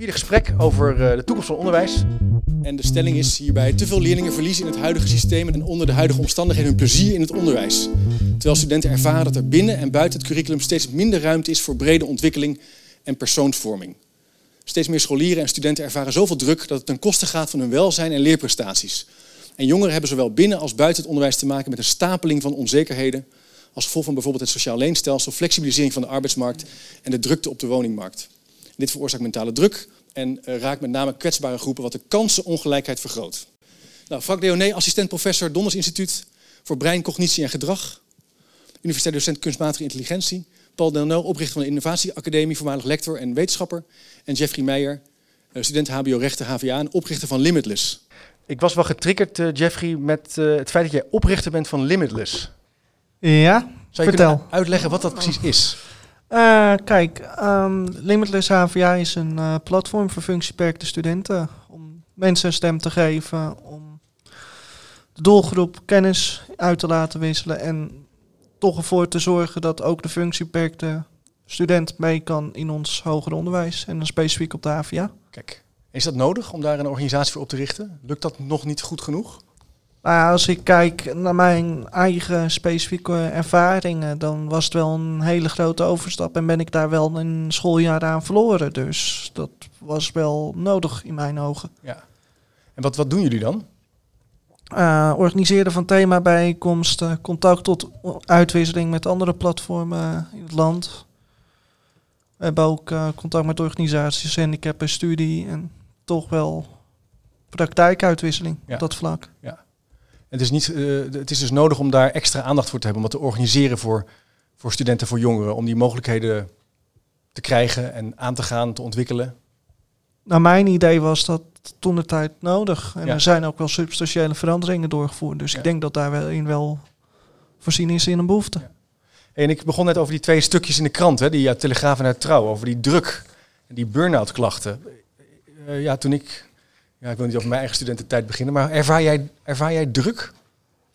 vierde gesprek over eh, de toekomst van onderwijs. En de stelling is hierbij: te veel leerlingen verliezen in het huidige systeem en onder de huidige omstandigheden hun plezier in het onderwijs. Terwijl studenten ervaren dat er binnen en buiten het curriculum steeds minder ruimte is voor brede ontwikkeling en persoonsvorming. Steeds meer scholieren en studenten ervaren zoveel druk dat het ten koste gaat van hun welzijn en leerprestaties. En jongeren hebben zowel binnen als buiten het onderwijs te maken met een stapeling van onzekerheden. Als gevolg van bijvoorbeeld het sociaal leenstelsel, flexibilisering van de arbeidsmarkt en de drukte op de woningmarkt. Dit veroorzaakt mentale druk en uh, raakt met name kwetsbare groepen, wat de kansenongelijkheid vergroot. Nou, Frank Deoné, assistent-professor Donders Instituut voor Brein, Cognitie en Gedrag. Universiteit docent kunstmatige intelligentie. Paul Delno, oprichter van de Innovatieacademie, voormalig lector en wetenschapper. En Jeffrey Meijer, eh, student HBO Rechten HVA en oprichter van Limitless. Ik was wel getriggerd, uh, Jeffrey, met uh, het feit dat jij oprichter bent van Limitless. Ja, Zou je vertel. kunnen uitleggen wat dat precies is? Uh, kijk, um, Limitless HVA is een uh, platform voor functiebeperkte studenten. Om mensen een stem te geven, om de doelgroep kennis uit te laten wisselen. En toch ervoor te zorgen dat ook de functiebeperkte student mee kan in ons hoger onderwijs. En dan specifiek op de HVA. Kijk, is dat nodig om daar een organisatie voor op te richten? Lukt dat nog niet goed genoeg? Nou, als ik kijk naar mijn eigen specifieke ervaringen, dan was het wel een hele grote overstap en ben ik daar wel een schooljaar aan verloren. Dus dat was wel nodig in mijn ogen. Ja. En wat, wat doen jullie dan? Uh, organiseren van themabijeenkomsten, contact tot uitwisseling met andere platformen in het land. We hebben ook uh, contact met organisaties, handicap en studie en toch wel praktijkuitwisseling ja. op dat vlak. Ja. Het is, niet, uh, het is dus nodig om daar extra aandacht voor te hebben, om dat te organiseren voor, voor studenten, voor jongeren, om die mogelijkheden te krijgen en aan te gaan, te ontwikkelen. Nou, mijn idee was dat toen de tijd nodig. En ja. er zijn ook wel substantiële veranderingen doorgevoerd. Dus ja. ik denk dat daar wel in wel voorzien is in een behoefte. Ja. En ik begon net over die twee stukjes in de krant, hè, die uit Telegraaf en uit Trouw, over die druk en die burn-out klachten. Uh, ja, toen ik ja, ik wil niet over mijn eigen studententijd beginnen, maar ervaar jij, ervaar jij druk?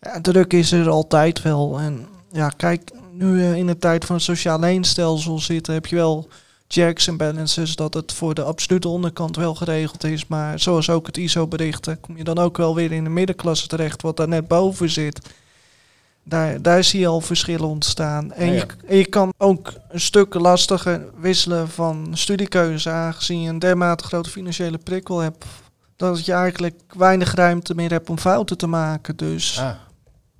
Ja, druk is er altijd wel. En ja, kijk, nu uh, in de tijd van het sociaal leenstelsel zitten, heb je wel checks en balances dat het voor de absolute onderkant wel geregeld is. Maar zoals ook het ISO-berichten, kom je dan ook wel weer in de middenklasse terecht, wat daar net boven zit. Daar, daar zie je al verschillen ontstaan. En, Ja, ja. Je, en je kan ook een stuk lastiger wisselen van studiekeuze, aangezien je een dermate grote financiële prikkel hebt. Dat je eigenlijk weinig ruimte meer hebt om fouten te maken. Dus Ah.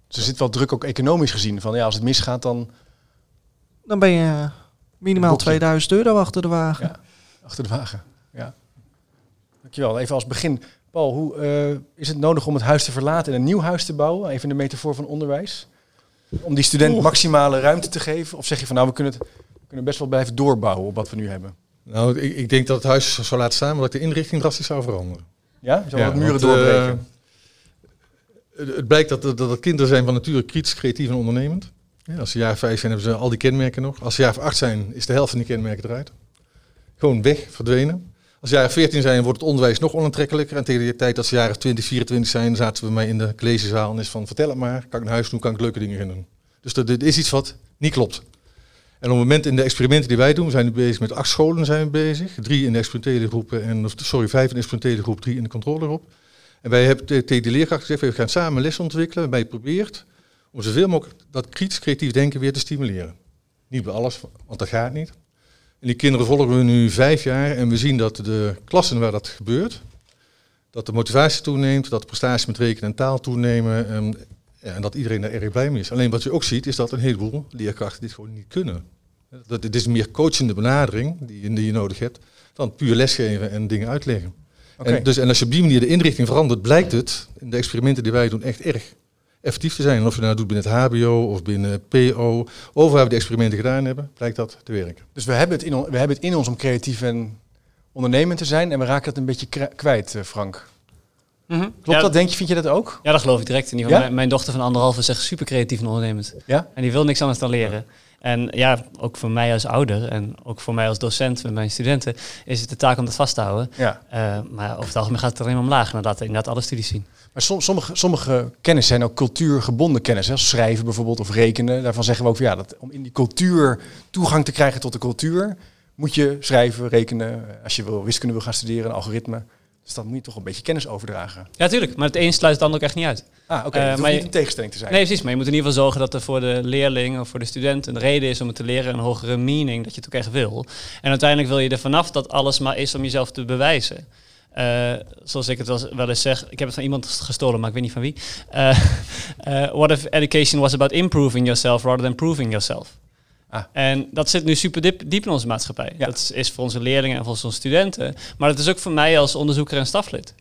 Dus er zit wel druk ook economisch gezien. Van ja, als het misgaat, dan dan ben je minimaal Botje. 2000 euro achter de wagen. Ja. achter de wagen. Ja. Dankjewel. Even als begin. Paul, hoe eh, is het nodig om het huis te verlaten en een nieuw huis te bouwen? Even de metafoor van onderwijs. Om die student Oeh. maximale ruimte te geven? Of zeg je van nou, we kunnen, het, we kunnen best wel blijven doorbouwen op wat we nu hebben? Nou, ik, ik denk dat het huis zou laten staan, maar dat ik de inrichting drastisch zou veranderen. Ja? Ja, wat muren want, eh, doorbreken? Het, het blijkt dat, dat, dat kinderen zijn van nature kritisch, creatief en ondernemend. Ja, als ze jaar vijf zijn, hebben ze al die kenmerken nog. Als ze jaar acht zijn, is de helft van die kenmerken eruit. Gewoon weg, verdwenen. Als ze jaren 14 zijn, wordt het onderwijs nog onaantrekkelijker. En tegen de tijd dat ze jaren 20, 24 zijn, zaten ze bij mij in de collegezaal en is van vertel het maar, kan ik naar huis doen, kan ik leuke dingen gaan doen. Dus dat, dit is iets wat niet klopt. En op het moment in de experimenten die wij doen, we zijn nu bezig met acht scholen zijn we bezig. Drie in de experimentele groepen en, sorry, vijf in de experimentele groep, drie in de controlegroep. En wij hebben te- tegen de leerkracht gezegd, we gaan samen lessen ontwikkelen je probeert om zoveel mogelijk dat kritisch creatief denken weer te stimuleren. Niet bij alles, want dat gaat niet. En die kinderen volgen we nu vijf jaar en we zien dat de klassen waar dat gebeurt, dat de motivatie toeneemt, dat de prestaties met rekenen en taal toenemen en, ja, en dat iedereen daar erg blij mee is. Alleen wat je ook ziet is dat een heleboel leerkrachten dit gewoon niet kunnen. Dat, het is een meer coachende benadering die, je- die je nodig hebt dan puur lesgeven en dingen uitleggen. En, dus, en als je op die manier de inrichting verandert, blijkt het in de experimenten die wij doen echt erg effectief te zijn. En of je dat nou doet binnen het HBO of binnen PO, overal waar we de experimenten gedaan hebben, blijkt dat te werken. Dus we hebben, het in, on- we hebben het in ons om creatief en ondernemend te zijn. En we raken dat een beetje kwijt, eh, Mhm. Klopt ja, dat? Denk je, vind je dat ook? Ja, dat geloof ik direct. In ieder geval, Ja? mijn, dochter van anderhalf is echt super creatief en ondernemend. Ja? En die wil niks anders dan leren. En ja, ook voor mij als ouder en ook voor mij als docent met mijn studenten is het de taak om dat vast te houden. Ja. Eh, maar over het algemeen gaat het alleen maar omlaag. En dat inderdaad alle studies zien. Maar som- sommige, sommige kennis zijn ook cultuurgebonden kennis. Hè? Schrijven bijvoorbeeld of rekenen. Daarvan zeggen we ook van ja, dat, om in die cultuur toegang te krijgen tot de cultuur, moet je schrijven, rekenen. Als je wil, wiskunde wil gaan studeren, een algoritme. Dus dan moet je toch een beetje kennis overdragen. Ja, tuurlijk. Maar het een sluit het ander ook echt niet uit. Ah, oké. Eh, dat hoeft maar niet je- een tegenstelling te zijn. Nee, precies. Maar je moet in ieder geval zorgen dat er voor de leerling of voor de student een reden is om het te leren, een hogere meaning, dat je het ook echt wil. En uiteindelijk wil je er vanaf dat alles maar is om jezelf te bewijzen. Eh, zoals ik het wel, eens zeg, ik heb het van iemand gestolen, maar ik weet niet van wie. Eh, what if education was about improving yourself rather than proving yourself? Ah. En dat zit nu super diep, diep in onze maatschappij. Ja. Dat is, voor onze leerlingen en voor onze studenten. Maar dat is ook voor mij als onderzoeker en staflid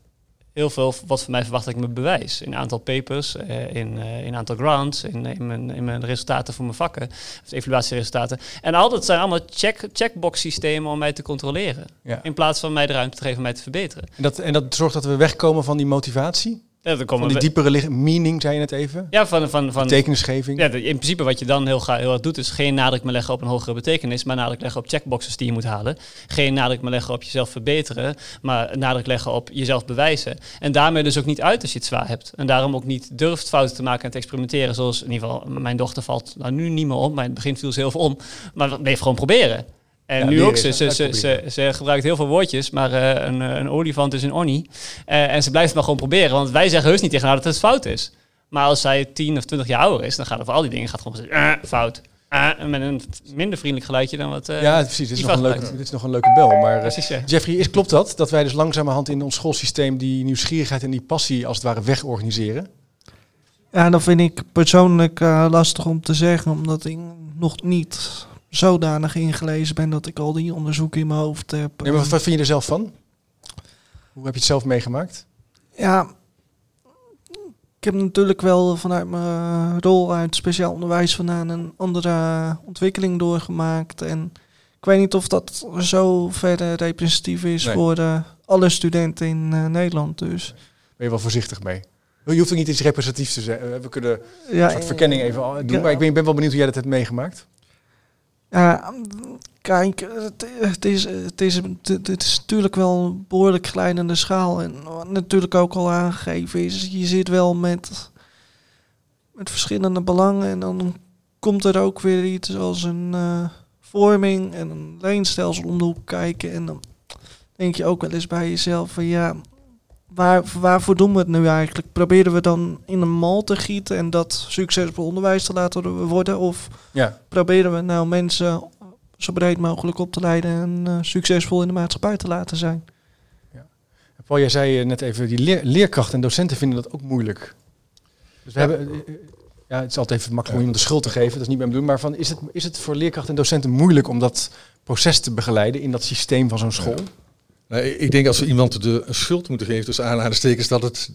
heel veel wat van mij verwacht dat ik me bewijs. In aantal papers, eh, in, eh, in aantal grants, in, in, mijn, in mijn resultaten voor mijn vakken, of evaluatieresultaten. En altijd zijn allemaal check, checkbox systemen om mij te controleren. Ja. In plaats van mij de ruimte te geven om mij te verbeteren. En, dat, en dat zorgt dat we wegkomen van die motivatie? Ja, dan Van die diepere lig- meaning, zei je net even? ja, van, van, van, Betekenisgeving? ja, in principe wat je dan heel, ga- heel erg doet, is geen nadruk meer leggen op een hogere betekenis, maar nadruk leggen op checkboxes die je moet halen. Geen nadruk meer leggen op jezelf verbeteren, maar nadruk leggen op jezelf bewijzen. En daarmee dus ook niet uit als je het zwaar hebt. En daarom ook niet durft fouten te maken en te experimenteren. Zoals in ieder geval mijn dochter valt nou nu niet meer om, maar in het begin viel ze heel veel om. Maar bleef gewoon proberen. En Ja, nu ook, is ze, ze, ze, uitproberen. ze, ze gebruikt heel veel woordjes, maar eh, een, eh, een olifant is een onnie. Eh, en ze blijft het maar gewoon proberen, want wij zeggen heus niet tegen haar dat het fout is. Maar als zij 10 of 20 jaar ouder is, dan gaat er voor al die dingen gaat gewoon zeggen, eh, fout. En met een minder vriendelijk geluidje dan wat... eh, ja, precies. Dit is, nog een leuke, dit is nog een leuke bel. Maar precies, ja. Jeffrey, is, klopt dat? Dat wij dus langzamerhand in ons schoolsysteem die nieuwsgierigheid en die passie als het ware wegorganiseren? Ja, dat vind ik persoonlijk lastig om te zeggen, omdat ik nog niet zodanig ingelezen ben dat ik al die onderzoeken in mijn hoofd heb. Nee, maar wat, wat vind je er zelf van? Hoe heb je het zelf meegemaakt? Ja, ik heb natuurlijk wel vanuit mijn rol uit speciaal onderwijs vandaan een andere ontwikkeling doorgemaakt. En ik weet niet of dat zo verder representatief is Nee. voor eh, alle studenten in eh, Nederland. Dus Ben je wel voorzichtig mee? Je hoeft ook niet iets representatiefs te zeggen. We kunnen ja, een soort verkenning even doen. ja. Maar ik ben, ik ben wel benieuwd hoe jij dat hebt meegemaakt. Ja, kijk, het, is, het, is, het, het is natuurlijk wel een behoorlijk glijdende schaal. En wat natuurlijk ook al aangegeven is, je zit wel met, met verschillende belangen. En dan komt er ook weer iets als een eh, vorming en een leenstelsel om de hoek kijken. En dan denk je ook wel eens bij jezelf van ja, waar, waarvoor doen we het nu eigenlijk? Proberen we dan in een mal te gieten en dat succesvol onderwijs te laten worden? Of Ja. proberen we nou mensen zo breed mogelijk op te leiden en eh, succesvol in de maatschappij te laten zijn. Paul, jij zei eh, net even, die leer- leerkrachten en docenten vinden dat ook moeilijk. Dus we Ja. hebben, eh, ja, het is altijd even makkelijk om iemand de schuld te geven, dat is niet mijn bedoeling. Maar van, is, het, is het voor leerkrachten en docenten moeilijk om dat proces te begeleiden in dat systeem van zo'n school? Nou, ik- denk als we iemand de schuld moeten geven, dus aanhalingstekens, dat het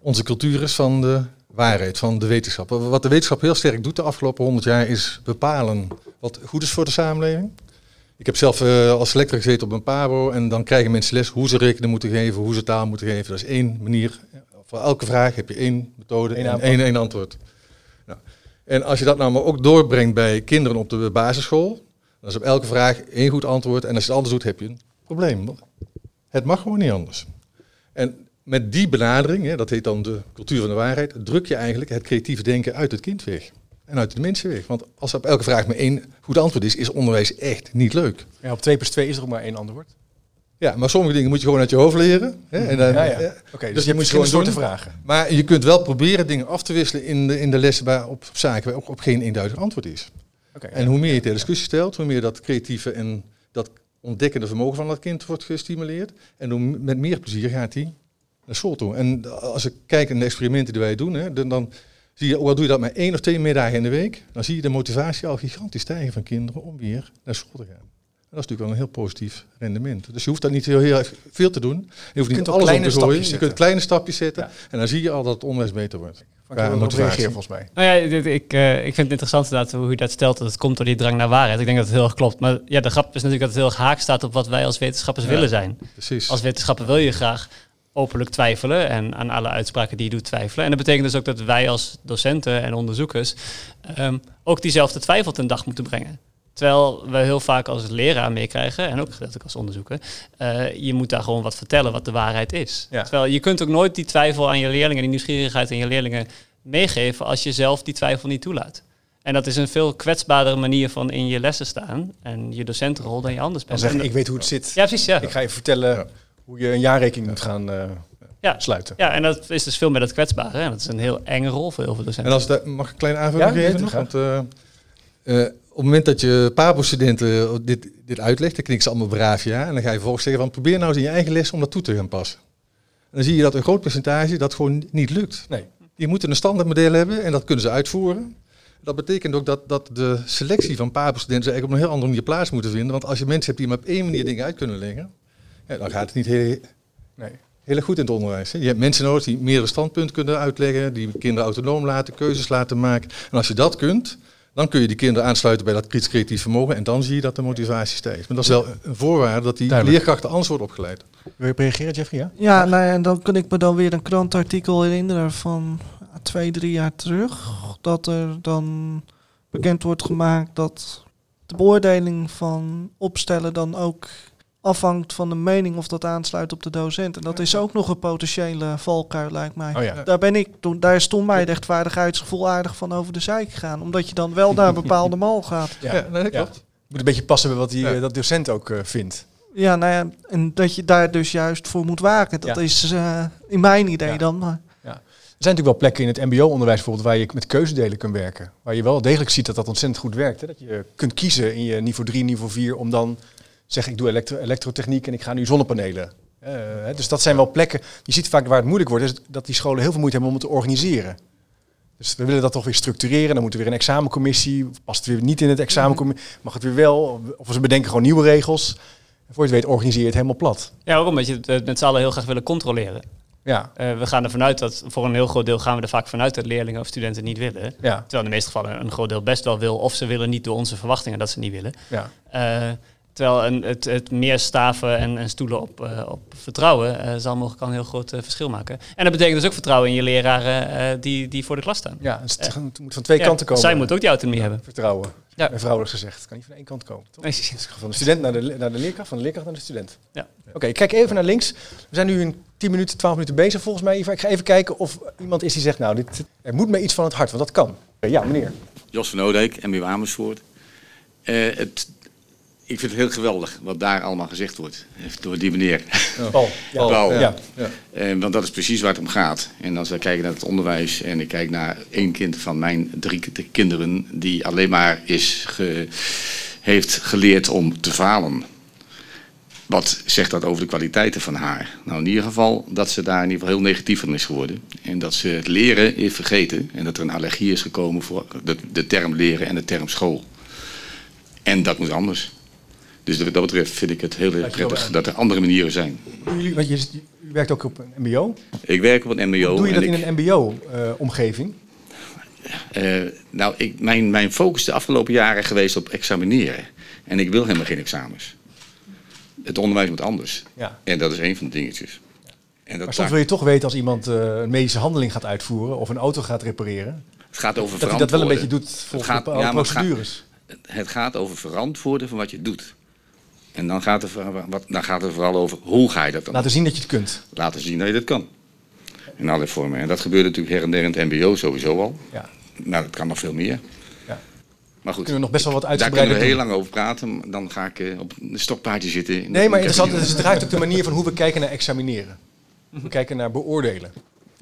onze cultuur is van de waarheid, van de wetenschap. Wat de wetenschap heel sterk doet de afgelopen honderd jaar is bepalen wat goed is voor de samenleving. Ik heb zelf eh, als lector gezeten op een PABO en dan krijgen mensen les hoe ze rekenen moeten geven, hoe ze taal moeten geven. Dat is één manier. Voor elke vraag heb je één methode Eén en één antwoord. Nou, en als je dat nou maar ook doorbrengt bij kinderen op de basisschool, dan is op elke vraag één goed antwoord. En als je het anders doet, heb je een probleem. Het mag gewoon niet anders. En met die benadering, hè, dat heet dan de cultuur van de waarheid, druk je eigenlijk het creatieve denken uit het kind weg. En uit de mensen weg. Want als er op elke vraag maar één goed antwoord is, is onderwijs echt niet leuk. Ja, op 2 plus 2 is er ook maar één antwoord. Ja, maar sommige dingen moet je gewoon uit je hoofd leren. Hè, en dan, Ja, ja. Oké, dus, dus je moet gewoon soorten doen. vragen. Maar je kunt wel proberen dingen af te wisselen in de, in de lessen waar op zaken waar ook op geen eenduidig antwoord is. Oké, En hoe meer je ter discussie stelt, hoe meer dat creatieve en dat ontdekkende vermogen van dat kind wordt gestimuleerd. En met meer plezier gaat hij naar school toe. En als ik kijk naar de experimenten die wij doen, hè, dan, dan zie je, ook al doe je dat maar één of twee middagen in de week, dan zie je de motivatie al gigantisch stijgen van kinderen om weer naar school te gaan. En dat is natuurlijk wel een heel positief rendement. Dus je hoeft dat niet heel, heel erg veel te doen. Je hoeft niet alles op te gooien. Je kunt kleine stapjes zetten. Ja. En dan zie je al dat het onderwijs beter wordt. Erop motivatie. reageren volgens mij. Nou ja, dit- ik, eh, ik vind het interessant inderdaad hoe je dat stelt. Dat het komt door die drang naar waarheid. Ik denk dat het heel erg klopt. Maar ja, de grap is natuurlijk dat het heel erg haak staat op wat wij als wetenschappers Ja. willen zijn. Precies. Als wetenschapper wil je graag openlijk twijfelen en aan alle uitspraken die je doet twijfelen. En dat betekent dus ook dat wij als docenten en onderzoekers ehm, ook diezelfde twijfel ten dag moeten brengen. Terwijl we heel vaak als leraar meekrijgen, en ook gedeeltelijk als onderzoeker, eh, je moet daar gewoon wat vertellen wat de waarheid is. Ja. Terwijl je kunt ook nooit die twijfel aan je leerlingen, die nieuwsgierigheid aan je leerlingen meegeven als je zelf die twijfel niet toelaat. En dat is een veel kwetsbaardere manier van in je lessen staan en je docentenrol dan je anders Dan bent. zeggen, En ik weet hoe het zit. Ja, precies. Ja. Ik ga je vertellen Ja. hoe je een jaarrekening moet gaan eh, Ja. sluiten. ja, en dat is dus veel meer dat kwetsbare. En dat is een heel enge rol voor heel veel docenten. En als dat, mag ik een kleine aanvulling Ja, geven? Want, eh, eh, op het moment dat je PABO-studenten dit, dit uitlegt, dan knikken ze allemaal braaf ja. En dan ga je vervolgens zeggen van probeer nou eens in je eigen les om dat toe te gaan passen. En dan zie je dat een groot percentage dat gewoon niet lukt. Nee. Die moeten een standaardmodel hebben en dat kunnen ze uitvoeren. Dat betekent ook dat, dat de selectie van PABO-studenten eigenlijk op een heel andere manier plaats moeten vinden. Want als je mensen hebt die maar op één manier dingen uit kunnen leggen, ja, dan gaat het niet heel, Nee. heel goed in het onderwijs. Hè. Je hebt mensen nodig die meerdere standpunten kunnen uitleggen, die kinderen autonoom laten, keuzes laten maken. En als je dat kunt, dan kun je die kinderen aansluiten bij dat kritisch creatief vermogen en dan zie je dat de motivatie stijgt. Maar dat is wel een voorwaarde dat die Duidelijk. leerkrachten anders wordt opgeleid. Wil je op reageren, Jeffrey? Ja? Ja, nou ja, en dan kan ik me dan weer een krantartikel herinneren van twee, drie jaar terug. Dat er dan bekend wordt gemaakt dat de beoordeling van opstellen dan ook afhangt van de mening of dat aansluit op de docent. En dat is ook nog een potentiële valkuil, lijkt mij. Oh ja. Daar ben ik toen, daar is toen mij rechtvaardigheidsgevoel aardig van over de zijk gegaan. Omdat je dan wel naar een bepaalde mal gaat. Ja. Ja, dat klopt. Moet een beetje passen bij wat die, Ja. eh, dat docent ook eh, vindt. Ja, nou ja, en dat je daar dus juist voor moet waken. Dat Ja. is eh, in mijn idee Ja. dan. Maar Er zijn natuurlijk wel plekken in het mbo-onderwijs bijvoorbeeld waar je met keuzedelen kunt werken. Waar je wel degelijk ziet dat dat ontzettend goed werkt. Hè? Dat je kunt kiezen in je niveau 3, niveau 4 om dan zeg ik doe elektro elektrotechniek en ik ga nu zonnepanelen. Eh, dus dat zijn wel plekken. Je ziet vaak waar het moeilijk wordt, is dat die scholen heel veel moeite hebben om het te organiseren. Dus we willen dat toch weer structureren. Dan moet er weer een examencommissie. Past het weer niet in het examencommissie? Mag het weer wel? Of ze bedenken gewoon nieuwe regels. En voor je het weet organiseer je het helemaal plat. Ja, ook omdat je het eh, met z'n allen heel graag willen controleren. Ja, Eh, we gaan ervan uit dat, voor een heel groot deel gaan we er vaak vanuit dat leerlingen of studenten niet willen. ja, Terwijl in de meeste gevallen een groot deel best wel wil, of ze willen niet door onze verwachtingen dat ze niet willen. ja. Terwijl een, het, het meer staven en, en stoelen op, eh, op vertrouwen eh, zal mogelijk al een heel groot eh, verschil maken. En dat betekent dus ook vertrouwen in je leraren eh, die, die voor de klas staan. ja dus het moet van twee Ja, kanten komen. Zij moeten ook die autonomie hebben. Vertrouwen. Ja. Ja. Vrouwelijk gezegd. Het kan niet van één kant komen. Toch? Nee, Van de student naar de, naar de leerkracht, van de leerkracht naar de student. Ja. Oké, ik kijk even naar links. We zijn nu in 10 minuten, 12 minuten bezig volgens mij. Ik ga even kijken of iemand is die zegt, nou, dit, er moet me iets van het hart, want dat kan. Ja, meneer. Jos van Oudijk, MBO Amersfoort. Eh, het, ik vind het heel geweldig wat daar allemaal gezegd wordt eh, door die meneer. Paul. Ja. Paul. Ja. Ja. Eh, want dat is precies waar het om gaat. En als we kijken naar het onderwijs en ik kijk naar één kind van mijn drie ki- kinderen die alleen maar is ge- heeft geleerd om te falen. Wat zegt dat over de kwaliteiten van haar? Nou, in ieder geval dat ze daar in ieder geval heel negatief van is geworden. En dat ze het leren heeft vergeten. En dat er een allergie is gekomen voor de, de term leren en de term school. En dat moet anders. Dus dat betreft vind ik het heel erg prettig dat er andere manieren zijn. Want je, u werkt ook op een mbo. Ik werk op een mbo. Hoe doe je dat in ik- een mbo-omgeving? Eh, nou, ik, mijn, mijn focus de afgelopen jaren geweest op examineren. En ik wil helemaal geen examens. Het onderwijs moet anders. ja. En dat is een van de dingetjes. En dat Maar soms wil je toch weten als iemand eh, een medische handeling gaat uitvoeren of een auto gaat repareren, het gaat over dat hij dat wel een beetje doet volgens gaat- bepaalde ja, maar het gaat- procedures. Het gaat over verantwoorden van wat je doet. En dan gaat, het, dan gaat het vooral over hoe ga je dat dan Laten zien dat je het kunt. laten zien dat je dat kan. In alle vormen. En dat gebeurt natuurlijk her en der in het mbo sowieso al. Ja. Maar dat kan nog veel meer. Ja. Maar goed, Kunnen we nog best wel wat daar kunnen we heel lang over praten. Dan ga ik eh, op een stokpaardje zitten. Nee, maar in- interessant, het draait ook de manier van hoe we kijken naar examineren. We kijken naar beoordelen.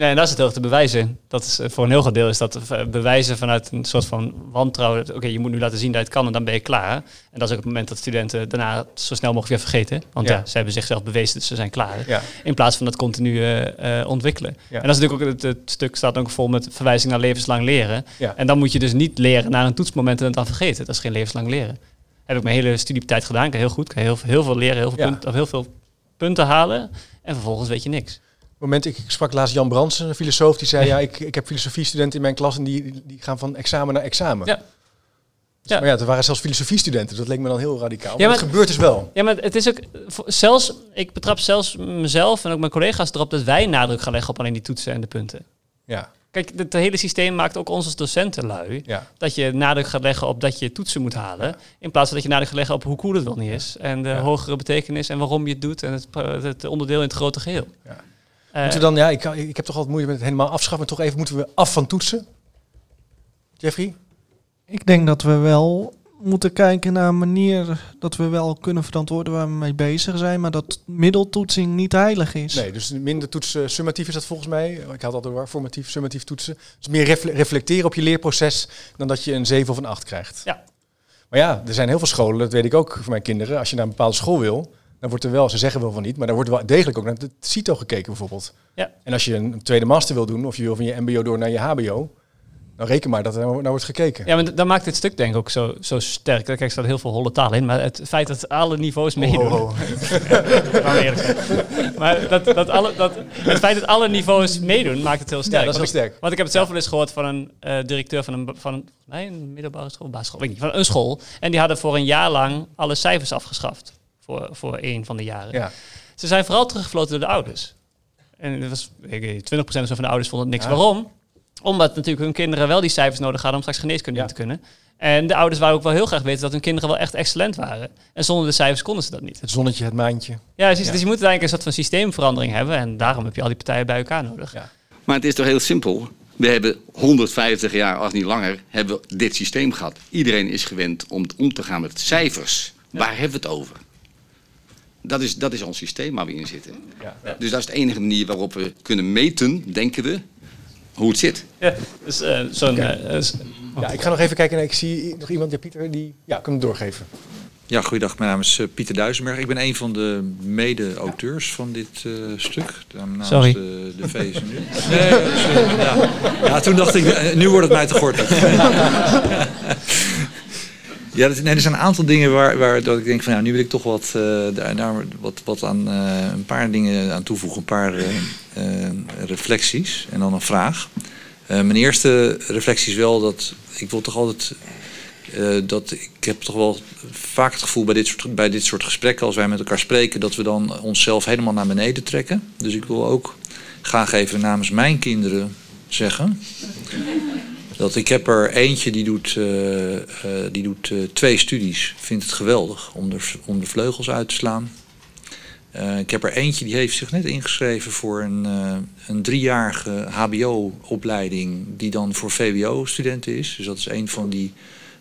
Ja, en dat is het heel te bewijzen. Dat is, eh, voor een heel groot deel is dat eh, bewijzen vanuit een soort van wantrouwen. Oké, je moet nu laten zien dat je het kan en dan ben je klaar. En dat is ook het moment dat studenten daarna zo snel mogelijk weer vergeten. Want Ja. ja, ze hebben zichzelf bewezen dat ze zijn klaar. Ja. In plaats van dat continu eh, ontwikkelen. Ja. En dat is natuurlijk ook het, het stuk staat ook vol met verwijzing naar levenslang leren. En dan moet je dus niet leren naar een toetsmoment en het dan vergeten. Dat is geen levenslang leren. Heb ik mijn hele studietijd gedaan. Kan heel goed. Kan heel, heel veel leren, heel veel, Ja. punten, of heel veel punten halen. En vervolgens weet je niks. Moment, ik, ik sprak laatst Jan Bransen, een filosoof, die zei, ja, ik, ik heb filosofiestudenten in mijn klas en die, die gaan van examen naar examen. Ja. Dus, Ja. Maar ja, er waren zelfs filosofiestudenten, dat leek me dan heel radicaal. Ja, maar dat gebeurt dus wel. Ja, maar het is ook zelfs, ik betrap zelfs mezelf en ook mijn collega's erop dat wij nadruk gaan leggen op alleen die toetsen en de punten. Ja, Kijk, het hele systeem maakt ook ons als docenten lui. ja. Dat je nadruk gaat leggen op dat je toetsen moet halen. In plaats van dat je nadruk gaat leggen op hoe cool het wel niet is. En de Ja. hogere betekenis en waarom je het doet. En het, het onderdeel in het grote geheel. Ja. Eh, Moeten we dan, ja, ik, ik heb toch altijd moeite met het helemaal afschaffen. Toch even moeten we af van toetsen. Jeffrey? Ik denk dat we wel moeten kijken naar een manier dat we wel kunnen verantwoorden waar we mee bezig zijn, maar dat middeltoetsing niet heilig is. Nee, dus minder toetsen. Summatief is dat volgens mij. Ik had altijd waar formatief, summatief toetsen. Dus meer refle- reflecteren op je leerproces dan dat je een 7 of een 8 krijgt. Ja. Maar ja, er zijn heel veel scholen, dat weet ik ook voor mijn kinderen. Als je naar een bepaalde school wil, dan wordt er wel, ze zeggen wel van niet, maar daar wordt wel degelijk ook naar het CITO gekeken bijvoorbeeld. Ja. En als je een tweede master wil doen, of je wil van je MBO door naar je HBO, dan reken maar dat er naar wordt gekeken. Ja, maar d- dat maakt dit stuk denk ik ook zo, zo sterk. Kijk, er staat heel veel holle taal in, maar het feit dat alle niveaus meedoen. Oh, oh, oh. Maar dat, dat alle, dat, het feit dat alle niveaus meedoen, maakt het heel sterk. Ja, dat is heel sterk. Want ik heb het zelf wel eens gehoord van een eh, directeur van een, van een, nee, een middelbare school, basisschool, weet ik niet, van een school. En die hadden voor een jaar lang alle cijfers afgeschaft. Voor, voor één van de jaren. Ja. Ze zijn vooral teruggefloten door de ouders. En dat was, ik weet niet, 20% of zo van de ouders vonden het niks. Ja. Waarom? Omdat natuurlijk hun kinderen wel die cijfers nodig hadden om straks geneeskunde Ja. te kunnen. En de ouders waren ook wel heel graag weten dat hun kinderen wel echt excellent waren. En zonder de cijfers konden ze dat niet. Het zonnetje, het maantje. Ja, precies. Ja. Dus je moet uiteindelijk een soort van systeemverandering hebben. En daarom heb je al die partijen bij elkaar nodig. Ja. Maar het is toch heel simpel. We hebben 150 jaar, als niet langer, hebben we dit systeem gehad. Iedereen is gewend om om te gaan met cijfers. Waar hebben we het over? Dat is, dat is ons systeem waar we in zitten. Ja. Dus dat is de enige manier waarop we kunnen meten, denken we, hoe het zit. Ja, dus eh, zo'n... eh, Ja, ik ga nog even kijken. Ik zie nog iemand, ja, Pieter, die... Ja, kan hem doorgeven. Ja, goeiedag. Mijn naam is eh, Pieter Duisenberg. Ik ben een van de mede-auteurs van dit eh, stuk. Namens Sorry. de, de VSNU. Nee, ja. ja, toen dacht ik, nu wordt het mij te gortig. Ja, er zijn een aantal dingen waar, waar dat ik denk van, nou, nu wil ik toch wat, eh, daar, wat, wat aan, eh, een paar dingen aan toevoegen, een paar eh, reflecties en dan een vraag. Mijn eerste reflectie is wel dat ik wil toch altijd dat ik heb toch wel vaak het gevoel bij dit, soort, bij dit soort gesprekken, als wij met elkaar spreken, dat we dan onszelf helemaal naar beneden trekken. Dus ik wil ook graag even namens mijn kinderen zeggen. Dat ik heb er eentje die doet, eh, eh, die doet eh, twee studies. Vindt het geweldig om de, om de vleugels uit te slaan. Ik heb er eentje die heeft zich net ingeschreven voor een, een driejarige HBO-opleiding die dan voor VWO-studenten is. Dus dat is een van die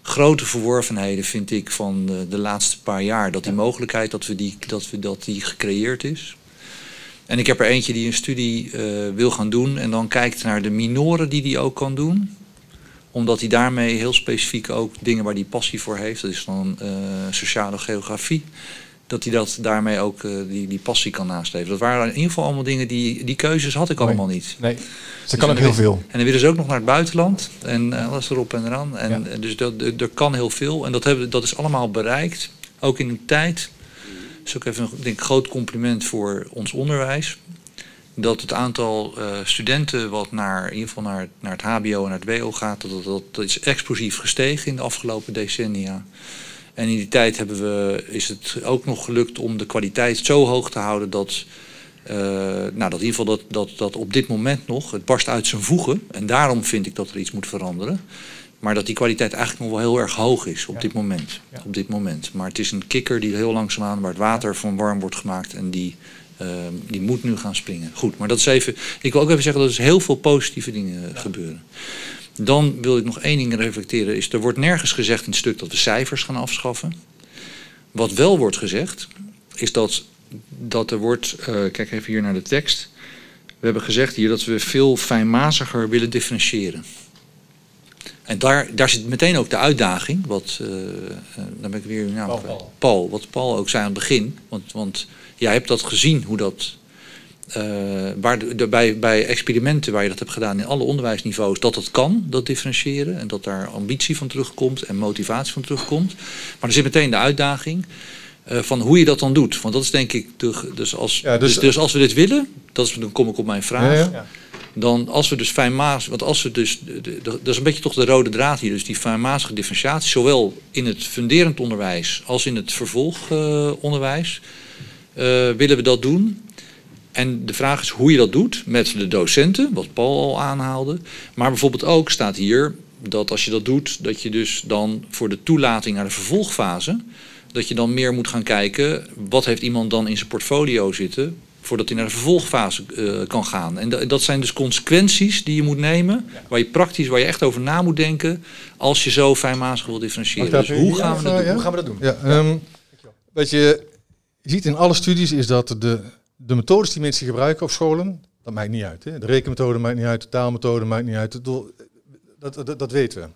grote verworvenheden, vind ik, van de, de laatste paar jaar. Dat die mogelijkheid, dat, we die, dat, we, dat die gecreëerd is. En ik heb er eentje die een studie wil gaan doen en dan kijkt naar de minoren die die ook kan doen omdat hij daarmee heel specifiek ook dingen waar hij passie voor heeft, dat is dan eh, sociale geografie, dat hij dat daarmee ook eh, die, die passie kan nastreven. Dat waren in ieder geval allemaal dingen die, die keuzes had ik allemaal niet. Nee, ze kan ook heel veel. En dan willen ze ook nog naar het buitenland en eh, alles erop en eraan. En, Ja. Dus dat, er kan heel veel en dat, hebben, dat is allemaal bereikt, ook in een tijd. Dat is ook even een denk, groot compliment voor ons onderwijs. Dat het aantal eh, studenten wat naar, in ieder geval naar, naar het HBO en naar het WO gaat, dat, dat, dat is explosief gestegen in de afgelopen decennia. En in die tijd hebben we, is het ook nog gelukt om de kwaliteit zo hoog te houden dat, eh, nou, dat in ieder geval dat, dat, dat op dit moment nog, het barst uit zijn voegen. En daarom vind ik dat er iets moet veranderen. Maar dat die kwaliteit eigenlijk nog wel heel erg hoog is op Ja. dit moment. Ja. Op dit moment. Maar het is een kikker die heel langzaamaan, waar het water van warm wordt gemaakt en die, eh, die moet nu gaan springen. Goed, maar dat is even. Ik wil ook even zeggen dat er heel veel positieve dingen eh, gebeuren. Dan wil ik nog één ding reflecteren. Is, er wordt nergens gezegd in het stuk dat we cijfers gaan afschaffen. Wat wel wordt gezegd, is dat, dat er wordt. eh, kijk even hier naar de tekst. We hebben gezegd hier dat we veel fijnmaziger willen differentiëren. En daar, daar zit meteen ook de uitdaging. Wat, eh, dan ben ik weer uw naam Paul, kwijt. Paul. Paul, wat Paul ook zei aan het begin. Want, want jij hebt dat gezien hoe dat. eh, waar de, de- bij, bij experimenten waar je dat hebt gedaan in alle onderwijsniveaus, dat het kan, dat differentiëren. En dat daar ambitie van terugkomt en motivatie van terugkomt. Maar er zit meteen de uitdaging eh, van hoe je dat dan doet. Want dat is denk ik. De, dus, als, Ja, dus- dus, dus als we dit willen, dat is, dan kom ik op mijn vraag. Ja. Dan als we dus fijnmaas, want als we dus, dat is een beetje toch de rode draad hier, dus die fijnmazige differentiatie, zowel in het funderend onderwijs als in het vervolgonderwijs, eh, willen we dat doen. En de vraag is hoe je dat doet met de docenten, wat Paul al aanhaalde. Maar bijvoorbeeld ook staat hier dat als je dat doet, dat je dus dan voor de toelating naar de vervolgfase, dat je dan meer moet gaan kijken, wat heeft iemand dan in zijn portfolio zitten voordat hij naar de vervolgfase eh, kan gaan. En da- dat zijn dus consequenties die je moet nemen, waar je praktisch, waar je echt over na moet denken, als je zo fijnmatig wil differentiëren. Dus hoe gaan we dat doen? ja? Hoe gaan we dat doen? Je ziet in alle studies is dat de, de methodes die mensen gebruiken op scholen, dat maakt niet uit. Hè? De rekenmethode maakt niet uit, de taalmethode maakt niet uit. Dat, dat, dat weten we.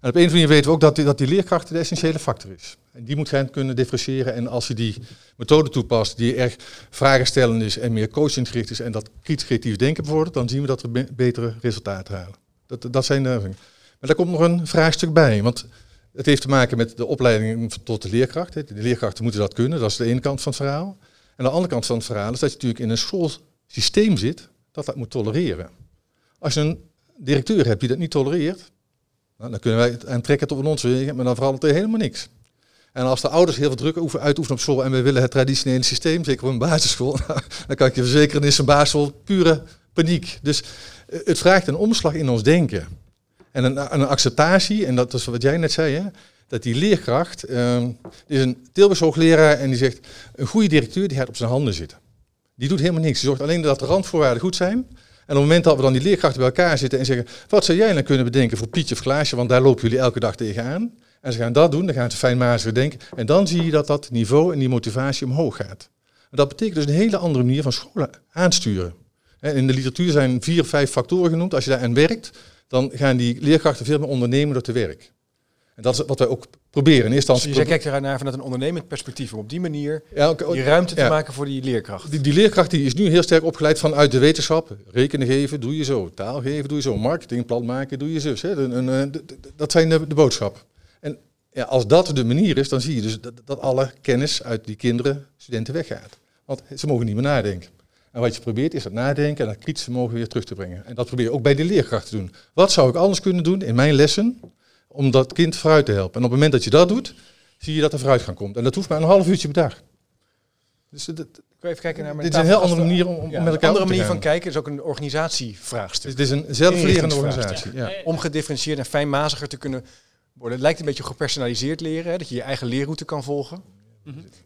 En op een of andere manier weten we ook dat die, dat die leerkracht de essentiële factor is. En die moet gaan kunnen differentiëren. En als je die methode toepast die erg vragenstellend is en meer coachinggericht is en dat kritisch creatief denken bevordert, dan zien we dat we be- betere resultaten halen. Dat, dat zijn de. Maar daar komt nog een vraagstuk bij. Want het heeft te maken met de opleiding tot de leerkracht. De leerkrachten moeten dat kunnen, dat is de ene kant van het verhaal. En de andere kant van het verhaal is dat je natuurlijk in een schoolsysteem zit dat dat moet tolereren. Als je een directeur hebt die dat niet tolereert, nou, dan kunnen wij het aantrekken tot ons wegen, maar dan verandert er helemaal niks. En als de ouders heel veel druk oefen- uitoefenen op school en we willen het traditionele systeem, zeker op een basisschool, dan kan ik je verzekeren, is een basisschool pure paniek. Dus eh, het vraagt een omslag in ons denken. En een, een acceptatie, en dat is wat jij net zei, hè, dat die leerkracht, er is een Tilburgs hoogleraar en die zegt, een goede directeur die gaat op zijn handen zitten. Die doet helemaal niks. Die zorgt alleen dat de randvoorwaarden goed zijn. En op het moment dat we dan die leerkrachten bij elkaar zitten en zeggen, wat zou jij dan kunnen bedenken voor Pietje of Klaasje, want daar lopen jullie elke dag tegenaan. En ze gaan dat doen, dan gaan ze fijnmaziger denken. En dan zie je dat dat niveau en die motivatie omhoog gaat. Dat betekent dus een hele andere manier van scholen aansturen. In de literatuur zijn vier vijf factoren genoemd. Als je daaraan werkt, dan gaan die leerkrachten veel meer ondernemen door te werk. En dat is wat wij ook proberen. In eerste Dus jij kijkt ernaar vanuit een ondernemend perspectief om op die manier Ja, ook- die ruimte te maken voor die leerkracht. Die, die leerkracht die is nu heel sterk opgeleid vanuit de wetenschap. Rekenen geven, doe je zo. Taal geven, doe je zo. Marketingplan maken, doe je d- dat zijn de, de boodschap. En ja, als dat de manier is, dan zie je dus dat, dat alle kennis uit die kinderen, studenten weggaat. Want ze mogen niet meer nadenken. En wat je probeert is dat nadenken en dat kritisch vermogen weer terug te brengen. En dat probeer je ook bij de leerkrachten te doen. Wat zou ik anders kunnen doen in mijn lessen om dat kind vooruit te helpen? En op het moment dat je dat doet, zie je dat er vooruitgang komt. En dat hoeft maar een half uurtje per dag. Dus dat, Ik wil even kijken naar mijn dit is een heel andere manier om, om Ja, met elkaar Een andere manier gaan. van kijken is ook een organisatievraagstuk. Het is een zelflerende organisatie. Ja. Om gedifferentieerd en fijnmaziger te kunnen worden. Het lijkt een beetje gepersonaliseerd leren, hè, dat je je eigen leerroute kan volgen.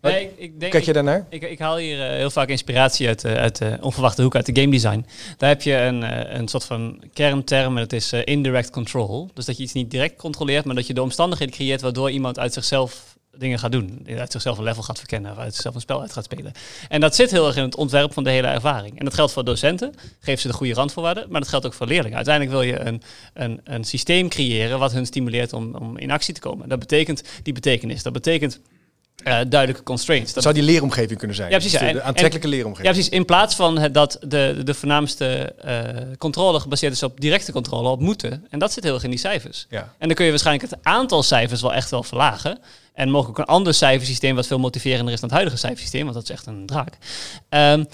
Nee, ik, ik denk, Kijk je daarnaar? Ik, ik haal hier eh, heel vaak inspiratie uit, eh, uit de onverwachte hoek, uit de game design. Daar heb je een, eh, een soort van kernterm en dat is eh, indirect control. Dus dat je iets niet direct controleert, maar dat je de omstandigheden creëert waardoor iemand uit zichzelf dingen gaat doen. Uit zichzelf een level gaat verkennen of uit zichzelf een spel uit gaat spelen. En dat zit heel erg in het ontwerp van de hele ervaring. En dat geldt voor docenten, geef ze de goede randvoorwaarden, maar dat geldt ook voor leerlingen. Uiteindelijk wil je een, een, een systeem creëren wat hun stimuleert om, om in actie te komen. Dat betekent die betekenis. Dat betekent eh, duidelijke constraints. Dat zou die leeromgeving kunnen zijn. Ja, precies, de, ja. En- aantrekkelijke ja, leeromgeving. precies. In plaats van het, dat de, de voornaamste eh, controle gebaseerd is op directe controle, op moeten. En dat zit heel erg in die cijfers. Ja. En dan kun je waarschijnlijk het aantal cijfers wel echt wel verlagen. En mogelijk een ander cijfersysteem wat veel motiverender is dan het huidige cijfersysteem, want dat is echt een draak. Ehm,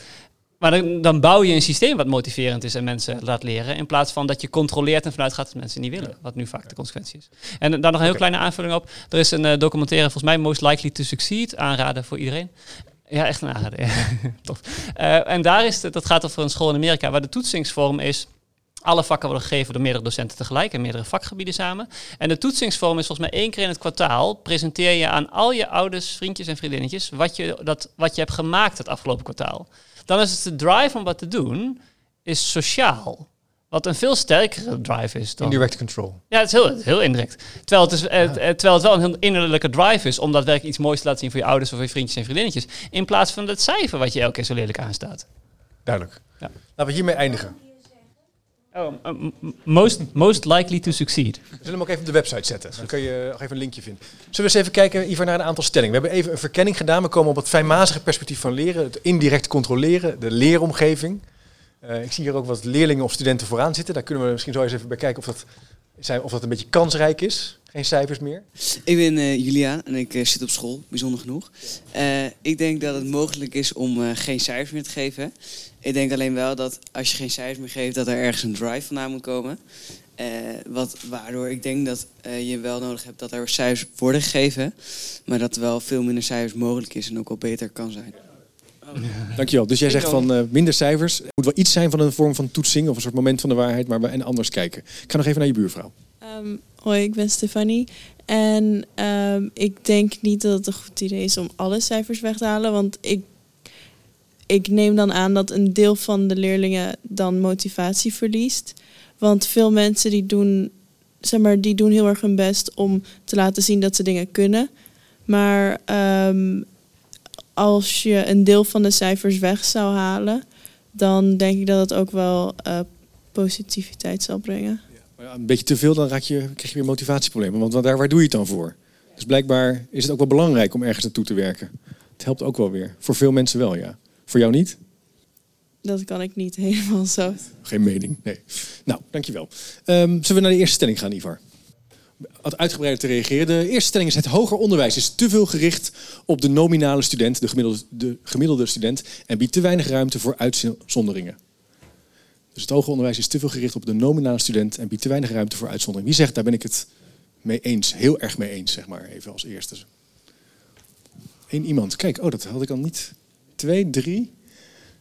maar dan, dan bouw je een systeem wat motiverend is en mensen laat leren. In plaats van dat je controleert en vanuit gaat dat mensen niet willen. Wat nu vaak de consequentie is. En daar nog een heel kleine aanvulling op. Er is een eh, documentaire, volgens mij Most Likely to Succeed. Aanraden voor iedereen. Ja, echt een aanrader. ja. Tof. Eh, en daar is het, dat gaat over een school in Amerika waar de toetsingsvorm is. Alle vakken worden gegeven door meerdere docenten tegelijk en meerdere vakgebieden samen. En de toetsingsvorm is volgens mij één keer in het kwartaal. Presenteer je aan al je ouders, vriendjes en vriendinnetjes wat je, dat, wat je hebt gemaakt het afgelopen kwartaal. Dan is het de drive om wat te doen, is sociaal. Wat een veel sterkere drive is dan... Indirect control. Ja, het is heel, heel indirect. Terwijl het, is, eh, eh, terwijl het wel een heel innerlijke drive is om daadwerkelijk iets moois te laten zien voor je ouders of voor je vriendjes en vriendinnetjes. In plaats van het cijfer wat je elke keer zo lelijk aanstaat. Duidelijk. Ja. Laten we hiermee eindigen. Oh, m- most, most likely to succeed. We zullen hem ook even op de website zetten. Dan kun je nog even een linkje vinden. Zullen we eens even kijken, Ivar, naar een aantal stellingen. We hebben even een verkenning gedaan. We komen op het fijnmazige perspectief van leren. Het indirect controleren, de leeromgeving. Eh, ik zie hier ook wat leerlingen of studenten vooraan zitten. Daar kunnen we misschien zo eens even bij kijken of dat, zijn, of dat een beetje kansrijk is. Geen cijfers meer. Ik ben eh Juliaan en ik eh, zit op school, bijzonder genoeg. Eh, ik denk dat het mogelijk is om eh, geen cijfers meer te geven. Ik denk alleen wel dat als je geen cijfers meer geeft, dat er ergens een drive vandaan moet komen. Eh, wat, waardoor ik denk dat eh, je wel nodig hebt dat er cijfers worden gegeven. Maar dat er wel veel minder cijfers mogelijk is en ook wel beter kan zijn. Dankjewel. Dus jij zegt van eh, minder cijfers. Het moet wel iets zijn van een vorm van toetsing of een soort moment van de waarheid, maar we en anders kijken. Ik ga nog even naar je buurvrouw. Ehm, hoi, ik ben Stefanie. En ehm, ik denk niet dat het een goed idee is om alle cijfers weg te halen. Want ik, ik neem dan aan dat een deel van de leerlingen dan motivatie verliest. Want veel mensen die doen, zeg maar, die doen heel erg hun best om te laten zien dat ze dingen kunnen. Maar ehm, als je een deel van de cijfers weg zou halen, dan denk ik dat het ook wel eh, positiviteit zal brengen. Maar ja, een beetje te veel, dan raak je, krijg je weer motivatieproblemen. Want daar, waar doe je het dan voor? Dus blijkbaar is het ook wel belangrijk om ergens naartoe te werken. Het helpt ook wel weer. Voor veel mensen wel, ja. Voor jou niet? Dat kan ik niet helemaal zo. Geen mening, nee. Nou, dankjewel. Ehm zullen we naar de eerste stelling gaan, Ivar? Wat uitgebreider te reageren. De eerste stelling is: het hoger onderwijs is te veel gericht op de nominale student, de gemiddelde, de gemiddelde student, en biedt te weinig ruimte voor uitzonderingen. Dus het hoger onderwijs is te veel gericht op de nominale student en biedt te weinig ruimte voor uitzonderingen. Wie zegt, daar ben ik het mee eens, heel erg mee eens, zeg maar, even als eerste. Eén iemand. Kijk, oh, dat had ik al niet. Twee, drie.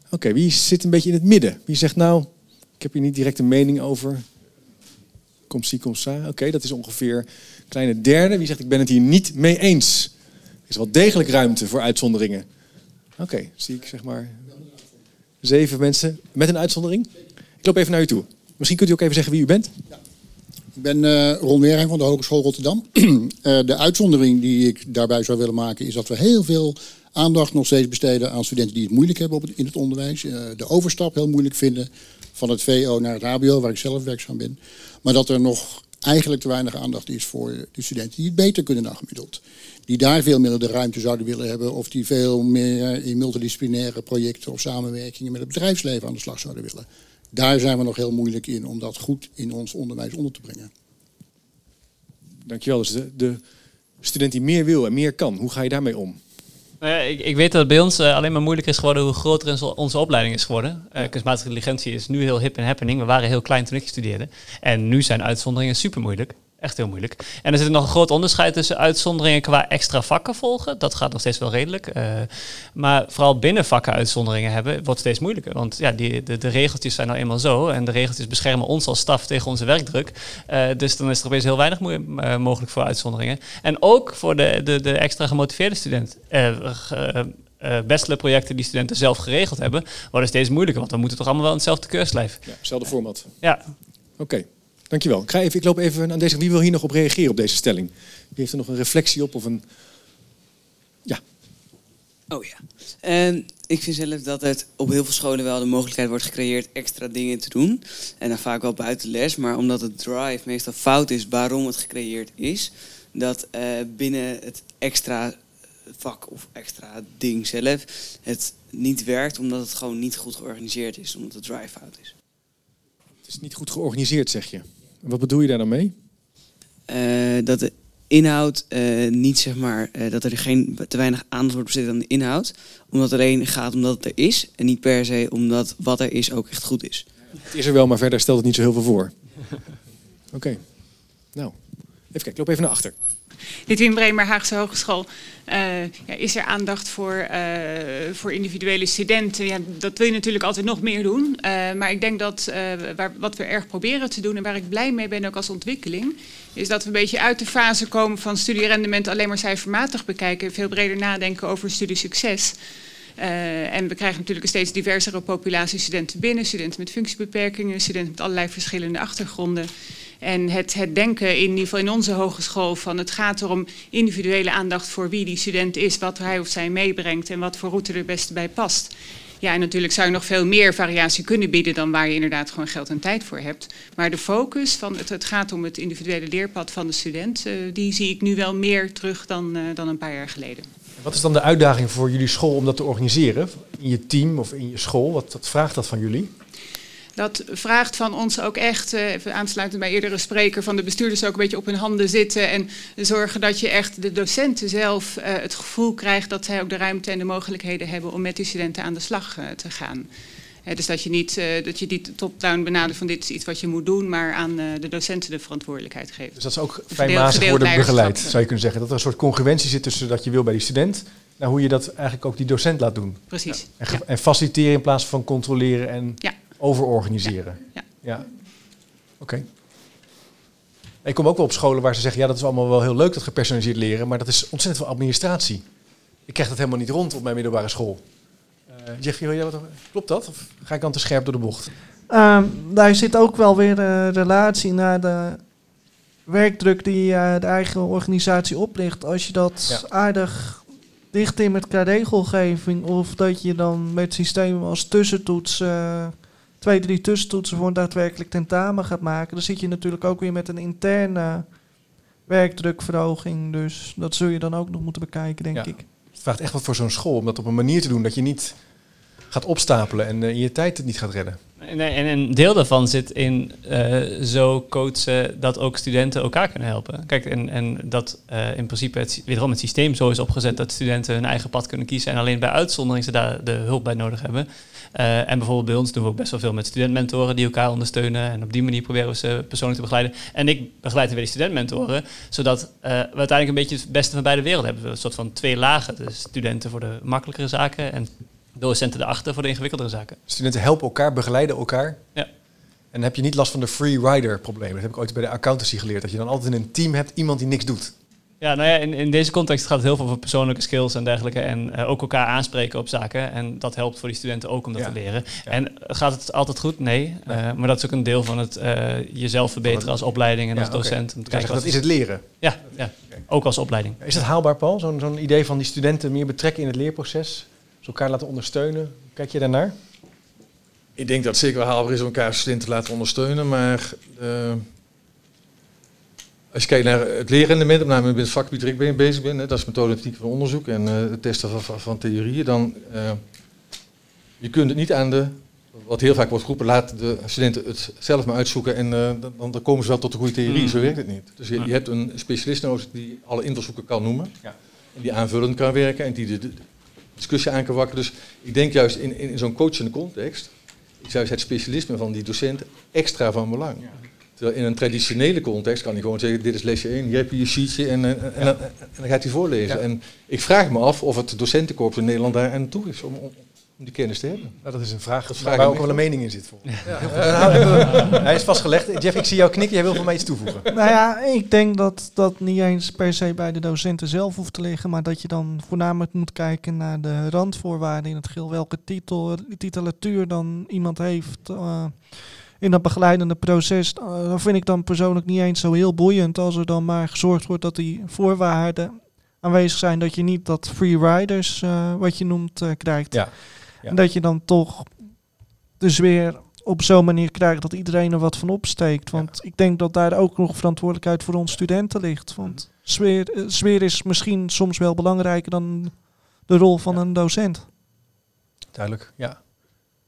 Oké, wie zit een beetje in het midden? Wie zegt nou, ik heb hier niet direct een mening over. Kom si, kom sa. Oké, dat is ongeveer een kleine derde. Wie zegt, ik ben het hier niet mee eens? Er is wel degelijk ruimte voor uitzonderingen. Oké, zie ik zeg maar zeven mensen met een uitzondering. Ik loop even naar u toe. Misschien kunt u ook even zeggen wie u bent. Ik ben eh Ron Weerheim van de Hogeschool Rotterdam. Eh, de uitzondering die ik daarbij zou willen maken is dat we heel veel aandacht nog steeds besteden aan studenten die het moeilijk hebben op in het onderwijs. Eh, de overstap heel moeilijk vinden van het VO naar het HBO, waar ik zelf werkzaam ben. Maar dat er nog eigenlijk te weinig aandacht is voor de studenten die het beter kunnen dan gemiddeld. Die daar veel meer de ruimte zouden willen hebben of die veel meer in multidisciplinaire projecten of samenwerkingen met het bedrijfsleven aan de slag zouden willen. Daar zijn we nog heel moeilijk in om dat goed in ons onderwijs onder te brengen. Dankjewel. Dus de, de student die meer wil en meer kan, hoe ga je daarmee om? Nou ja, ik, ik weet dat het bij ons eh, alleen maar moeilijker is geworden hoe groter onze, opleiding is geworden. Eh, kunstmatige intelligentie is nu heel hip en happening. We waren heel klein toen ik studeerde. En nu zijn uitzonderingen super moeilijk. Echt heel moeilijk. En er zit nog een groot onderscheid tussen uitzonderingen qua extra vakken volgen. Dat gaat nog steeds wel redelijk. Eh, maar vooral binnen vakken uitzonderingen hebben, wordt steeds moeilijker. Want ja, die, de, de regeltjes zijn nou eenmaal zo. En de regeltjes beschermen ons als staf tegen onze werkdruk. Eh, dus dan is er opeens heel weinig eh, mogelijk voor uitzonderingen. En ook voor de, de, de extra gemotiveerde student. Eh, bachelorprojecten die studenten zelf geregeld hebben, worden steeds moeilijker. Want we moeten toch allemaal wel in hetzelfde keurslijf. Ja, hetzelfde format. Ja, Oké, dankjewel. Ik, ga even, ik loop even aan deze. Wie wil hier nog op reageren op deze stelling? Wie heeft er nog een reflectie op of een. Ja, Oh ja. En ik vind zelf dat het op heel veel scholen wel de mogelijkheid wordt gecreëerd extra dingen te doen. En dan vaak wel buiten les. Maar omdat het drive meestal fout is waarom het gecreëerd is, dat eh, binnen het extra vak of extra ding zelf het niet werkt omdat het gewoon niet goed georganiseerd is. Omdat de drive fout is. het is niet goed georganiseerd, zeg je. Wat bedoel je daar dan mee? Eh, dat de inhoud eh, niet zeg maar eh, dat er geen te weinig aandacht wordt besteed aan de inhoud, omdat het alleen gaat omdat het er is en niet per se omdat wat er is ook echt goed is. Het is er wel, maar verder stelt het niet zo heel veel voor. Oké. Nou, even kijken. Ik loop even naar achter. Lidwin Bremer, Haagse Hogeschool. Eh, ja, is er aandacht voor, eh, voor individuele studenten? Ja, dat wil je natuurlijk altijd nog meer doen. Eh, maar ik denk dat waar, wat we erg proberen te doen en waar ik blij mee ben ook als ontwikkeling, is dat we een beetje uit de fase komen van studierendement alleen maar cijfermatig bekijken. Veel breder nadenken over studiesucces. Eh, en we krijgen natuurlijk een steeds diversere populatie studenten binnen. Studenten met functiebeperkingen, studenten met allerlei verschillende achtergronden. En het, het denken, in ieder geval in onze hogeschool, van het gaat erom individuele aandacht voor wie die student is, wat hij of zij meebrengt en wat voor route er beste bij past. Ja, en natuurlijk zou je nog veel meer variatie kunnen bieden dan waar je inderdaad gewoon geld en tijd voor hebt. Maar de focus van het, het gaat om het individuele leerpad van de student, eh, die zie ik nu wel meer terug dan, eh, dan een paar jaar geleden. Wat is dan de uitdaging voor jullie school om dat te organiseren? In je team of in je school? Wat vraagt dat van jullie? Dat vraagt van ons ook echt, eh, even aansluitend bij eerdere spreker, van de bestuurders ook een beetje op hun handen zitten en zorgen dat je echt de docenten zelf eh, het gevoel krijgt dat zij ook de ruimte en de mogelijkheden hebben om met die studenten aan de slag eh, te gaan. Dus dat je niet, dat je niet top-down benadert van dit is iets wat je moet doen, maar aan de docenten de verantwoordelijkheid geeft. Dus dat ze ook fijnmazig worden begeleid, zou je kunnen zeggen. Dat er een soort congruentie zit tussen wat je wil bij die student, naar hoe je dat eigenlijk ook die docent laat doen. Precies. En, en faciliteren in plaats van controleren en Ja. Overorganiseren. Ja. ja. Oké. Ik kom ook wel op scholen waar ze zeggen, ja dat is allemaal wel heel leuk dat gepersonaliseerd leren, maar dat is ontzettend veel administratie. Ik krijg dat helemaal niet rond op mijn middelbare school. Eh, Uh, wil jij wat, klopt dat? Of ga ik dan te scherp door de bocht? Ehm, daar zit ook wel weer een relatie naar de werkdruk die uh, de eigen organisatie oplicht. Als je dat aardig dicht in met qua regelgeving, of dat je dan met systemen als tussentoets, uh, twee, drie tussentoetsen voor een daadwerkelijk tentamen gaat maken, dan zit je natuurlijk ook weer met een interne werkdrukverhoging. Dus dat zul je dan ook nog moeten bekijken, denk ik. Het vraagt echt wat voor zo'n school om dat op een manier te doen dat je niet gaat opstapelen en uh, in je tijd het niet gaat redden. Nee, en een deel daarvan zit in uh, zo coachen dat ook studenten elkaar kunnen helpen. Kijk, en, en dat uh, in principe het, wederom het systeem zo is opgezet dat studenten hun eigen pad kunnen kiezen en alleen bij uitzondering ze daar de hulp bij nodig hebben. Uh, en bijvoorbeeld bij ons doen we ook best wel veel met studentmentoren die elkaar ondersteunen. En op die manier proberen we ze persoonlijk te begeleiden. En ik begeleid weer die studentmentoren, zodat we uiteindelijk een beetje het beste van beide werelden hebben. Een soort van twee lagen. Dus studenten voor de makkelijkere zaken en docenten erachter voor de ingewikkeldere zaken. Studenten helpen elkaar, begeleiden elkaar. Ja. En heb je niet last van de free rider probleem. Dat heb ik ooit bij de accountancy geleerd. Dat je dan altijd in een team hebt iemand die niks doet. Ja, nou ja, in, in deze context gaat het heel veel over persoonlijke skills en dergelijke. En uh, ook elkaar aanspreken op zaken. En dat helpt voor die studenten ook om dat Ja. te leren. Ja. En gaat het altijd goed? Nee. Uh, maar dat is ook een deel van het uh, jezelf verbeteren als opleiding en Ja, als docent. Om te Dus kijken dat is het leren. Ja, ja, ook als opleiding. Is dat haalbaar, Paul? Zo'n zo'n idee van die studenten meer betrekken in het leerproces? Elkaar laten ondersteunen? Kijk je daarnaar? Ik denk dat het zeker wel haalbaar is om elkaar studenten te laten ondersteunen, maar eh, als je kijkt naar het leerrendement, met name binnen het vakgebied waar ik mee bezig ben, hè, dat is methodologie van onderzoek en eh, het testen van, van, van theorieën, dan uh, je kunt het niet aan de, wat heel vaak wordt geroepen, laat de studenten het zelf maar uitzoeken en uh, dan, dan komen ze wel tot de goede theorie. Mm. Zo werkt het niet. Dus je, je hebt een specialist nodig die alle invalshoeken kan noemen, Ja. en die aanvullend kan werken en die de, de discussie aan kan wakkeren. Dus ik denk juist in, in, in zo'n coachende context is juist het specialisme van die docent extra van belang. Terwijl in een traditionele context kan hij gewoon zeggen, dit is lesje 1, jij hebt hier je sheetje en, en, en, en, en dan gaat hij voorlezen. Ja. En ik vraag me af of het docentenkorps in Nederland daar aan toe is om, om, om die kennis te hebben. Nou, dat is een vraag, Dat waar vraag ik ook wel een mening in zit. Voor. Nou, Hij is vastgelegd. Jeff, ik zie jou knikken. Jij wil van mij iets toevoegen. Nou ja, ik denk dat dat niet eens per se bij de docenten zelf hoeft te liggen, maar dat je dan voornamelijk moet kijken naar de randvoorwaarden in het geheel. Welke titel, titulatuur dan iemand heeft uh, in dat begeleidende proces. Uh, dat vind ik dan persoonlijk niet eens zo heel boeiend als er dan maar gezorgd wordt dat die voorwaarden aanwezig zijn. Dat je niet dat free riders, uh, wat je noemt, krijgt. Ja. Ja. En dat je dan toch dus weer op zo'n manier krijgt dat iedereen er wat van opsteekt. Want ik denk dat daar ook nog verantwoordelijkheid voor ons studenten ligt. Want sfeer, eh, sfeer is misschien soms wel belangrijker dan de rol van een docent. Duidelijk, ja. Oké.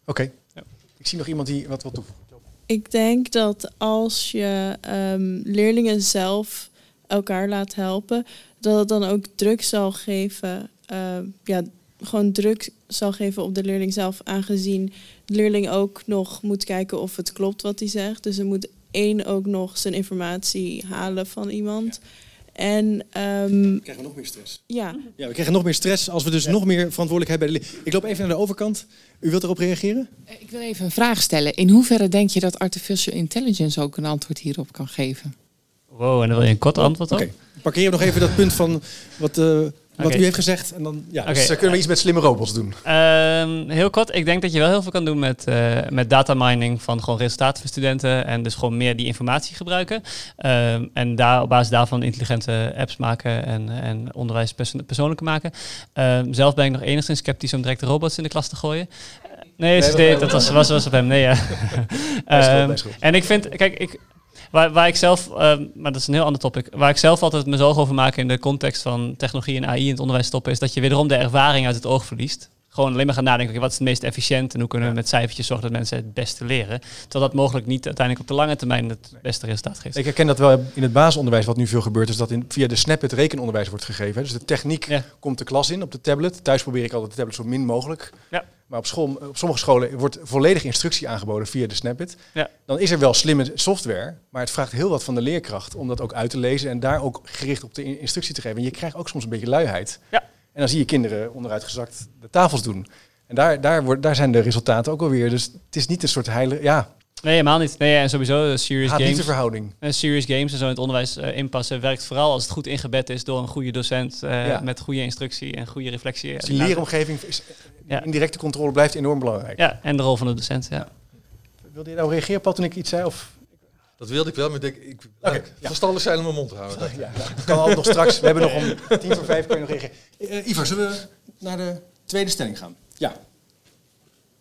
Okay. Ja. Ik zie nog iemand die wat wil toevoegen. Ik denk dat als je um, leerlingen zelf elkaar laat helpen, dat het dan ook druk zal geven. Uh, ja, gewoon druk zal geven op de leerling zelf, aangezien de leerling ook nog moet kijken of het klopt wat hij zegt. Dus er moet één ook nog zijn informatie halen van iemand. Ja. En, um, we krijgen nog meer stress. Ja. ja, we krijgen nog meer stress als we dus ja. nog meer verantwoordelijkheid bij de leerling. Ik loop even naar de overkant. U wilt erop reageren? Ik wil even een vraag stellen. In hoeverre denk je dat artificial intelligence ook een antwoord hierop kan geven? Wow, en dan wil je een kort antwoord op? Oké, okay. parkeer nog even dat punt van wat... Uh, wat okay. u heeft gezegd. En dan, ja. Okay. Dus kunnen we iets met slimme robots doen? Um, heel kort, ik denk dat je wel heel veel kan doen met, uh, met data mining van gewoon resultaten van studenten. En dus gewoon meer die informatie gebruiken. Um, en daar, op basis daarvan intelligente apps maken en, en onderwijs perso persoonlijker maken. Um, zelf ben ik nog enigszins sceptisch om direct robots in de klas te gooien. Nee, nee, nee, dat was, was, was op hem. Nee, ja. en ik vind, kijk, ik, Waar, waar ik zelf, uh, maar dat is een heel ander topic, waar ik zelf altijd me zorgen over maak in de context van technologie en AI in het onderwijs stoppen, is dat je wederom de ervaring uit het oog verliest. Gewoon alleen maar gaan nadenken, okay, wat is het meest efficiënt en hoe kunnen we met cijfertjes zorgen dat mensen het beste leren. Terwijl dat mogelijk niet uiteindelijk op de lange termijn het beste resultaat geeft. Ik herken dat wel in het basisonderwijs, wat nu veel gebeurt, is dat in, via de snap het rekenonderwijs wordt gegeven. Dus de techniek ja. komt de klas in op de tablet. Thuis probeer ik altijd de tablet zo min mogelijk. Ja. Maar op, school, op sommige scholen wordt volledige instructie aangeboden via de Snapit. Ja. Dan is er wel slimme software, maar het vraagt heel wat van de leerkracht om dat ook uit te lezen en daar ook gericht op de instructie te geven. En je krijgt ook soms een beetje luiheid. Ja. En dan zie je kinderen onderuitgezakt de tafels doen. En daar, daar, wordt, daar zijn de resultaten ook alweer. Dus het is niet een soort heilige... Ja, Nee, helemaal niet. Nee, en sowieso uh, serious Haat games. verhouding. En serious games en zo in het onderwijs uh, inpassen werkt vooral als het goed ingebed is door een goede docent uh, ja. met goede instructie en goede reflectie. Dus die leeromgeving is ja. indirecte controle blijft enorm belangrijk. Ja, en de rol van de docent. Ja. Wilde je nou reageren, Pat, toen ik iets zei? Of? Dat wilde ik wel, maar ik, ik okay, ja. verstandig zijn om mijn mond te houden. Sorry, ja, dat kan altijd nog straks. We hebben nog om tien voor vijf kun je nog reageren. Uh, Ivar, zullen we naar de tweede stelling gaan? Ja.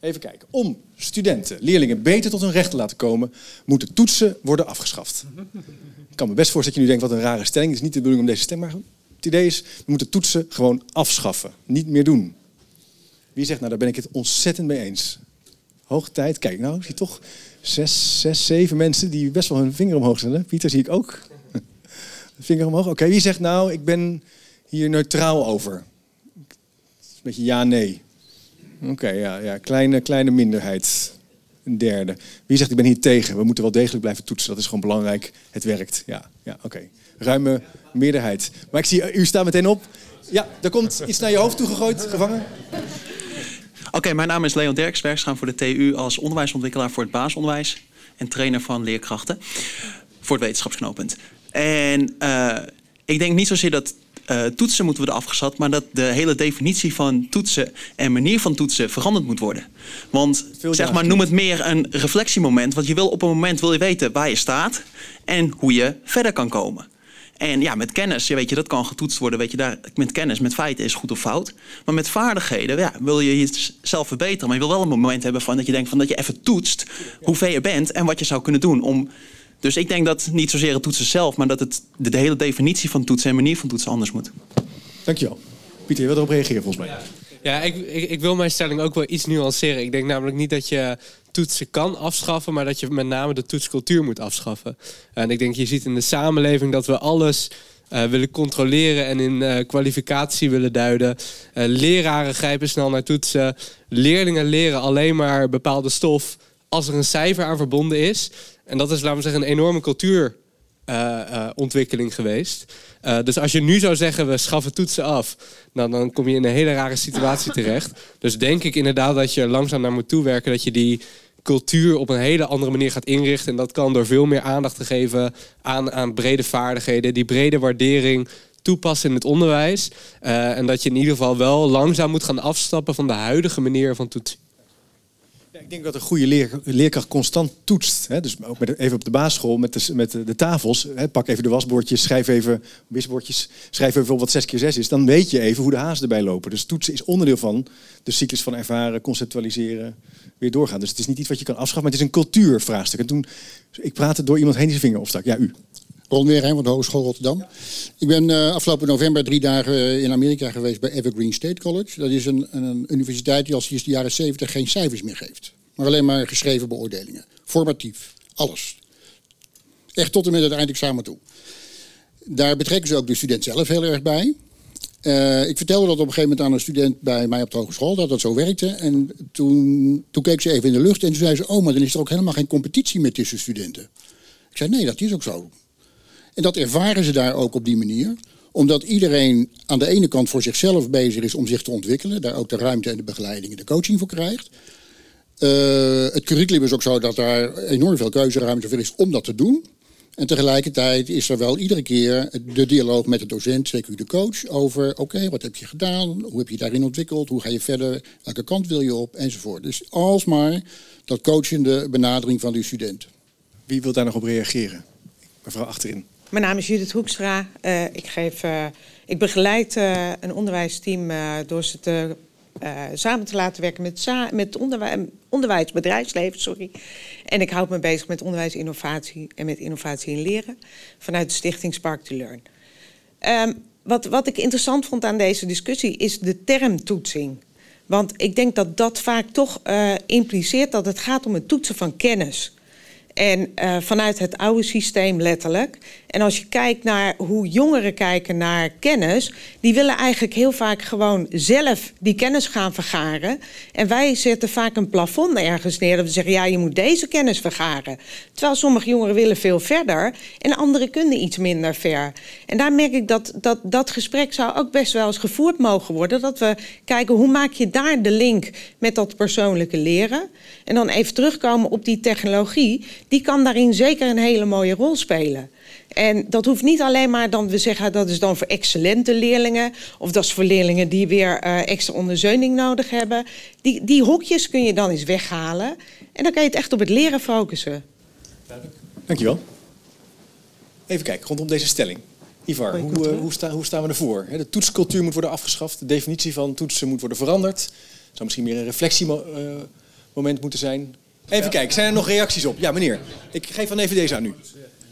Even kijken. Om studenten, leerlingen beter tot hun recht te laten komen, moeten toetsen worden afgeschaft. Ik kan me best voorstellen dat je nu denkt, wat een rare stelling. Het is niet de bedoeling om deze stem, maar het idee is, we moeten toetsen gewoon afschaffen. Niet meer doen. Wie zegt, nou daar ben ik het ontzettend mee eens. Hoog tijd. Kijk, nou zie je toch zes, zes, zeven mensen die best wel hun vinger omhoog zetten. Pieter zie ik ook. vinger omhoog. Oké, wie zegt nou, ik ben hier neutraal over? Een beetje ja, nee. Oké, ja, ja. Kleine, kleine minderheid. Een derde. Wie zegt ik ben hier tegen? We moeten wel degelijk blijven toetsen. Dat is gewoon belangrijk. Het werkt. Ja, ja oké. Ruime meerderheid. Maar ik zie, u staat meteen op. Ja, er komt iets naar je hoofd toe gegooid, gevangen. Oké, okay, mijn naam is Leon Derks, werkzaam voor de TU als onderwijsontwikkelaar voor het basisonderwijs en trainer van leerkrachten voor het wetenschapsknooppunt. En uh, ik denk niet zozeer dat uh, toetsen moeten worden afgezet, maar dat de hele definitie van toetsen en manier van toetsen veranderd moet worden. Want zeg maar, noem het meer een reflectiemoment, want je wil op een moment wil je weten waar je staat en hoe je verder kan komen. En ja, met kennis, je weet je, dat kan getoetst worden. Weet je, daar, met kennis, met feiten is goed of fout. Maar met vaardigheden ja, wil je jezelf verbeteren. Maar je wil wel een moment hebben van dat je denkt van dat je even toetst hoe ver je bent en wat je zou kunnen doen om. Dus ik denk dat niet zozeer het toetsen zelf, maar dat het de, de hele definitie van toetsen en manier van toetsen anders moet. Dankjewel. Pieter, je wilt erop reageren volgens mij. Ja, ik, ik, ik wil mijn stelling ook wel iets nuanceren. Ik denk namelijk niet dat je toetsen kan afschaffen, maar dat je met name de toetscultuur moet afschaffen. En ik denk, je ziet in de samenleving dat we alles uh, willen controleren en in uh, kwalificatie willen duiden. Uh, leraren grijpen snel naar toetsen. Leerlingen leren alleen maar bepaalde stof als er een cijfer aan verbonden is. En dat is, laten we zeggen, een enorme cultuurontwikkeling geweest. dus als je nu zou zeggen, we schaffen toetsen af, nou, dan kom je in een hele rare situatie terecht. Dus denk ik inderdaad dat je langzaam naar moet toewerken dat je die cultuur op een hele andere manier gaat inrichten. En dat kan door veel meer aandacht te geven aan, aan brede vaardigheden, die brede waardering toepassen in het onderwijs. Uh, en dat je in ieder geval wel langzaam moet gaan afstappen van de huidige manier van toetsen. Ik denk dat een goede leer, leerkracht constant toetst. Hè? Dus ook met, even op de basisschool met de, met de, tafels. Hè? Pak even de wasbordjes, schrijf even wisbordjes, schrijf even wat 6 keer 6 is. Dan weet je even hoe de hazen erbij lopen. Dus toetsen is onderdeel van de cyclus van ervaren, conceptualiseren, weer doorgaan. Dus het is niet iets wat je kan afschaffen, maar het is een cultuurvraagstuk. En toen, ik praatte door iemand heen die zijn vinger opstak. Ja, u. Ron Weerheim van de Hogeschool Rotterdam. Ik ben uh, afgelopen november drie dagen in Amerika geweest bij Evergreen State College. Dat is een, een universiteit die al sinds de jaren 70 geen cijfers meer geeft. Maar alleen maar geschreven beoordelingen. Formatief. Alles. Echt tot en met het eindexamen toe. Daar betrekken ze ook de student zelf heel erg bij. Uh, ik vertelde dat op een gegeven moment aan een student bij mij op de hogeschool, dat dat zo werkte. En toen, toen keek ze even in de lucht en toen zei ze, oh, maar dan is er ook helemaal geen competitie meer tussen studenten. Ik zei, nee, dat is ook zo. En dat ervaren ze daar ook op die manier omdat iedereen aan de ene kant voor zichzelf bezig is om zich te ontwikkelen. Daar ook de ruimte en de begeleiding en de coaching voor krijgt. Uh, het curriculum is ook zo dat daar enorm veel keuzeruimte voor is om dat te doen. En tegelijkertijd is er wel iedere keer de dialoog met de docent, zeker de coach, over oké, wat heb je gedaan, hoe heb je daarin ontwikkeld, hoe ga je verder, welke kant wil je op, enzovoort. Dus alsmaar dat coachende benadering van die student. Wie wil daar nog op reageren? Mevrouw achterin. Mijn naam is Judith Hoekstra. Uh, ik, geef, uh, ik begeleid uh, een onderwijsteam door ze te samen te laten werken met, met onderwijs. Sorry. En ik houd me bezig met onderwijsinnovatie en met innovatie in leren vanuit de stichting Spark to Learn. Um, wat, wat ik interessant vond aan deze discussie is de term toetsing. Want ik denk dat dat vaak toch impliceert dat het gaat om het toetsen van kennis. En uh, vanuit het oude systeem letterlijk. En als je kijkt naar hoe jongeren kijken naar kennis, die willen eigenlijk heel vaak gewoon zelf die kennis gaan vergaren. En wij zetten vaak een plafond ergens neer. Dat we zeggen, ja, je moet deze kennis vergaren. Terwijl sommige jongeren willen veel verder en anderen kunnen iets minder ver. En daar merk ik dat dat, dat gesprek zou ook best wel eens gevoerd mogen worden. Dat we kijken, hoe maak je daar de link met dat persoonlijke leren? En dan even terugkomen op die technologie. Die kan daarin zeker een hele mooie rol spelen. En dat hoeft niet alleen maar dan we zeggen dat is dan voor excellente leerlingen of dat is voor leerlingen die weer uh, extra ondersteuning nodig hebben. Die, die hokjes kun je dan eens weghalen en dan kan je het echt op het leren focussen. Dankjewel. Even kijken, rondom deze stelling. Ivar, hoe, uh, hoe, sta, hoe, staan we ervoor? De toetscultuur moet worden afgeschaft. De definitie van toetsen moet worden veranderd. Er zou misschien meer een reflectiemoment moeten zijn. Even kijken, zijn er nog reacties op? Ja, meneer. Ik geef dan even deze aan u.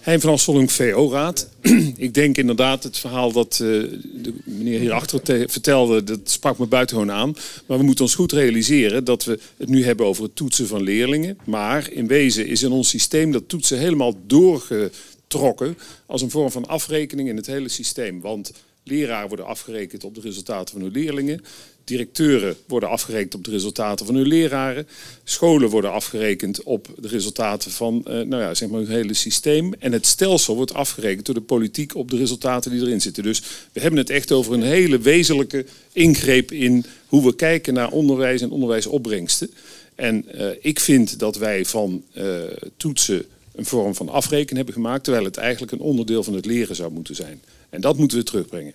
Hein van Asselling, VO-raad. ik denk inderdaad het verhaal dat uh, de meneer hierachter vertelde, dat sprak me buitengewoon aan. Maar we moeten ons goed realiseren dat we het nu hebben over het toetsen van leerlingen. Maar in wezen is in ons systeem dat toetsen helemaal doorgetrokken als een vorm van afrekening in het hele systeem. Want leraren worden afgerekend op de resultaten van hun leerlingen. Directeuren worden afgerekend op de resultaten van hun leraren. Scholen worden afgerekend op de resultaten van uh, nou ja, zeg maar het hele systeem. En het stelsel wordt afgerekend door de politiek op de resultaten die erin zitten. Dus we hebben het echt over een hele wezenlijke ingreep in hoe we kijken naar onderwijs en onderwijsopbrengsten. En uh, ik vind dat wij van uh, toetsen een vorm van afrekenen hebben gemaakt, terwijl het eigenlijk een onderdeel van het leren zou moeten zijn. En dat moeten we terugbrengen.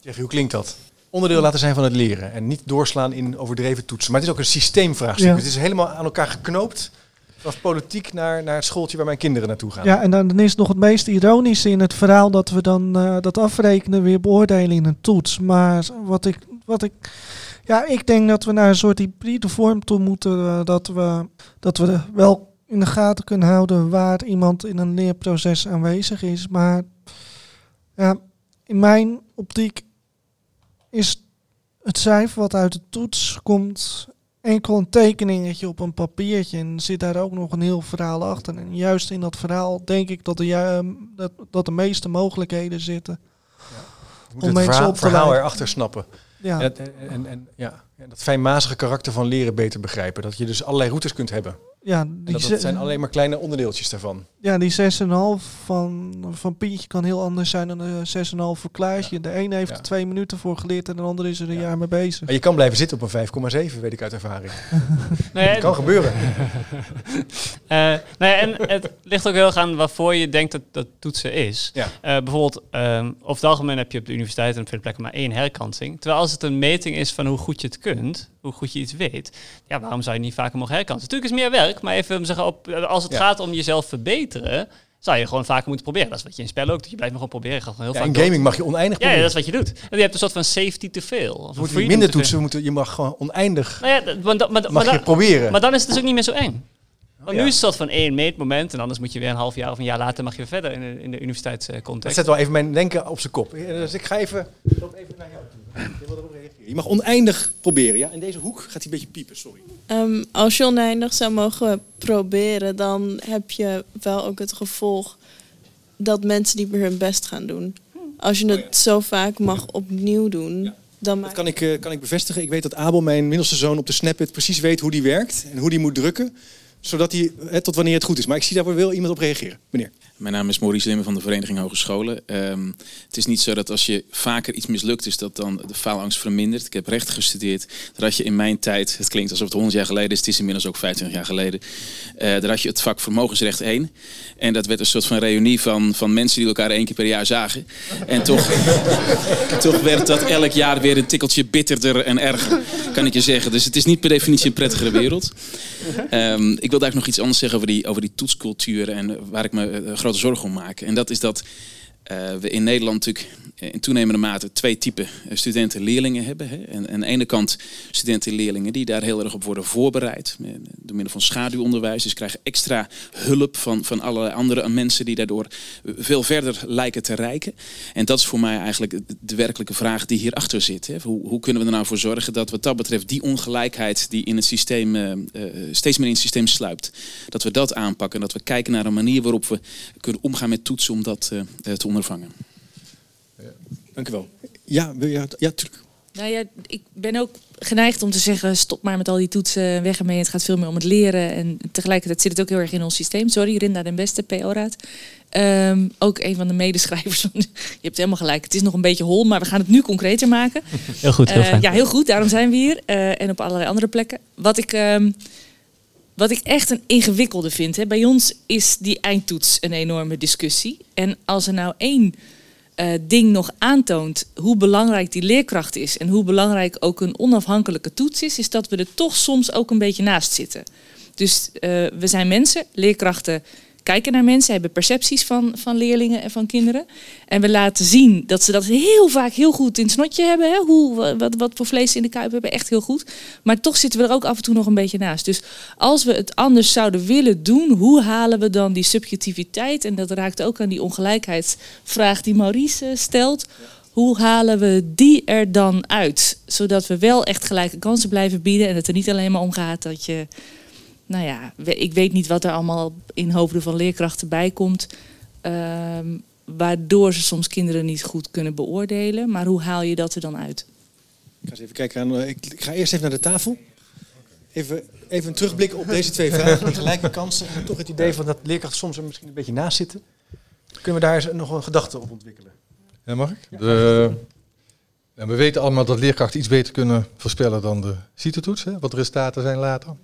Zeg, hoe klinkt dat? Onderdeel laten zijn van het leren. En niet doorslaan in overdreven toetsen. Maar het is ook een systeemvraagstuk. Ja. Het is helemaal aan elkaar geknoopt. Van politiek naar, naar het schooltje waar mijn kinderen naartoe gaan. Ja, en dan, dan is nog het meest ironische in het verhaal dat we dan uh, dat afrekenen weer beoordelen in een toets. Maar wat ik, wat ik, ja, ik denk dat we naar een soort hybride vorm toe moeten. Uh, dat, we, dat we wel in de gaten kunnen houden waar iemand in een leerproces aanwezig is. Maar ja, in mijn optiek is het cijfer wat uit de toets komt enkel een tekeningetje op een papiertje en zit daar ook nog een heel verhaal achter. En juist in dat verhaal denk ik dat, de, dat, dat de meeste mogelijkheden zitten. Ja. om mensen verhaal, op te verhaal erachter snappen. Ja. En, en, en, ja, dat fijnmazige karakter van leren beter begrijpen. Dat je dus allerlei routes kunt hebben. Ja, die dat, dat zijn alleen maar kleine onderdeeltjes daarvan. Ja, die 6,5 van, van Pietje kan heel anders zijn dan de 6,5 voor Klaasje. Ja. De ene heeft ja. er twee minuten voor geleerd en de andere is er een ja. jaar mee bezig. Maar je kan blijven zitten op een 5,7, weet ik uit ervaring. nee, dat kan gebeuren. uh, nee, en het ligt ook heel erg aan waarvoor je denkt dat dat toetsen is. Ja. Uh, bijvoorbeeld, um, over het algemeen heb je op de universiteit en op veel plekken maar één herkansing. Terwijl als het een meting is van hoe goed je het kunt, hoe goed je iets weet, ja, waarom zou je niet vaker mogen herkansen? Natuurlijk is meer werk, maar even zeggen, op, als het ja. gaat om jezelf verbeteren, zou je gewoon vaker moeten proberen. Dat is wat je in spel ook doet. Je blijft nog gewoon proberen. Gewoon heel ja, vaak in gaming mag je oneindig proberen. Ja, dat is wat je doet. En je hebt een soort van safety te veel. Of je moet minder toetsen. Moeten, je mag gewoon oneindig nou ja, maar, maar, maar, mag maar, je proberen. Maar dan is het dus ook niet meer zo eng. Want ja. nu is het soort van één meetmoment en anders moet je weer een half jaar of een jaar later mag je weer verder in de, in de universiteitscontext. Dat zet wel even mijn denken op zijn kop. Dus ik ga even, even naar jou toe. Je mag oneindig proberen. Ja? In deze hoek gaat hij een beetje piepen, sorry. Um, als je oneindig zou mogen proberen, dan heb je wel ook het gevolg dat mensen niet meer hun best gaan doen. Als je het oh ja. zo vaak mag opnieuw doen. Ja. Dan dat kan ik, uh, kan ik bevestigen. Ik weet dat Abel, mijn middelste zoon, op de Snapit precies weet hoe die werkt en hoe die moet drukken zodat hij tot wanneer het goed is. Maar ik zie daar wel iemand op reageren. Meneer. Mijn naam is Maurice Limmer van de Vereniging Hogescholen. Um, het is niet zo dat als je vaker iets mislukt is, dat dan de faalangst vermindert. Ik heb recht gestudeerd. Daar had je in mijn tijd, het klinkt alsof het 100 jaar geleden is, het is inmiddels ook 25 jaar geleden. Uh, daar had je het vak vermogensrecht 1. En dat werd een soort van reunie van, van mensen die elkaar één keer per jaar zagen. En toch, toch werd dat elk jaar weer een tikkeltje bitterder en erger, kan ik je zeggen. Dus het is niet per definitie een prettigere wereld. Um, ik wilde eigenlijk nog iets anders zeggen over die, over die toetscultuur en waar ik me uh, grote zorgen om maak. En dat is dat eh, we in Nederland natuurlijk in toenemende mate twee typen eh, studenten en leerlingen hebben. Hè. En aan de ene kant studenten en leerlingen die daar heel erg op worden voorbereid. eh, Door middel van schaduwonderwijs. Dus krijgen extra hulp van, van allerlei andere mensen die daardoor veel verder lijken te reiken. En dat is voor mij eigenlijk de- werkelijke vraag die hierachter zit. Hè. Hoe, hoe kunnen we er nou voor zorgen dat wat dat betreft die ongelijkheid die in het systeem eh, steeds meer in het systeem sluipt. Dat we dat aanpakken. Dat we kijken naar een manier waarop we kunnen omgaan met toetsen om dat eh, te ondervangen. Dank u wel. Ja, wil je, ja, tuurlijk. Nou ja, ik ben ook geneigd om te zeggen: stop maar met al die toetsen, weg ermee. Het gaat veel meer om het leren. En tegelijkertijd zit het ook heel erg in ons systeem. Sorry, Rinda den Beste, PO-raad. Ehm, ook een van de medeschrijvers. Van, je hebt helemaal gelijk. Het is nog een beetje hol, maar we gaan het nu concreter maken. Heel goed, heel fijn. ja, heel goed. Daarom zijn we hier. eh, en op allerlei andere plekken. Wat ik, ehm, wat ik echt een ingewikkelde vind. Hè. Bij ons is die eindtoets een enorme discussie. En als er nou één eh, ding nog aantoont hoe belangrijk die leerkracht is en hoe belangrijk ook een onafhankelijke toets is, is dat we er toch soms ook een beetje naast zitten. Dus eh, we zijn mensen, leerkrachten kijken naar mensen, hebben percepties van, van leerlingen en van kinderen. En we laten zien dat ze dat heel vaak heel goed in het snotje hebben. Hè? Hoe, wat, wat voor vlees in de kuip hebben, echt heel goed. Maar toch zitten we er ook af en toe nog een beetje naast. Dus als we het anders zouden willen doen, hoe halen we dan die subjectiviteit? En dat raakt ook aan die ongelijkheidsvraag die Maurice eh, stelt. Hoe halen we die er dan uit? Zodat we wel echt gelijke kansen blijven bieden. En het er niet alleen maar om gaat dat je. Nou ja, ik weet niet wat er allemaal in hoofden van leerkrachten bij komt. ehm, waardoor ze soms kinderen niet goed kunnen beoordelen. Maar hoe haal je dat er dan uit? Ik ga eens even kijken aan. eh, Ik, ik ga eerst even naar de tafel. Even, even een terugblik op deze twee vragen. Die gelijke kansen. En toch het idee van dat leerkrachten soms er misschien een beetje naast zitten. Kunnen we daar eens nog een gedachte op ontwikkelen? Ja, mag ik? De, we weten allemaal dat leerkrachten iets beter kunnen voorspellen dan de CITO-toets, hè, wat de resultaten zijn later.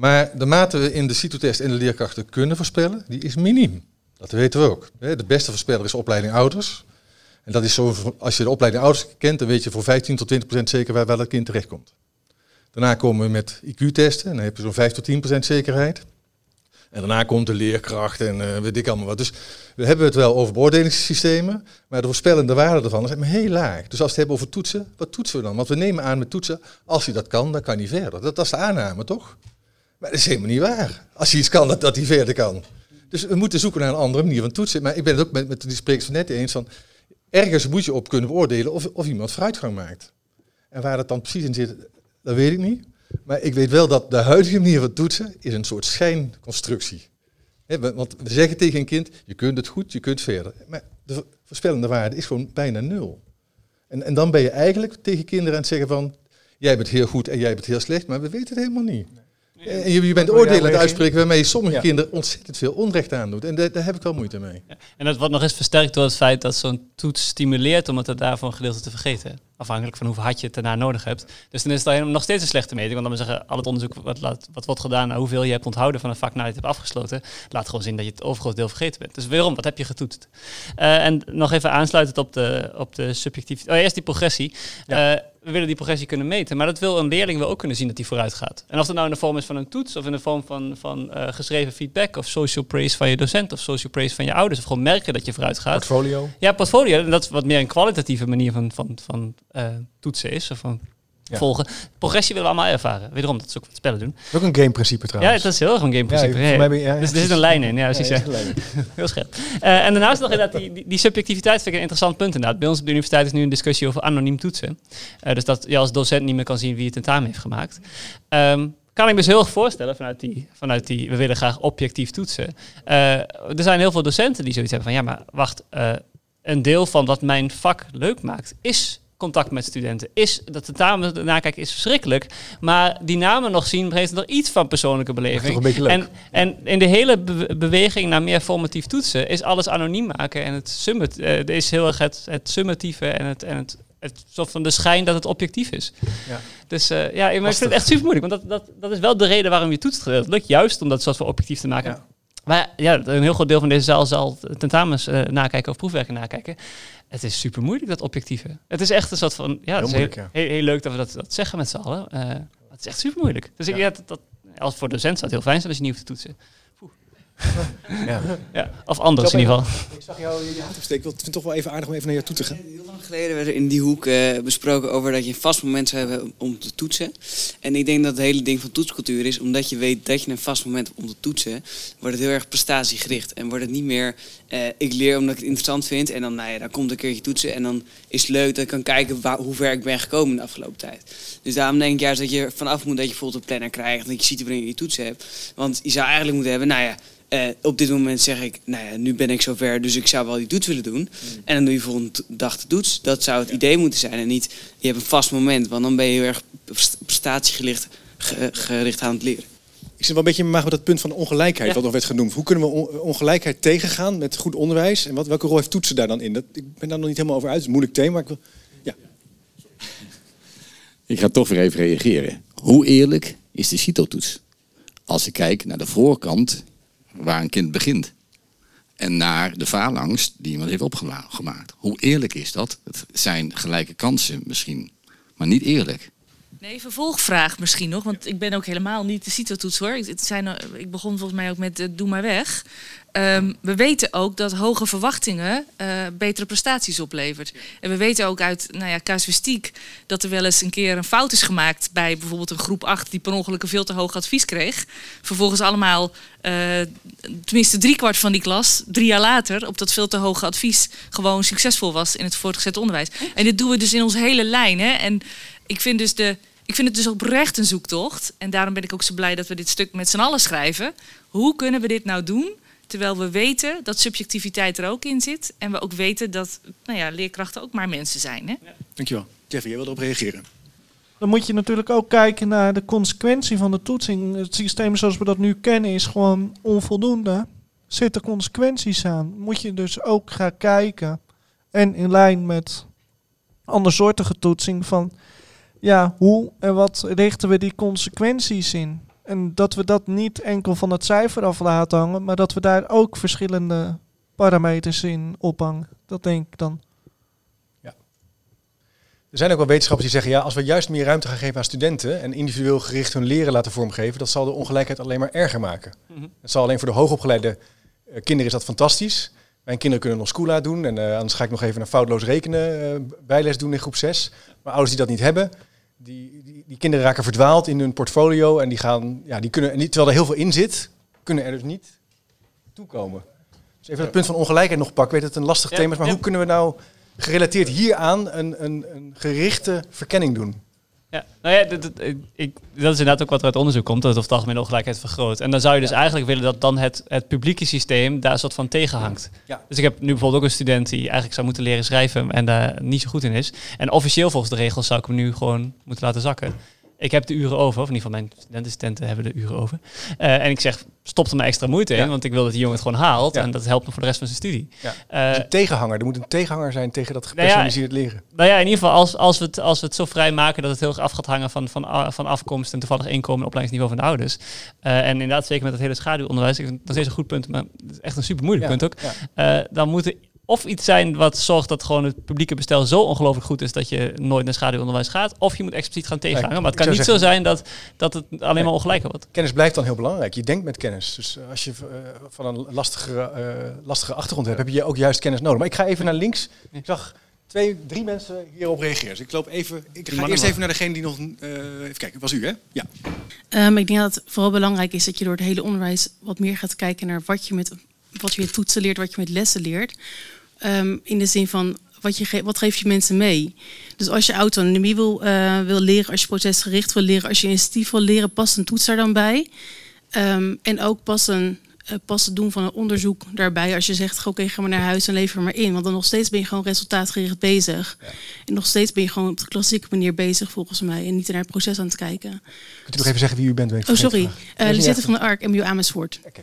Maar de mate we in de CITO-test en de leerkrachten kunnen voorspellen, die is miniem. Dat weten we ook. De beste voorspeller is opleiding ouders. En dat is zo, als je de opleiding ouders kent, dan weet je voor 15 tot 20 procent zeker waar wel het kind terechtkomt. Daarna komen we met IQ-testen en dan heb je zo'n 5 tot 10 procent zekerheid. En daarna komt de leerkracht en eh, weet ik allemaal wat. Dus we hebben het wel over beoordelingssystemen, maar de voorspellende waarde ervan is heel laag. Dus als we het hebben over toetsen, wat toetsen we dan? Want we nemen aan met toetsen, als hij dat kan, dan kan hij verder. Dat, dat is de aanname, toch? Maar dat is helemaal niet waar. Als hij iets kan, dat, dat hij verder kan. Dus we moeten zoeken naar een andere manier van toetsen. Maar ik ben het ook met, met die sprekers van net eens van, ergens moet je op kunnen beoordelen of, of iemand vooruitgang maakt. En waar dat dan precies in zit, dat weet ik niet. Maar ik weet wel dat de huidige manier van toetsen is een soort schijnconstructie. Want we zeggen tegen een kind, je kunt het goed, je kunt verder. Maar de vo- voorspellende waarde is gewoon bijna nul. En, en dan ben je eigenlijk tegen kinderen aan het zeggen van, jij bent heel goed en jij bent heel slecht, maar we weten het helemaal niet. En je, je bent oordelen aan het uitspreken waarmee je sommige Ja. kinderen ontzettend veel onrecht aandoet. En daar, daar heb ik wel moeite mee. En dat wordt nog eens versterkt door het feit dat zo'n toets stimuleert om het daarvan een gedeelte te vergeten. Afhankelijk van hoeveel hard je het daarna nodig hebt. Dus dan is het nog steeds een slechte meting. Want dan we zeggen, al het onderzoek wat, laat, wat wordt gedaan naar hoeveel je hebt onthouden van een vak nadat je het hebt afgesloten, laat gewoon zien dat je het overgroot deel vergeten bent. Dus waarom? Wat heb je getoetst? Eh, en nog even aansluitend op de, op de subjectiviteit. Oh, eerst die progressie. Eh, we willen die progressie kunnen meten, maar dat wil een leerling wel ook kunnen zien dat hij vooruit gaat. En of dat nou in de vorm is van een toets, of in de vorm van, van eh, geschreven feedback, of social praise van je docent, of social praise van je ouders, of gewoon merken dat je vooruit gaat. Portfolio. Ja, portfolio. En dat is wat meer een kwalitatieve manier van, van, van eh, toetsen is, of van Ja. volgen. Progressie willen we allemaal ervaren. Wederom, dat is ook wat spellen doen. Ook een gameprincipe trouwens. Ja, dat is heel erg een gameprincipe. Ja, je- dus er zit een lijn in. Ja, precies. Heel scherp. Eh, en daarnaast nog inderdaad die, die, subjectiviteit vind ik een interessant punt inderdaad. Bij ons op de universiteit is nu een discussie over anoniem toetsen. Eh, dus dat je als docent niet meer kan zien wie het tentamen heeft gemaakt. Ehm, kan ik me dus heel erg voorstellen vanuit die, vanuit die we willen graag objectief toetsen. Eh, er zijn heel veel docenten die zoiets hebben van ja, maar wacht, een deel van wat mijn vak leuk maakt is contact met studenten. Is dat tentamen nakijken is verschrikkelijk, maar die namen nog zien brengt nog iets van persoonlijke beleving. toch een beetje leuk. En, en in de hele be- beweging naar meer formatief toetsen is alles anoniem maken en het summit eh, is heel erg het, het summatieve en het, en het, het soort van de schijn dat het objectief is. Ja. Dus eh, ja, maar ik vind het echt super moeilijk, want dat, dat, dat is wel de reden waarom je toetst. Dat lukt juist om dat soort van objectief te maken. Maar ja, een heel groot deel van deze zaal zal tentamens eh, nakijken of proefwerken nakijken. Het is super moeilijk, dat objectieve. Het is echt een soort van... Ja, het heel, moeilijk, ja. heel, heel leuk dat we dat, dat zeggen met z'n allen. Eh, het is echt super moeilijk. Dus ik, ja, dat, dat, als voor docent zou het heel fijn zijn als je niet hoeft te toetsen. Ja. Ja, of anders in ieder geval. Ik zag jou je hand opsteken. Ik vind het toch wel even aardig om even naar jou toe te gaan. Heel lang geleden werd er in die hoek eh, besproken over dat je een vast moment zou hebben om te toetsen. En ik denk dat het hele ding van toetscultuur is, omdat je weet dat je een vast moment hebt om te toetsen, wordt het heel erg prestatiegericht. En wordt het niet meer, eh, ik leer omdat ik het interessant vind en dan, nou ja, dan komt een keertje toetsen en dan is het leuk dat ik kan kijken waar, hoe ver ik ben gekomen de afgelopen tijd. Dus daarom denk ik juist dat je vanaf moet dat je bijvoorbeeld een planner krijgt, dat je ziet wanneer je je toetsen hebt. Want je zou eigenlijk moeten hebben, nou ja, eh, op dit moment zeg ik, nou ja, nu ben ik zover, dus ik zou wel die toets willen doen. En dan doe je volgende t- dag de toets. Dat zou het idee moeten zijn. En niet, je hebt een vast moment, want dan ben je heel erg prest- prestatiegericht ge- gericht aan het leren. Ik zit wel een beetje in mijn maag met dat punt van ongelijkheid, Ja. wat nog werd genoemd. Hoe kunnen we on- ongelijkheid tegengaan met goed onderwijs? En wat, welke rol heeft toetsen daar dan in? Dat, ik ben daar nog niet helemaal over uit. Het is een moeilijk thema. Maar ik wil, ja. Ik ga toch weer even reageren. Hoe eerlijk is de CITO-toets? Als ik kijk naar de voorkant waar een kind begint. En naar de faalangst die iemand heeft opgemaakt. Hoe eerlijk is dat? Het zijn gelijke kansen misschien, maar niet eerlijk. Nee, vervolgvraag misschien nog, want ik ben ook helemaal niet de CITO-toets hoor. Ik, het zijn, er- ik begon volgens mij ook met eh, doe maar weg. Ehm, we weten ook dat hoge verwachtingen eh, betere prestaties oplevert. En we weten ook uit nou ja, casuïstiek dat er wel eens een keer een fout is gemaakt bij bijvoorbeeld een groep 8 die per ongeluk een veel te hoog advies kreeg. Vervolgens allemaal, eh, tenminste driekwart van die klas, drie jaar later, op dat veel te hoge advies gewoon succesvol was in het voortgezet onderwijs. En dit doen we dus in onze hele lijn. Hè? En ik vind dus de ik vind het dus oprecht een zoektocht. En daarom ben ik ook zo blij dat we dit stuk met z'n allen schrijven. Hoe kunnen we dit nou doen? Terwijl we weten dat subjectiviteit er ook in zit. En we ook weten dat nou ja, leerkrachten ook maar mensen zijn. Hè? Dankjewel. Jeffrey, jij wilde erop reageren. Dan moet je natuurlijk ook kijken naar de consequentie van de toetsing. Het systeem zoals we dat nu kennen is gewoon onvoldoende. Zitten consequenties aan? Moet je dus ook gaan kijken. En in lijn met andersoortige toetsing van... Ja, hoe en wat richten we die consequenties in? En dat we dat niet enkel van het cijfer af laten hangen... maar dat we daar ook verschillende parameters in ophangen. Dat denk ik dan. Er zijn ook wel wetenschappers die zeggen, ja, als we juist meer ruimte gaan geven aan studenten en individueel gericht hun leren laten vormgeven, dat zal de ongelijkheid alleen maar erger maken. Mhm. Het zal alleen voor de hoogopgeleide eh, kinderen is dat fantastisch. Mijn kinderen kunnen nog schoola doen en eh, anders ga ik nog even een foutloos rekenen eh, bijles doen in groep 6. Maar ouders die dat niet hebben, die, die, die kinderen raken verdwaald in hun portfolio en die gaan, ja, die kunnen, en die- terwijl er heel veel in zit, kunnen er dus niet toekomen. Dus even het punt van ongelijkheid nog pakken. Ik weet dat het een lastig Ja, thema is, maar ja. hoe kunnen we nou gerelateerd hieraan een, een, een gerichte verkenning doen? Ja, nou ja, dat, dat, ik, dat is inderdaad ook wat er uit onderzoek komt, dat het algemeen de ongelijkheid vergroot. En dan zou je dus eigenlijk willen dat dan het, het publieke systeem daar een soort van tegenhangt. Ja. Dus ik heb nu bijvoorbeeld ook een student die eigenlijk zou moeten leren schrijven en daar niet zo goed in is. En officieel volgens de regels zou ik hem nu gewoon moeten laten zakken. Ik heb de uren over, of in ieder geval mijn studenten hebben de uren over. Eh, en ik zeg, stop er maar extra moeite in, Ja. want ik wil dat die jongen het gewoon haalt. Ja. En dat helpt hem voor de rest van zijn studie. Ja. Eh, Dus een tegenhanger. Er moet een tegenhanger zijn tegen dat Nou ja, gepersonaliseerd leren. Nou ja, in ieder geval als, als, we het, als we het zo vrij maken dat het heel erg af gaat hangen van, van, van afkomst en toevallig inkomen en opleidingsniveau van de ouders. Eh, en inderdaad, zeker met het hele schaduwonderwijs, ik vind het nog steeds een goed punt, maar het is echt een super moeilijk Ja, punt ook. ja. Eh, dan moet er of iets zijn wat zorgt dat gewoon het publieke bestel zo ongelooflijk goed is dat je nooit naar schaduwonderwijs gaat, of je moet expliciet gaan tegenhangen. Maar het kan niet zo zijn dat, dat het alleen Nee. maar ongelijker wordt. Kennis blijft dan heel belangrijk. Je denkt met kennis. Dus eh, als je eh, van een lastige, eh, lastige achtergrond hebt, heb je ook juist kennis nodig. Maar ik ga even naar links. Ik zag twee, drie mensen hierop reageren. Dus ik loop even. Ik ga eerst even naar degene die nog. eh, even kijken, was u hè? Ja. Ehm, ik denk dat het vooral belangrijk is dat je door het hele onderwijs wat meer gaat kijken naar wat je met, wat je met toetsen leert, wat je met lessen leert. Ehm, in de zin van wat, je ge- wat geef je mensen mee? Dus als je autonomie wil, eh, wil leren, als je procesgericht wil leren, als je initiatief wil leren, past een toets daar dan bij. Ehm, en ook pas, een, eh, pas het doen van een onderzoek daarbij. Als je zegt, oké, ga maar naar huis en lever maar in. Want dan nog steeds ben je gewoon resultaatgericht bezig. En nog steeds ben je gewoon op de klassieke manier bezig volgens mij. En niet naar het proces aan het kijken. Kunt u nog even zeggen wie u bent? Oh, sorry. Uh, Lisette van de Ark, MBO Amersfoort. Leuk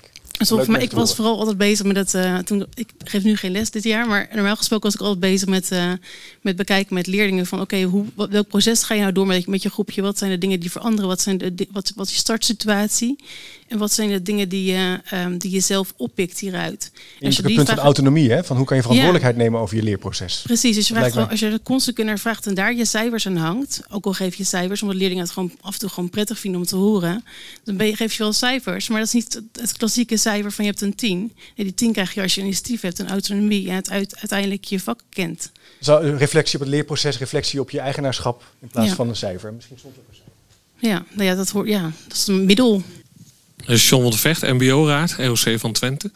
om ik was vooral altijd bezig met het. eh, toen, ik geef nu geen les dit jaar, maar normaal gesproken was ik altijd bezig met, eh, met bekijken met leerlingen van oké, hoe wat- welk proces ga je nou door met, met je groepje? Wat zijn de dingen die veranderen? Wat, zijn de, wat, wat is je startsituatie? En wat zijn de dingen die je, ehm, die je zelf oppikt hieruit? Je hebt het punt van autonomie, hè? van hoe kan je verantwoordelijkheid nemen over je leerproces. Precies, dus je vraagt gewoon, als je de consequenner vraagt en daar je cijfers aan hangt, ook al geef je cijfers, omdat leerlingen het gewoon af en toe gewoon prettig vinden om te horen, dan ben je, geef je wel cijfers, maar dat is niet het, klassieke cijfer van je hebt een 10. Nee, die 10 krijg je als je initiatief hebt, een autonomie en het uit, uiteindelijk je vak kent. Zo, een reflectie op het leerproces, reflectie op je eigenaarschap in plaats Ja. van een cijfer. Misschien stond er een cijfer. Ja, nou ja, dat, hoort, ja, dat is een middel. Is John der Vecht, MBO-raad, EOC van Twente.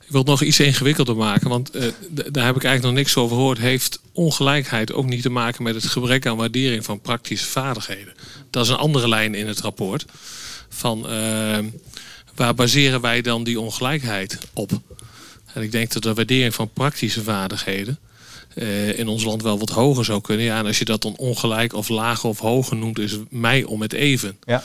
Ik wil het nog iets ingewikkelder maken, want eh, daar heb ik eigenlijk nog niks over gehoord. Heeft ongelijkheid ook niet te maken met het gebrek aan waardering van praktische vaardigheden? Dat is een andere lijn in het rapport. Van, eh, waar baseren wij dan die ongelijkheid op? En ik denk dat de waardering van praktische vaardigheden eh, in ons land wel wat hoger zou kunnen. Ja, en als je dat dan ongelijk of lager of hoger noemt, is mij om het even. Ja.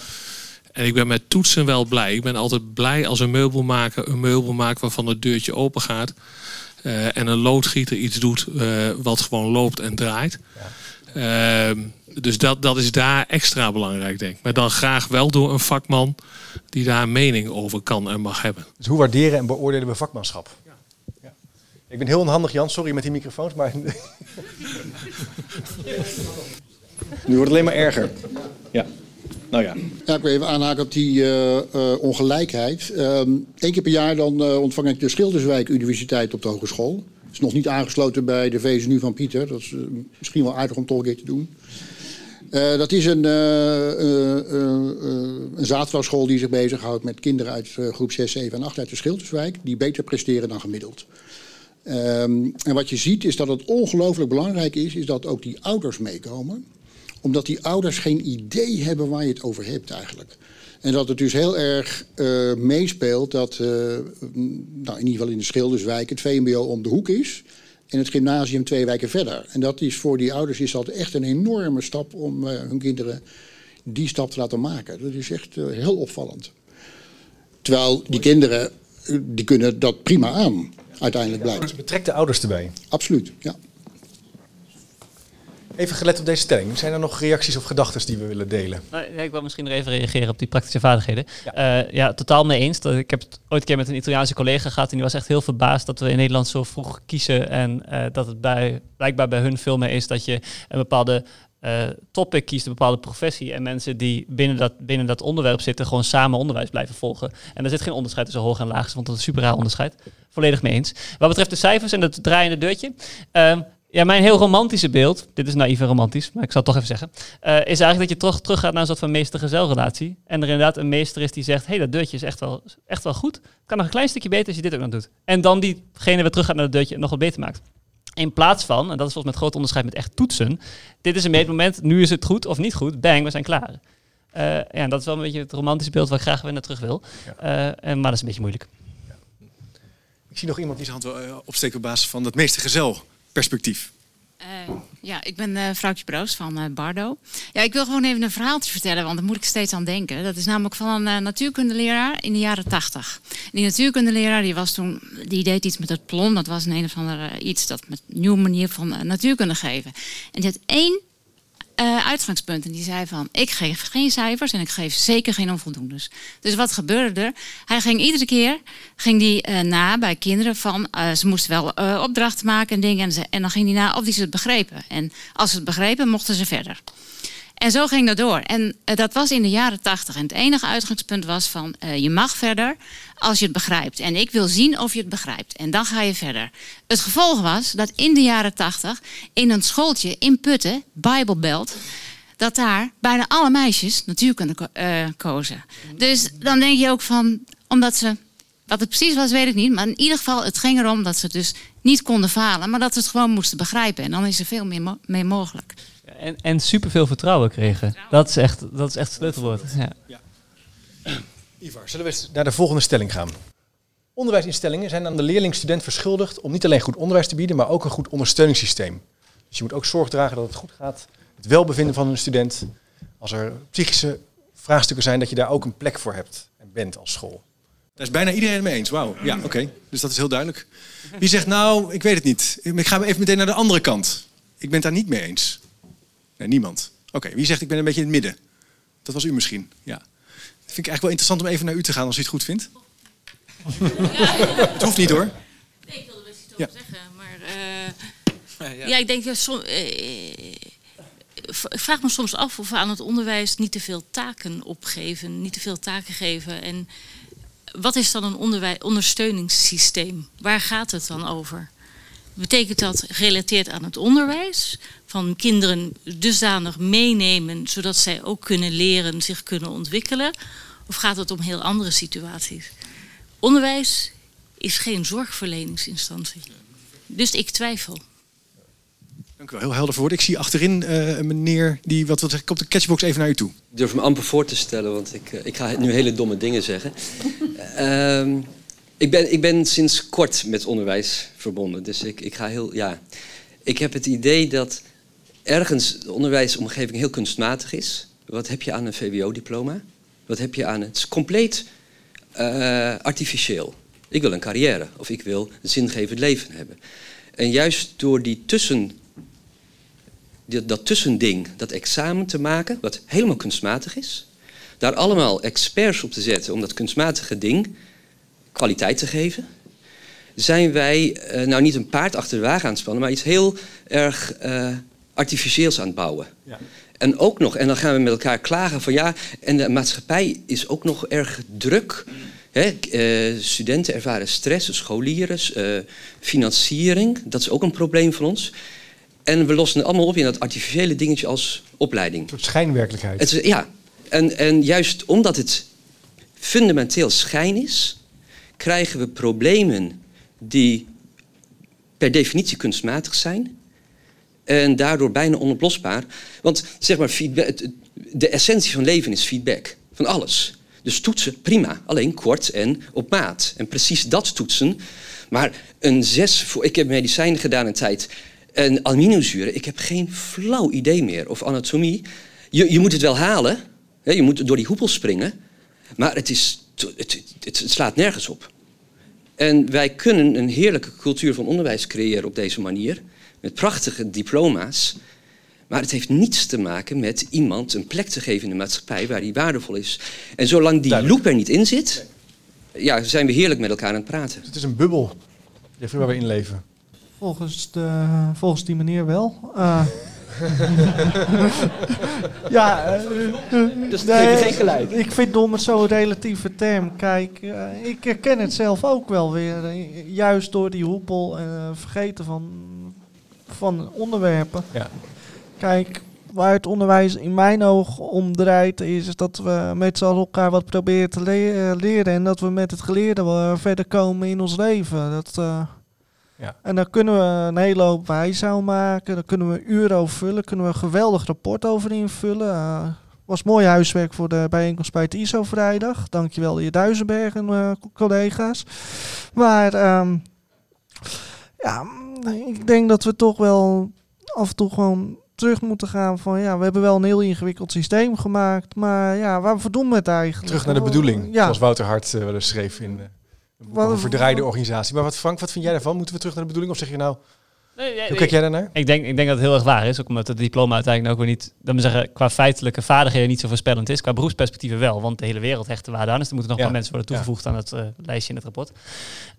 En ik ben met toetsen wel blij. Ik ben altijd blij als een meubelmaker een meubel maakt waarvan het deurtje open gaat. eh, en een loodgieter iets doet eh, wat gewoon loopt en draait. Ehm, dus dat, dat is daar extra belangrijk, denk ik. Maar dan graag wel door een vakman die daar een mening over kan en mag hebben. Dus hoe waarderen en beoordelen we vakmanschap? Ja. Ik ben heel onhandig, Jan. Sorry met die microfoons, maar... Nu wordt het alleen maar erger. Ja. Nou ja. Ja, ik wil even aanhaken op die eh, eh, ongelijkheid. Eén keer per jaar dan eh, ontvang ik de Schilderswijk Universiteit op de hogeschool. Is nog niet aangesloten bij de VSNU van Pieter. Dat is misschien wel aardig om toch een keer te doen. Dat is een, een zaterdagschool die zich bezighoudt met kinderen uit groep 6, 7 en 8 uit de Schilderswijk. Die beter presteren dan gemiddeld. Ehm, en wat je ziet is dat het ongelooflijk belangrijk is, is dat ook die ouders meekomen omdat die ouders geen idee hebben waar je het over hebt eigenlijk. En dat het dus heel erg eh, meespeelt dat, eh, nou, in ieder geval in de Schilderswijk, het VMBO om de hoek is. En het gymnasium twee wijken verder. En dat is voor die ouders is dat echt een enorme stap om eh, hun kinderen die stap te laten maken. Dat is echt heel opvallend. Terwijl die kinderen, die kunnen dat prima aan, uiteindelijk blijkt. Betrek de ouders erbij. Absoluut, ja. Even gelet op deze stelling. Zijn er nog reacties of gedachten die we willen delen? Ik wil misschien nog even reageren op die praktische vaardigheden. Ja, ja totaal mee eens. Ik heb het ooit een keer met een Italiaanse collega gehad en die was echt heel verbaasd dat we in Nederland zo vroeg kiezen en eh, dat het bij, blijkbaar bij hun veel meer is dat je een bepaalde eh, topic kiest, een bepaalde professie en mensen die binnen dat, binnen dat onderwerp zitten gewoon samen onderwijs blijven volgen. En er zit geen onderscheid tussen hoog en laag, want dat is een super raar onderscheid. Volledig mee eens. Wat betreft de cijfers en het draaiende deurtje. ehm, ja, mijn heel romantische beeld, dit is naïef en romantisch, maar ik zal het toch even zeggen, eh, is eigenlijk dat je toch terug gaat naar een soort van meester-gezelrelatie. En er inderdaad een meester is die zegt, hé, hey, dat deurtje is echt wel, echt wel goed. Het kan nog een klein stukje beter als je dit ook nog doet. En dan diegene weer terug gaat naar het deurtje en nog wat beter maakt. In plaats van, en dat is volgens mij het grote onderscheid met echt toetsen, dit is een meetmoment, nu is het goed of niet goed, bang, we zijn klaar. Eh, ja, en dat is wel een beetje het romantische beeld waar ik graag weer naar terug wil. Eh, en, maar dat is een beetje moeilijk. Ik zie nog iemand Die zijn hand wil opsteken op basis van dat meester-gezel perspectief. Eh, ja, ik ben eh vrouwtje Broos van eh, Bardo. Ja, ik wil gewoon even een verhaaltje vertellen, want daar moet ik steeds aan denken. Dat is namelijk van een natuurkundeleraar in de jaren tachtig. Die natuurkundeleraar die was toen, die deed iets met het plon. Dat was een een of ander iets dat met een nieuwe manier van natuurkunde geven. En die had één eh, uitgangspunt. En die zei van, ik geef geen cijfers en ik geef zeker geen onvoldoendes. Dus wat gebeurde er? Hij ging iedere keer ging die, eh, na bij kinderen van, eh, ze moesten wel opdrachten maken en dingen. En, ze, en dan ging hij na of die ze het begrepen. En als ze het begrepen, mochten ze verder. En zo ging dat door. En eh, dat was in de jaren tachtig. En het enige uitgangspunt was van, eh, je mag verder als je het begrijpt. En ik wil zien of je het begrijpt. En dan ga je verder. Het gevolg was dat in de jaren tachtig, in een schooltje in Putten, Bijbelbelt, dat daar bijna alle meisjes natuurkunde ko- eh, kozen. Dus dan denk je ook van, omdat ze, wat het precies was, weet ik niet. Maar in ieder geval, het ging erom dat ze dus niet konden falen, maar dat ze het gewoon moesten begrijpen. En dan is er veel meer mee mogelijk. En, en superveel vertrouwen kregen. Dat is echt, dat is echt het sleutelwoord. Ja. Ivar, zullen we eens naar de volgende stelling gaan? Onderwijsinstellingen zijn aan de leerling-student verschuldigd om niet alleen goed onderwijs te bieden, maar ook een goed ondersteuningssysteem. Dus je moet ook zorg dragen dat het goed gaat, het welbevinden van een student. Als er psychische vraagstukken zijn, dat je daar ook een plek voor hebt en bent als school. Daar is bijna iedereen het mee eens. Wauw. Ja, oké. Dus dat is heel duidelijk. Wie zegt nou, ik weet het niet. Ik ga even meteen naar de andere kant. Ik ben het daar niet mee eens. Nee, niemand. Oké, wie zegt ik ben een beetje in het midden? Dat was u misschien. Ja. Vind ik eigenlijk wel interessant om even naar u te gaan als u het goed vindt. het hoeft niet hoor. Nee, ik wilde best iets over zeggen, maar... eh, ja. ik denk... dat som, eh, ik vraag me soms af of we aan het onderwijs niet te veel taken opgeven, niet te veel taken geven. En wat is dan een ondersteuningssysteem? Waar gaat het dan over? Betekent dat gerelateerd aan het onderwijs? Van kinderen dusdanig meenemen zodat zij ook kunnen leren, zich kunnen ontwikkelen? Of gaat het om heel andere situaties? Onderwijs is geen zorgverleningsinstantie. Dus ik twijfel. Dank u wel, heel helder verwoord. Ik zie achterin eh, een meneer die wat wil zeggen. Komt de catchbox even naar u toe. Ik durf me amper voor te stellen, want ik, eh, ik ga nu hele domme dingen zeggen. Ehm, ik, ben, ik ben sinds kort met onderwijs verbonden. Dus ik, ik ga heel. Ja. Ik heb het idee dat ergens de onderwijsomgeving heel kunstmatig is. Wat heb je aan een VWO-diploma? Wat heb je aan. Het is compleet eh, artificieel. Ik wil een carrière of ik wil een zingevend leven hebben. En juist door die tussen die- dat tussending, dat examen te maken, wat helemaal kunstmatig is. Daar allemaal experts op te zetten om dat kunstmatige ding kwaliteit te geven. Zijn wij eh, nou niet een paard achter de wagen aan spannen, maar iets heel erg eh, artificieels aan het bouwen. Ja. En ook nog, en dan gaan we met elkaar klagen van ja, en de maatschappij is ook nog erg druk. Hè, eh, studenten ervaren stress, scholieren, eh, financiering, dat is ook een probleem van ons. En we lossen het allemaal op in dat artificiële dingetje als opleiding. Een soort schijnwerkelijkheid. Het is, ja, en, en juist omdat het fundamenteel schijn is, krijgen we problemen die per definitie kunstmatig zijn. En daardoor bijna onoplosbaar. Want zeg maar, feedback, de essentie van leven is feedback. Van alles. Dus toetsen, prima. Alleen kort en op maat. En precies dat toetsen. Maar een zes voor. Ik heb medicijnen gedaan een tijd. En aminozuren, ik heb geen flauw idee meer. Of anatomie. Je, je moet het wel halen. Je moet door die hoepel springen. Maar het, is, het, het slaat nergens op. En wij kunnen een heerlijke cultuur van onderwijs creëren op deze manier. Met prachtige diploma's. Maar het heeft niets te maken met iemand een plek te geven in de maatschappij waar die waardevol is. En zolang die loop er niet in zit, ja, zijn we heerlijk met elkaar aan het praten. Het is een bubbel Jeffrey, waar we in leven. Volgens, de, volgens die meneer wel. Eh, ja, Dus je geen gelijk. Ik vind dom het zo'n relatieve term. Kijk, ik herken het zelf ook wel weer. juist door die hoepel en eh, vergeten van, van onderwerpen. Ja. Kijk, waar het onderwijs in mijn oog om draait, is dat we met z'n allen elkaar wat proberen te le- eh, leren. En dat we met het geleerde wel verder komen in ons leven. Dat, eh, Ja. En daar kunnen we een hele hoop wijsheid maken. Daar kunnen we uren over vullen. Kunnen we een geweldig rapport over invullen. Eh, was mooi huiswerk voor de bijeenkomst bij het ISO vrijdag. Dankjewel je Duizenberg en eh, collega's. Maar ehm, ja, ik denk dat we toch wel af en toe gewoon terug moeten gaan van ja, we hebben wel een heel ingewikkeld systeem gemaakt, maar ja, waarvoor doen we het eigenlijk? Terug naar de bedoeling, Ja. zoals Wouter Hart eh, wel eens schreef in over een verdraaide organisatie. Maar wat, Frank, wat vind jij daarvan? Moeten we terug naar de bedoeling? Of zeg je nou, Nee, hoe kijk jij daarnaar? Ik denk, ik denk dat het heel erg waar is. Ook omdat het diploma uiteindelijk ook weer niet, dat we zeggen, qua feitelijke vaardigheden niet zo voorspellend is. Qua beroepsperspectieven wel, want de hele wereld hecht de waarde aan. Dus er moeten nog Ja. wel mensen worden toegevoegd aan het eh, lijstje in het rapport.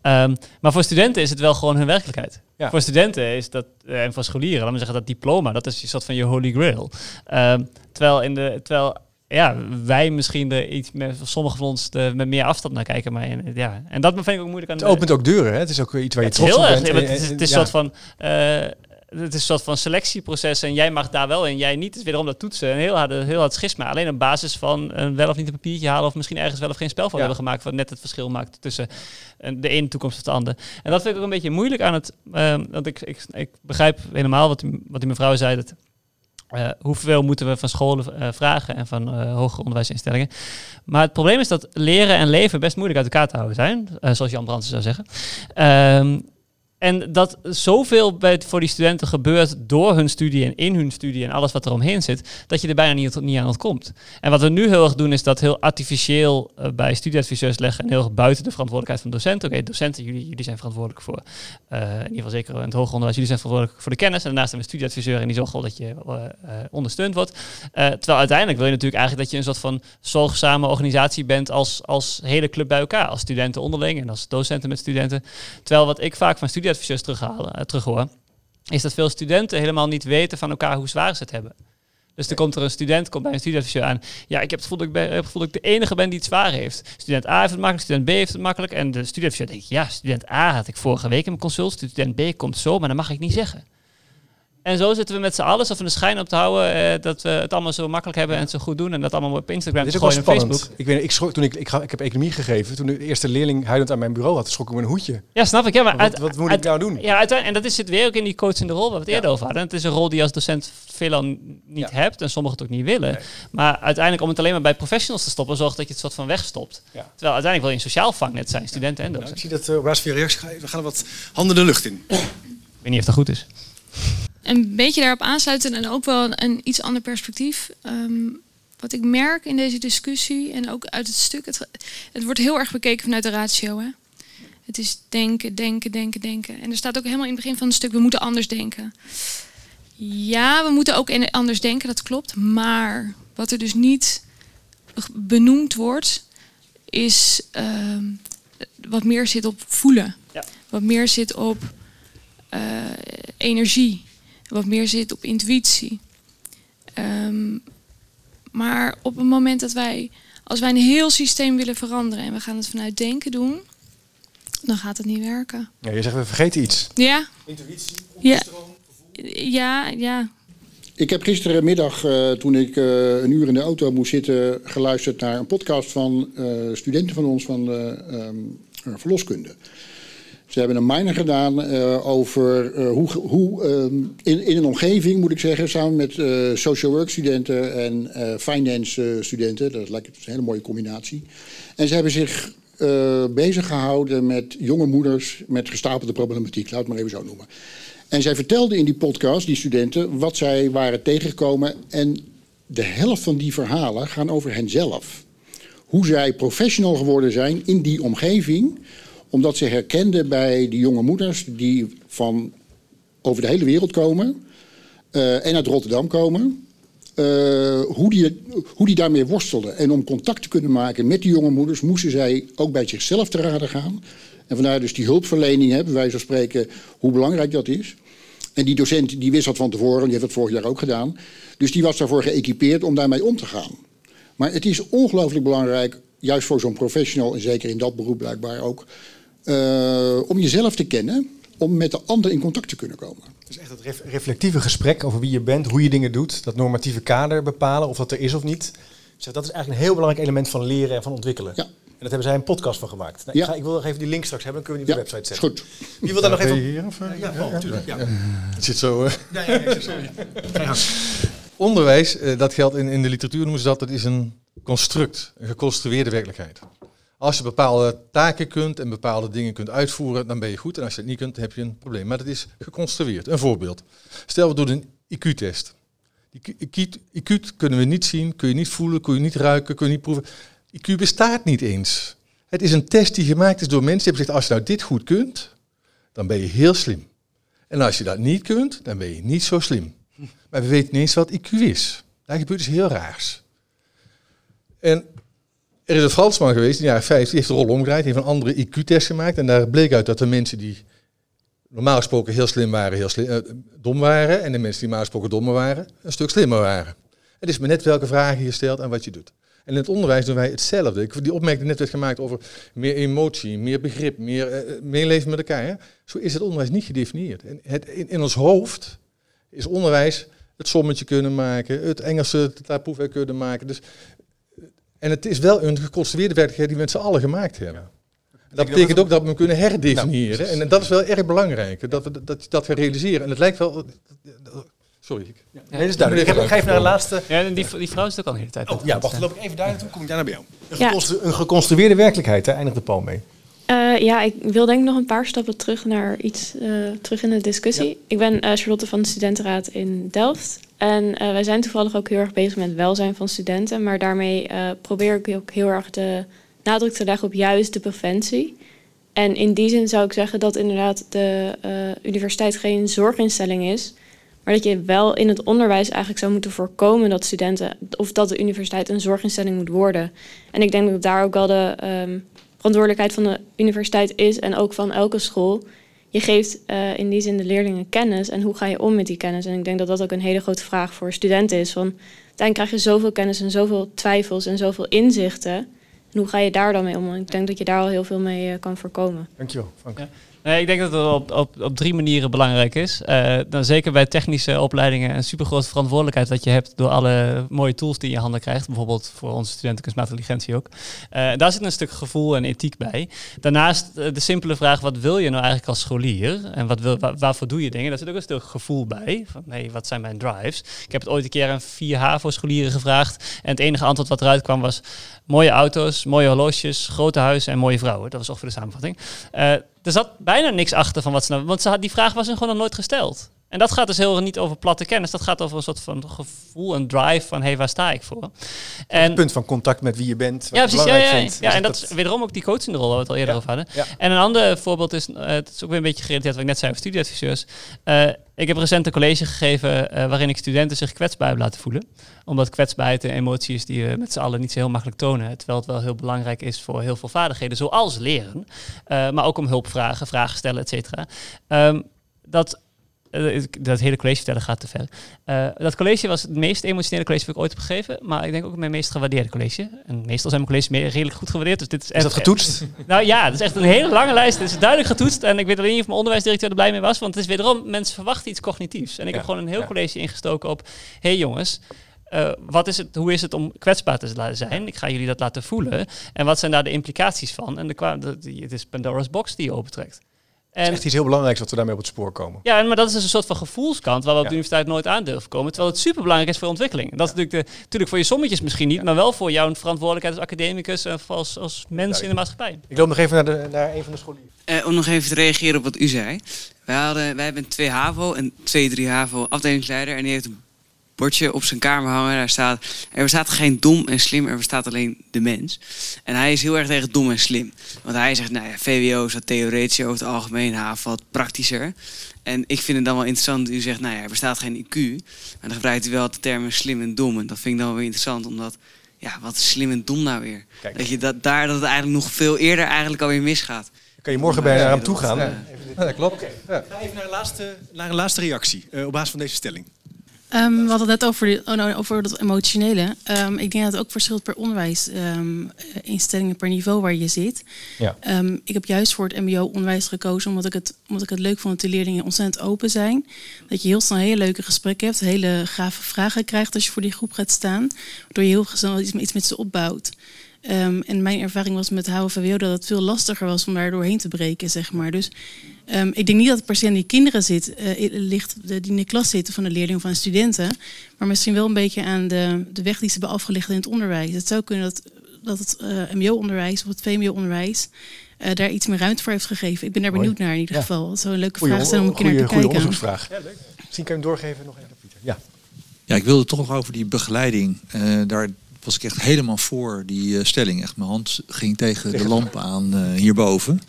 Ehm, maar voor studenten is het wel gewoon hun werkelijkheid. Ja. Voor studenten is dat, eh, en voor scholieren, laten we zeggen dat diploma, dat is een soort van je holy grail. Ehm, terwijl, in de, terwijl ja, wij misschien er iets met sommigen van ons er met meer afstand naar kijken. Maar in- ja. En dat vind ik ook moeilijk aan Het opent ook deuren, hè? Het is ook iets waar je het is trots heel op erg. bent. Het is, het is Ja. een soort van. eh, het is een soort van selectieproces en jij mag daar wel en jij niet. Het is wederom dat toetsen. Een heel hard, heel hard schisma. Alleen op basis van een wel of niet een papiertje halen of misschien ergens wel of geen spel van Ja. hebben gemaakt. Wat net het verschil maakt tussen eh, de ene toekomst of de andere. En dat vind ik ook een beetje moeilijk aan het. eh, want ik, ik, ik begrijp helemaal wat die, wat die mevrouw zei. Dat, eh, hoeveel moeten we van scholen eh, vragen en van eh hoger onderwijsinstellingen? Maar het probleem is dat leren en leven best moeilijk uit elkaar te houden zijn, zoals Jan Brandsen zou zeggen. Ehm, En dat zoveel voor die studenten gebeurt door hun studie en in hun studie en alles wat er omheen zit, dat je er bijna niet, niet aan ontkomt. En wat we nu heel erg doen, is dat heel artificieel uh, bij studieadviseurs leggen en heel erg buiten de verantwoordelijkheid van docenten. Oké, docenten, jullie, jullie zijn verantwoordelijk voor, uh, in ieder geval zeker in het hoger onderwijs, jullie zijn verantwoordelijk voor de kennis. En daarnaast hebben we studieadviseur en die zorgt dat je uh, ondersteund wordt. terwijl uiteindelijk wil je natuurlijk eigenlijk dat je een soort van zorgzame organisatie bent als, als hele club bij elkaar, als studenten onderling en als docenten met studenten. Terwijl wat ik vaak van studie adviseurs terughalen, uh, terughoor, is dat veel studenten helemaal niet weten van elkaar hoe zwaar ze het hebben. Dus er komt er een student, komt bij een studieadviseur aan. Ja, ik heb het gevoel dat ik, ben, het gevoel dat ik de enige ben die het zwaar heeft. Student A heeft het makkelijk, student B heeft het makkelijk. En de studieadviseur denkt, ja, student A had ik vorige week in mijn consult. Student B komt zo, maar dat mag ik niet zeggen. En zo zitten we met z'n allen of een schijn op te houden eh, dat we het allemaal zo makkelijk hebben en het zo goed doen. En dat allemaal op Instagram Dit te is ook gooien en spannend. Facebook. Ik, weet, ik schrok toen ik, ik, ga- ik heb economie gegeven. Toen de eerste leerling huilend aan mijn bureau had, schrok ik me een hoedje. Ja, snap ik. Ja, maar Wat- uit- wat moet ik nou doen? Ja, uiteindelijk, en dat is, zit weer ook in die coachende rol waar we het eerder over hadden. Het is een rol die je als docent veelal niet hebt en sommigen het ook niet willen. Maar uiteindelijk om het alleen maar bij professionals te stoppen, zorgt dat je het soort van wegstopt. Terwijl uiteindelijk wil je een sociaal vangnet zijn, studenten en docenten. Ik zie dat uh, op basis van je reactie, ga- we gaan er wat handen de lucht in. Ik weet niet of dat goed is. Een beetje daarop aansluiten en ook wel een, een iets ander perspectief. Ehm, wat ik merk in deze discussie en ook uit het stuk, het, het wordt heel erg bekeken vanuit de ratio. Hè? Het is denken, denken, denken, denken. En er staat ook helemaal in het begin van het stuk, we moeten anders denken. Ja, we moeten ook in- anders denken, dat klopt. Maar wat er dus niet benoemd wordt, is ehm, wat meer zit op voelen. Wat meer zit op eh, energie. Wat meer zit op intuïtie. Ehm, maar op het moment dat wij, als wij een heel systeem willen veranderen en we gaan het vanuit denken doen, dan gaat het niet werken. Ja, je zegt, we vergeten iets. Ja. Intuïtie, Ja. Ja, ja. Ik heb gisterenmiddag, eh, toen ik eh, een uur in de auto moest zitten, geluisterd naar een podcast van eh, studenten van ons van eh, verloskunde. Ze hebben een minor gedaan eh, over eh, hoe, hoe ehm, in, in een omgeving, moet ik zeggen, samen met eh, social work studenten en finance studenten. Dat lijkt een hele mooie combinatie. En ze hebben zich bezig gehouden met jonge moeders met gestapelde problematiek, laat het maar even zo noemen. En zij vertelden in die podcast, die studenten, wat zij waren tegengekomen. En de helft van die verhalen gaan over henzelf. Hoe zij professional geworden zijn in die omgeving. Omdat ze herkenden bij die jonge moeders die van over de hele wereld komen. eh, en uit Rotterdam komen. eh, hoe, die, hoe die daarmee worstelden. En om contact te kunnen maken met die jonge moeders moesten zij ook bij zichzelf te raden gaan. En vandaar dus die hulpverlening, bij wijze van spreken, hoe belangrijk dat is. En die docent die wist dat van tevoren, die heeft dat vorig jaar ook gedaan. Dus die was daarvoor geëquipeerd om daarmee om te gaan. Maar het is ongelooflijk belangrijk, juist voor zo'n professional, en zeker in dat beroep blijkbaar ook, eh, om jezelf te kennen, om met de ander in contact te kunnen komen. Dus echt het ref- reflectieve gesprek over wie je bent, hoe je dingen doet, dat normatieve kader bepalen, of dat er is of niet. Ik Zeg, dat is eigenlijk een heel belangrijk element van leren en van ontwikkelen. En dat hebben zij een podcast van gemaakt. Nou, ik, ga, ik wil nog even die link straks hebben, dan kunnen we die op de website zetten. Goed. Wie wil daar nog even... je hier, of, eh? ja, Paul, natuurlijk. Ja. Het zit zo. eh. Ja, ja, ja, sorry. Onderwijs, eh, dat geldt in, in de literatuur noemen ze dat, dat is een construct, een geconstrueerde werkelijkheid. Als je bepaalde taken kunt en bepaalde dingen kunt uitvoeren, dan ben je goed. En als je het niet kunt, heb je een probleem. Maar dat is geconstrueerd. Een voorbeeld. Stel, we doen een IQ-test. Die IQ, IQ kunnen we niet zien, kun je niet voelen, kun je niet ruiken, kun je niet proeven. IQ bestaat niet eens. Het is een test die gemaakt is door mensen die hebben gezegd, als je nou dit goed kunt, dan ben je heel slim. En als je dat niet kunt, dan ben je niet zo slim. Maar we weten niet eens wat IQ is. Daar gebeurt dus heel raars. En er is een Fransman geweest in de jaren 50, die heeft de rol omgedraaid, die heeft een andere IQ-test gemaakt. En daar bleek uit dat de mensen die normaal gesproken heel slim waren, heel slim, eh, dom waren. En de mensen die normaal gesproken dommer waren, een stuk slimmer waren. Het is maar net welke vragen je stelt en wat je doet. En in het onderwijs doen wij hetzelfde. Ik- Die opmerking net werd gemaakt over meer emotie, meer begrip, meer eh, meeleven met elkaar. Zo is het onderwijs niet gedefinieerd. En het, in, ons hoofd is onderwijs het sommetje kunnen maken, het Engelse proefwerk kunnen maken. Dus, eh, en het is wel een geconstrueerde werkelijkheid die we met z'n allen gemaakt hebben. En dat dat betekent ook dat we hem kunnen herdefiniëren. Nou, en dat is wel erg belangrijk, dat we dat, dat we realiseren. En het lijkt wel... Sorry. Ik, Nee, dat is duidelijk. Ik, heb, ik ga even naar de laatste... Ja, en die, die vrouw is ook al de hele tijd. Oh, ja, wacht, loop ik even daar naartoe, kom ik daarna bij jou. Een, Ja. geconstru- een geconstrueerde werkelijkheid, daar eindigt de Paul mee. Eh, Eh, ja, ik wil denk ik nog een paar stappen terug naar iets uh, terug in de discussie. Ik ben uh, Charlotte van de Studentenraad in Delft. En wij zijn toevallig ook heel erg bezig met welzijn van studenten. Maar daarmee probeer ik ook heel erg de nadruk te leggen op juist de preventie. En in die zin zou ik zeggen dat inderdaad de universiteit geen zorginstelling is. Maar dat je wel in het onderwijs eigenlijk zou moeten voorkomen dat studenten of dat de universiteit een zorginstelling moet worden. En ik denk dat daar ook wel de um, verantwoordelijkheid van de universiteit is en ook van elke school. Je geeft uh, in die zin de leerlingen kennis en hoe ga je om met die kennis? En ik denk dat dat ook een hele grote vraag voor studenten is. Van, uiteindelijk krijg je zoveel kennis en zoveel twijfels en zoveel inzichten. En hoe ga je daar dan mee om? ik denk dat je daar al heel veel mee uh, kan voorkomen. Dankjewel, Frank. Ja. Nee, ik denk dat het op, op, op drie manieren belangrijk is. Dan zeker bij technische opleidingen een super grote verantwoordelijkheid wat je hebt door alle mooie tools die je in handen krijgt. Bijvoorbeeld voor onze studenten kunstmatige intelligentie ook. Uh, daar zit een stuk gevoel en ethiek bij. Daarnaast uh, de simpele vraag, wat wil je nou eigenlijk als scholier? En wat wil, waar, waarvoor doe je dingen? Daar zit ook een stuk gevoel bij. Van, wat zijn mijn drives? Ik heb het ooit een keer aan vier HAVO-scholieren gevraagd. En het enige antwoord wat eruit kwam was mooie auto's, mooie horloges, grote huizen en mooie vrouwen. Dat was ongeveer de samenvatting. Er zat bijna niks achter van wat ze nou... Want die vraag was hun gewoon nog nooit gesteld. En dat gaat dus heel niet over platte kennis. Dat gaat over een soort van gevoel, een drive van... hé, hey, waar sta ik voor? En het punt van contact met wie je bent. Ja, precies. Ja, ja, ja. ja en dat, is wederom ook die coachende rol waar we het al eerder over hadden. En een ander voorbeeld is... Uh, het is ook weer een beetje gerelateerd wat ik net zei over studieadviseurs. Uh, ik heb recent een college gegeven uh, waarin ik studenten zich kwetsbaar heb laten voelen. Omdat kwetsbaarheid en emoties die we met z'n allen niet zo heel makkelijk tonen. Terwijl het wel heel belangrijk is voor heel veel vaardigheden, zoals leren. Maar ook om hulp vragen, vragen stellen, et cetera. Um, dat dat hele college vertellen gaat te ver. Uh, dat college was het meest emotionele college dat ik ooit heb gegeven. Maar ik denk ook mijn meest gewaardeerde college. En meestal zijn mijn colleges meer redelijk goed gewaardeerd. Dus dit is, is dat getoetst? nou ja, het is echt een hele lange lijst. Het is duidelijk getoetst. En ik weet alleen niet of mijn onderwijsdirecteur er blij mee was. Want het is wederom, mensen verwachten iets cognitiefs. En ik ja. heb gewoon een heel ja. college ingestoken op... Hé hey jongens, uh, wat is het, hoe is het om kwetsbaar te zijn? Ik ga jullie dat laten voelen. En wat zijn daar de implicaties van? En de, het is Pandora's box die je opentrekt. En het is echt iets heel belangrijks dat we daarmee op het spoor komen. Ja, maar dat is dus een soort van gevoelskant waar we op de universiteit nooit aan durven komen. Terwijl het super belangrijk is voor ontwikkeling. Dat is natuurlijk, de, natuurlijk voor je sommetjes misschien niet, maar wel voor jouw verantwoordelijkheid als academicus en als, als mens in de maatschappij. Ik loop nog even naar, de, naar een van de scholieren. Uh, om nog even te reageren op wat u zei. Wij, hadden, wij hebben twee HAVO en twee, drie HAVO afdelingsleider. En die heeft een bordje op zijn kamer hangen. Daar staat, er bestaat geen dom en slim, er bestaat alleen de mens. En hij is heel erg tegen dom en slim. Want hij zegt, nou ja, VWO is wat theoretisch over het algemeen, HAVO wat praktischer. En ik vind het dan wel interessant, u zegt, nou ja, er bestaat geen IQ. Maar dan gebruikt u wel de termen slim en dom. En dat vind ik dan wel weer interessant, omdat, ja, wat is slim en dom nou weer? Kijk. Dat je dat daar, dat het eigenlijk nog veel eerder eigenlijk alweer misgaat. Kan je morgen bij naar hem toe gaan? Ja, dat klopt. Okay. Ga even naar een laatste, naar een laatste reactie uh, op basis van deze stelling. Um, we hadden het net over, die, oh nou, over dat emotionele. Um, ik denk dat het ook verschilt per onderwijsinstellingen, um, per niveau waar je zit. Ja. ik heb juist voor het MBO-onderwijs gekozen omdat ik, het, omdat ik het leuk vond dat de leerlingen ontzettend open zijn. Dat je heel snel hele leuke gesprekken hebt, hele gave vragen krijgt als je voor die groep gaat staan. Waardoor je heel snel iets, iets met ze opbouwt. Um, en mijn ervaring was met HVWO dat het veel lastiger was om daar doorheen te breken, zeg maar. Dus um, ik denk niet dat het per se aan die kinderen zit, uh, ligt die in de klas zitten van de leerlingen of van de studenten, maar misschien wel een beetje aan de, de weg die ze hebben afgelegd in het onderwijs. Het zou kunnen dat, dat het uh, MBO-onderwijs of het VMBO-onderwijs uh, daar iets meer ruimte voor heeft gegeven. Ik ben daar benieuwd naar in ieder ja. geval. Dat zou een leuke goeie, vraag zijn om een keer naar te goeie kijken. onderzoeksvraag. Ja, leuk. Misschien kan je hem doorgeven nog even, Pieter. Ja. Ja, ik wilde toch nog over die begeleiding. Uh, daar was ik echt helemaal voor die uh, stelling. Echt, mijn hand ging tegen de lamp aan uh, hierboven.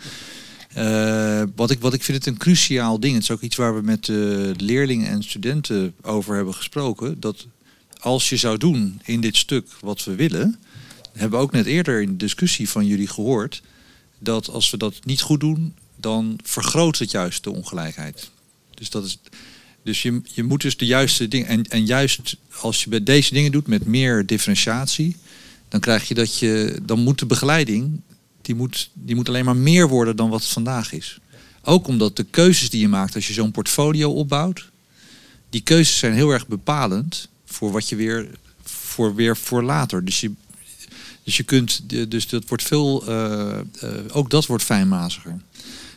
Uh, wat, ik, wat ik vind het een cruciaal ding. Het is ook iets waar we met de leerlingen en studenten over hebben gesproken. Dat als je zou doen in dit stuk wat we willen, hebben we ook net eerder in de discussie van jullie gehoord, dat als we dat niet goed doen, dan vergroot het juist de ongelijkheid. Dus dat is. Dus je, je moet dus de juiste dingen. En, en juist als je bij deze dingen doet met meer differentiatie, dan krijg je dat je. Dan moet de begeleiding. Die moet, die moet alleen maar meer worden dan wat het vandaag is. Ook omdat de keuzes die je maakt als je zo'n portfolio opbouwt. Die keuzes zijn heel erg bepalend voor wat je weer voor, weer voor later. Dus je, dus je kunt. Dus dat wordt veel. Uh, uh, ook dat wordt fijnmaziger.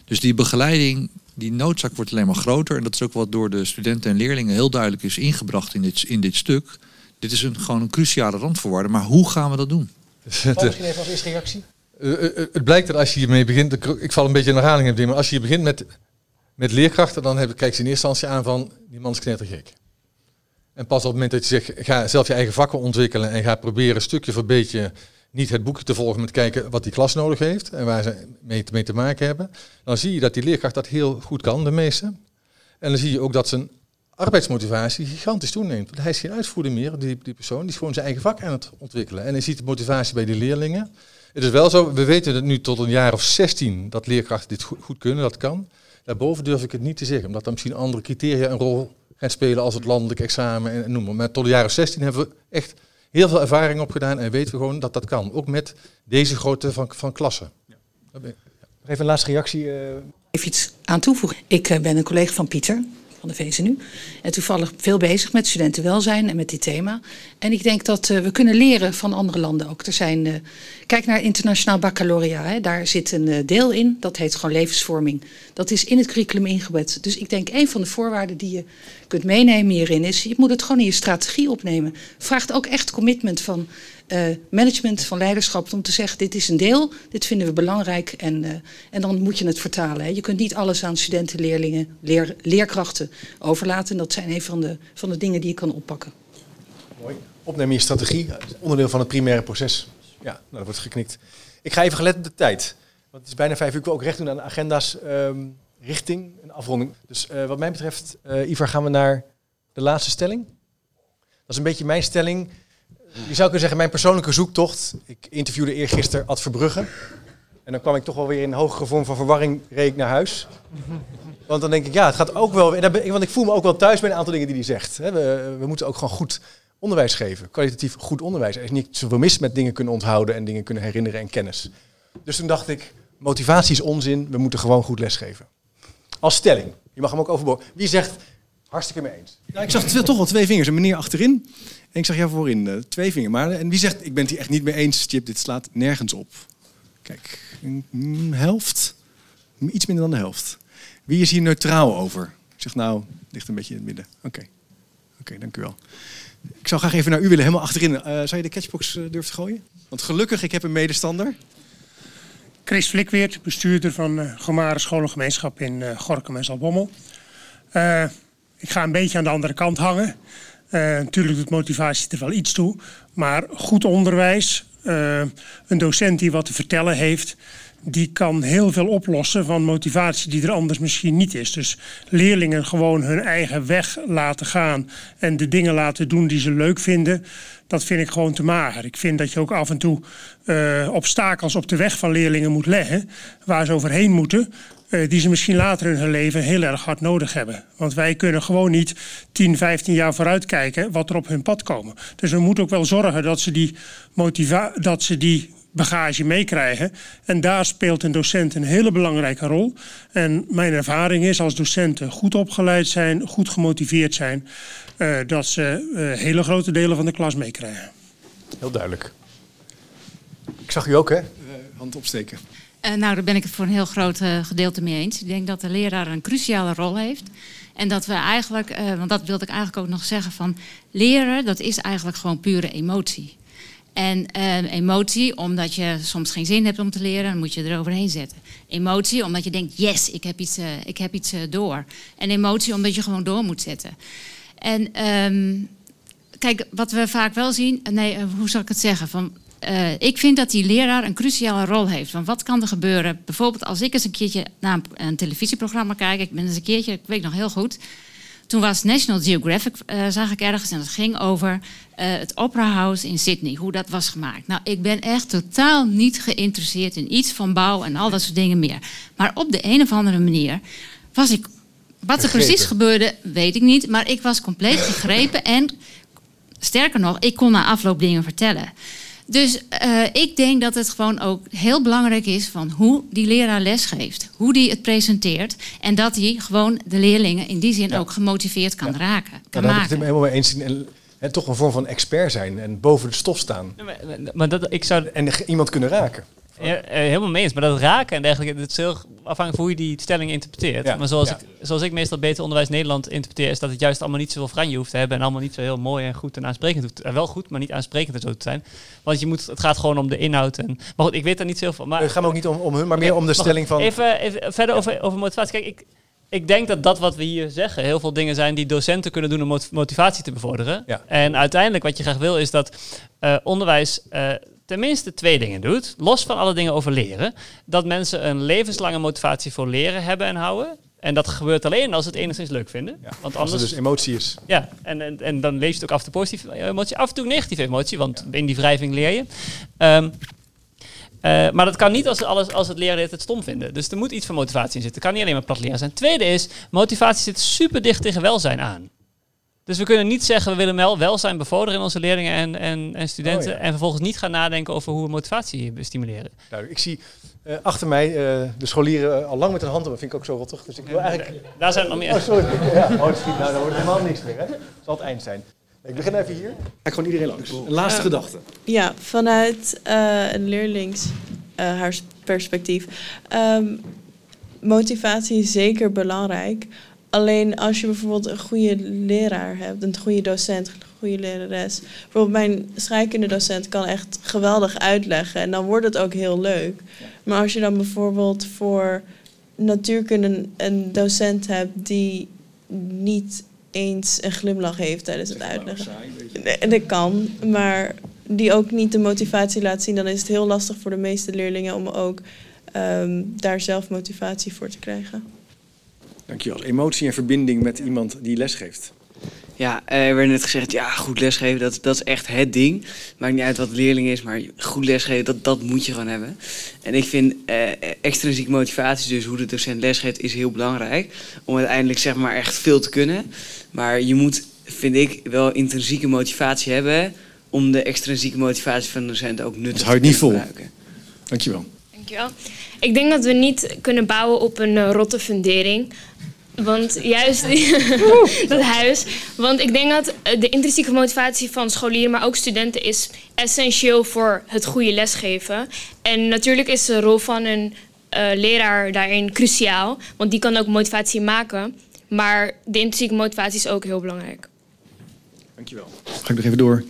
Dus die begeleiding die noodzaak wordt alleen maar groter. En dat is ook wat door de studenten en leerlingen heel duidelijk is ingebracht in dit, in dit stuk. Dit is een, gewoon een cruciale randvoorwaarde. Maar hoe gaan we dat doen? Misschien even als eerste reactie. Eh, eh, het blijkt dat als je hiermee begint, ik val een beetje in herhaling in maar als je begint met, met leerkrachten, dan heb, kijk ze in eerste instantie aan van, die man is knettergek. En pas op het moment dat je zegt, ga zelf je eigen vakken ontwikkelen en ga proberen stukje voor beetje niet het boekje te volgen met kijken wat die klas nodig heeft en waar ze mee, te maken hebben, dan zie je dat die leerkracht dat heel goed kan, de meeste. En dan zie je ook dat zijn arbeidsmotivatie gigantisch toeneemt. Want hij is geen uitvoerder meer, die, die persoon, die is gewoon zijn eigen vak aan het ontwikkelen. En hij ziet de motivatie bij die leerlingen. Het is wel zo, we weten het nu tot een jaar of 16 dat leerkrachten dit goed, kunnen, dat kan. Daarboven durf ik het niet te zeggen, omdat er misschien andere criteria een rol gaan spelen als het landelijk examen en, en noem maar. Maar tot de jaren 16 hebben we echt heel veel ervaring opgedaan en weten we gewoon dat dat kan. Ook met deze grootte van, van klassen. Ja. Even een laatste reactie. Uh... Even iets aan toevoegen. Ik uh, ben een collega van Pieter van de VSNU. En toevallig veel bezig met studentenwelzijn en met dit thema. En ik denk dat uh, we kunnen leren van andere landen ook. Er zijn, uh, kijk naar internationaal baccalaureat. Hè. Daar zit een uh, deel in, dat heet gewoon levensvorming. Dat is in het curriculum ingebed. Dus ik denk een van de voorwaarden die je kunt meenemen hierin is... je moet het gewoon in je strategie opnemen. Vraagt ook echt commitment van uh, management, van leiderschap, om te zeggen: dit is een deel, dit vinden we belangrijk en, uh, en dan moet je het vertalen. Hè. Je kunt niet alles aan studenten, leerlingen, leer, leerkrachten overlaten. En dat zijn een van de, van de dingen die je kan oppakken. Mooi. Opnemen je strategie, onderdeel van het primaire proces. Ja, nou, dat wordt geknikt. Ik ga even gelet op de tijd. Want het is bijna vijf uur. Ik ook recht doen aan de agenda's um, richting een afronding. Dus uh, wat mij betreft, Ivar, gaan we naar de laatste stelling. Dat is een beetje mijn stelling. Je zou kunnen zeggen, mijn persoonlijke zoektocht. Ik interviewde eergisteren Ad Verbrugge. En dan kwam ik toch wel weer in een hogere vorm van verwarring reek naar huis. Want dan denk ik, ja, het gaat ook wel... Want ik voel me ook wel thuis bij een aantal dingen die hij zegt. We, we moeten ook gewoon goed onderwijs geven. Kwalitatief goed onderwijs. Er is niet zoveel mis met dingen kunnen onthouden en dingen kunnen herinneren en kennis. Dus toen dacht ik, motivatie is onzin. We moeten gewoon goed lesgeven. Als stelling. Je mag hem ook overboord. Wie zegt, hartstikke mee eens? Nou, ik zag toch wel twee vingers. Een meneer achterin en ik zag jou voorin, uh, twee vingers. Maar, en wie zegt, ik ben het hier echt niet mee eens, Chip, dit slaat nergens op. Kijk, een helft, iets minder dan de helft. Wie is hier neutraal over? Ik zeg nou, ligt een beetje in het midden. Oké, oké, dank u wel. Ik zou graag even naar u willen, helemaal achterin. Uh, zou je de catchbox uh, durven te gooien? Want gelukkig, ik heb een medestander. Chris Flikweert, bestuurder van uh, Gomare Scholengemeenschap in uh, Gorkum en Zalbommel. Ik ga een beetje aan de andere kant hangen. Uh, natuurlijk doet motivatie er wel iets toe. Maar goed onderwijs, uh, een docent die wat te vertellen heeft, die kan heel veel oplossen van motivatie die er anders misschien niet is. Dus leerlingen gewoon hun eigen weg laten gaan en de dingen laten doen die ze leuk vinden, dat vind ik gewoon te mager. Ik vind dat je ook af en toe uh, obstakels op de weg van leerlingen moet leggen waar ze overheen moeten. Uh, die ze misschien later in hun leven heel erg hard nodig hebben. Want wij kunnen gewoon niet 10, 15 jaar vooruit kijken wat er op hun pad komen. Dus we moeten ook wel zorgen dat ze die, motiva dat ze die bagage meekrijgen. En daar speelt een docent een hele belangrijke rol. En mijn ervaring is als docenten goed opgeleid zijn, goed gemotiveerd zijn, uh, dat ze uh, hele grote delen van de klas meekrijgen. Heel duidelijk. Ik zag u ook, hè? Uh, hand opsteken. Uh, nou, daar ben ik het voor een heel groot uh, gedeelte mee eens. Ik denk dat de leraar een cruciale rol heeft. En dat we eigenlijk, uh, want dat wilde ik eigenlijk ook nog zeggen, van leren, dat is eigenlijk gewoon pure emotie. En emotie, omdat je soms geen zin hebt om te leren, dan moet je eroverheen zetten. Emotie, omdat je denkt, yes, ik heb iets, ik heb iets door. En emotie, omdat je gewoon door moet zetten. En um, kijk, wat we vaak wel zien, nee, hoe zal ik het zeggen? Van, uh, ik vind dat die leraar een cruciale rol heeft. Want wat kan er gebeuren? Bijvoorbeeld als ik eens een keertje naar een, een televisieprogramma kijk. Ik ben eens een keertje, ik weet nog heel goed. Toen was National Geographic, uh, zag ik ergens, en dat ging over uh, het Opera House in Sydney, hoe dat was gemaakt. Nou, ik ben echt totaal niet geïnteresseerd in iets van bouw en al dat soort dingen meer. Maar op de een of andere manier was ik. Wat er precies gebeurde, weet ik niet. Maar ik was compleet gegrepen en sterker nog, ik kon na afloop dingen vertellen. Dus uh, ik denk dat het gewoon ook heel belangrijk is van hoe die leraar lesgeeft. Hoe die het presenteert. En dat hij gewoon de leerlingen in die zin ja. ook gemotiveerd kan ja. raken. Kan ja, daar maken. heb ik het helemaal mee eens. En, en, toch een vorm van expert zijn en boven de stof staan. Ja, maar, maar dat, ik zou... En iemand kunnen raken. Ja, eh, helemaal mee eens. Maar dat raken en dergelijke, het is heel afhankelijk van hoe je die stelling interpreteert. Ja, Maar zoals, ja. ik, zoals ik meestal beter onderwijs Nederland interpreteer, is dat het juist allemaal niet zoveel franje hoeft te hebben en allemaal niet zo heel mooi en goed en aansprekend hoeft. eh, wel goed, maar niet aansprekend en zo te zijn. Want je moet, het gaat gewoon om de inhoud. En, maar goed, ik weet daar niet zoveel van. Maar, Het gaat ook niet om, om hun, maar meer om de stelling van... Even, even verder over, over motivatie. Kijk, ik, ik denk dat dat wat we hier zeggen heel veel dingen zijn die docenten kunnen doen om mot- motivatie te bevorderen. Ja. En uiteindelijk wat je graag wil is dat eh, onderwijs tenminste twee dingen doet. Los van alle dingen over leren. Dat mensen een levenslange motivatie voor leren hebben en houden. En dat gebeurt alleen als ze het enigszins leuk vinden. Want Als er anders, dus emotie is. ja, en, en, en dan lees je het ook af en toe positieve emotie, af en toe negatieve emotie, want in die wrijving leer je. Ehm, eh, maar dat kan niet als, alles, als het leren het stom vinden. Dus er moet iets van motivatie in zitten. Het kan niet alleen maar plat leren zijn. Tweede is, motivatie zit super dicht tegen welzijn aan. Dus we kunnen niet zeggen, we willen wel welzijn bevorderen in onze leerlingen en, en, en studenten. Oh ja. En vervolgens niet gaan nadenken over hoe we motivatie stimuleren. Duidelijk. Ik zie eh, achter mij eh, de scholieren al lang met een hand op. Dat vind ik ook zo rottig. Dus ik wil eigenlijk... Daar zijn er nog meer. Oh, sorry. Ja, oh, dat is goed. Nou, dan wordt het helemaal niks meer. Hè? Dat zal het eind zijn. Ik begin even hier. Ga ik gewoon iedereen langs. Een laatste gedachte. Ja, vanuit eh, een leerlings eh, haar perspectief. Ehm, motivatie is zeker belangrijk. Alleen als je bijvoorbeeld een goede leraar hebt, een goede docent, een goede lerares. Bijvoorbeeld mijn scheikundedocent kan echt geweldig uitleggen en dan wordt het ook heel leuk. Maar als je dan bijvoorbeeld voor natuurkunde een docent hebt die niet eens een glimlach heeft tijdens het uitleggen. Nee, dat kan, maar die ook niet de motivatie laat zien, dan is het heel lastig voor de meeste leerlingen om ook ehm, daar zelf motivatie voor te krijgen. Dankjewel. Emotie en verbinding met iemand die lesgeeft. Ja, eh, er werd net gezegd, ja, goed lesgeven, dat, dat is echt het ding. Maakt niet uit wat de leerling is, maar goed lesgeven, dat, dat moet je gewoon hebben. En ik vind eh extrinsieke motivatie, dus hoe de docent lesgeeft, is heel belangrijk. Om uiteindelijk zeg maar echt veel te kunnen. Maar je moet, vind ik, wel intrinsieke motivatie hebben... om de extrinsieke motivatie van de docent ook nuttig te niet vol. kunnen gebruiken. Dankjewel. Dankjewel. Ik denk dat we niet kunnen bouwen op een eh, rotte fundering. Want juist die, dat huis. Want ik denk dat eh, de intrinsieke motivatie van scholieren, maar ook studenten, is essentieel voor het goede lesgeven. En natuurlijk is de rol van een eh, leraar daarin cruciaal. Want die kan ook motivatie maken. Maar de intrinsieke motivatie is ook heel belangrijk. Dankjewel. Ga ik nog even door.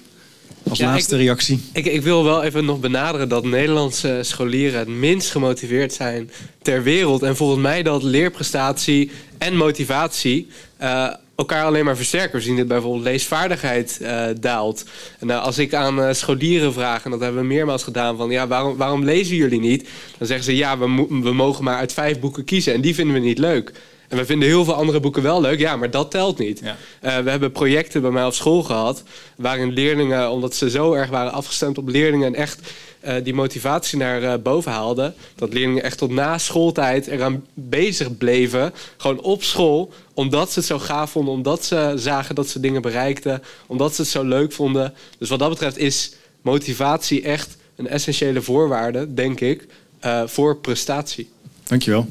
Als Ja, laatste ik- reactie. Ik, ik wil wel even nog benaderen dat Nederlandse scholieren het minst gemotiveerd zijn ter wereld. En volgens mij dat leerprestatie en motivatie eh, elkaar alleen maar versterken. We zien dit bijvoorbeeld leesvaardigheid eh, daalt. En nou, als ik aan eh, scholieren vraag, en dat hebben we meermaals gedaan, van ja, waarom, waarom lezen jullie niet? Dan zeggen ze ja, we, we mogen maar uit vijf boeken kiezen en die vinden we niet leuk. En we vinden heel veel andere boeken wel leuk, ja, maar dat telt niet. Eh, we hebben projecten bij mij op school gehad, waarin leerlingen, omdat ze zo erg waren afgestemd op leerlingen en echt eh, die motivatie naar eh, boven haalden, dat leerlingen echt tot na schooltijd eraan bezig bleven, gewoon op school, omdat ze het zo gaaf vonden, omdat ze zagen dat ze dingen bereikten, omdat ze het zo leuk vonden. Dus wat dat betreft is motivatie echt een essentiële voorwaarde, denk ik, eh, voor prestatie. Dankjewel.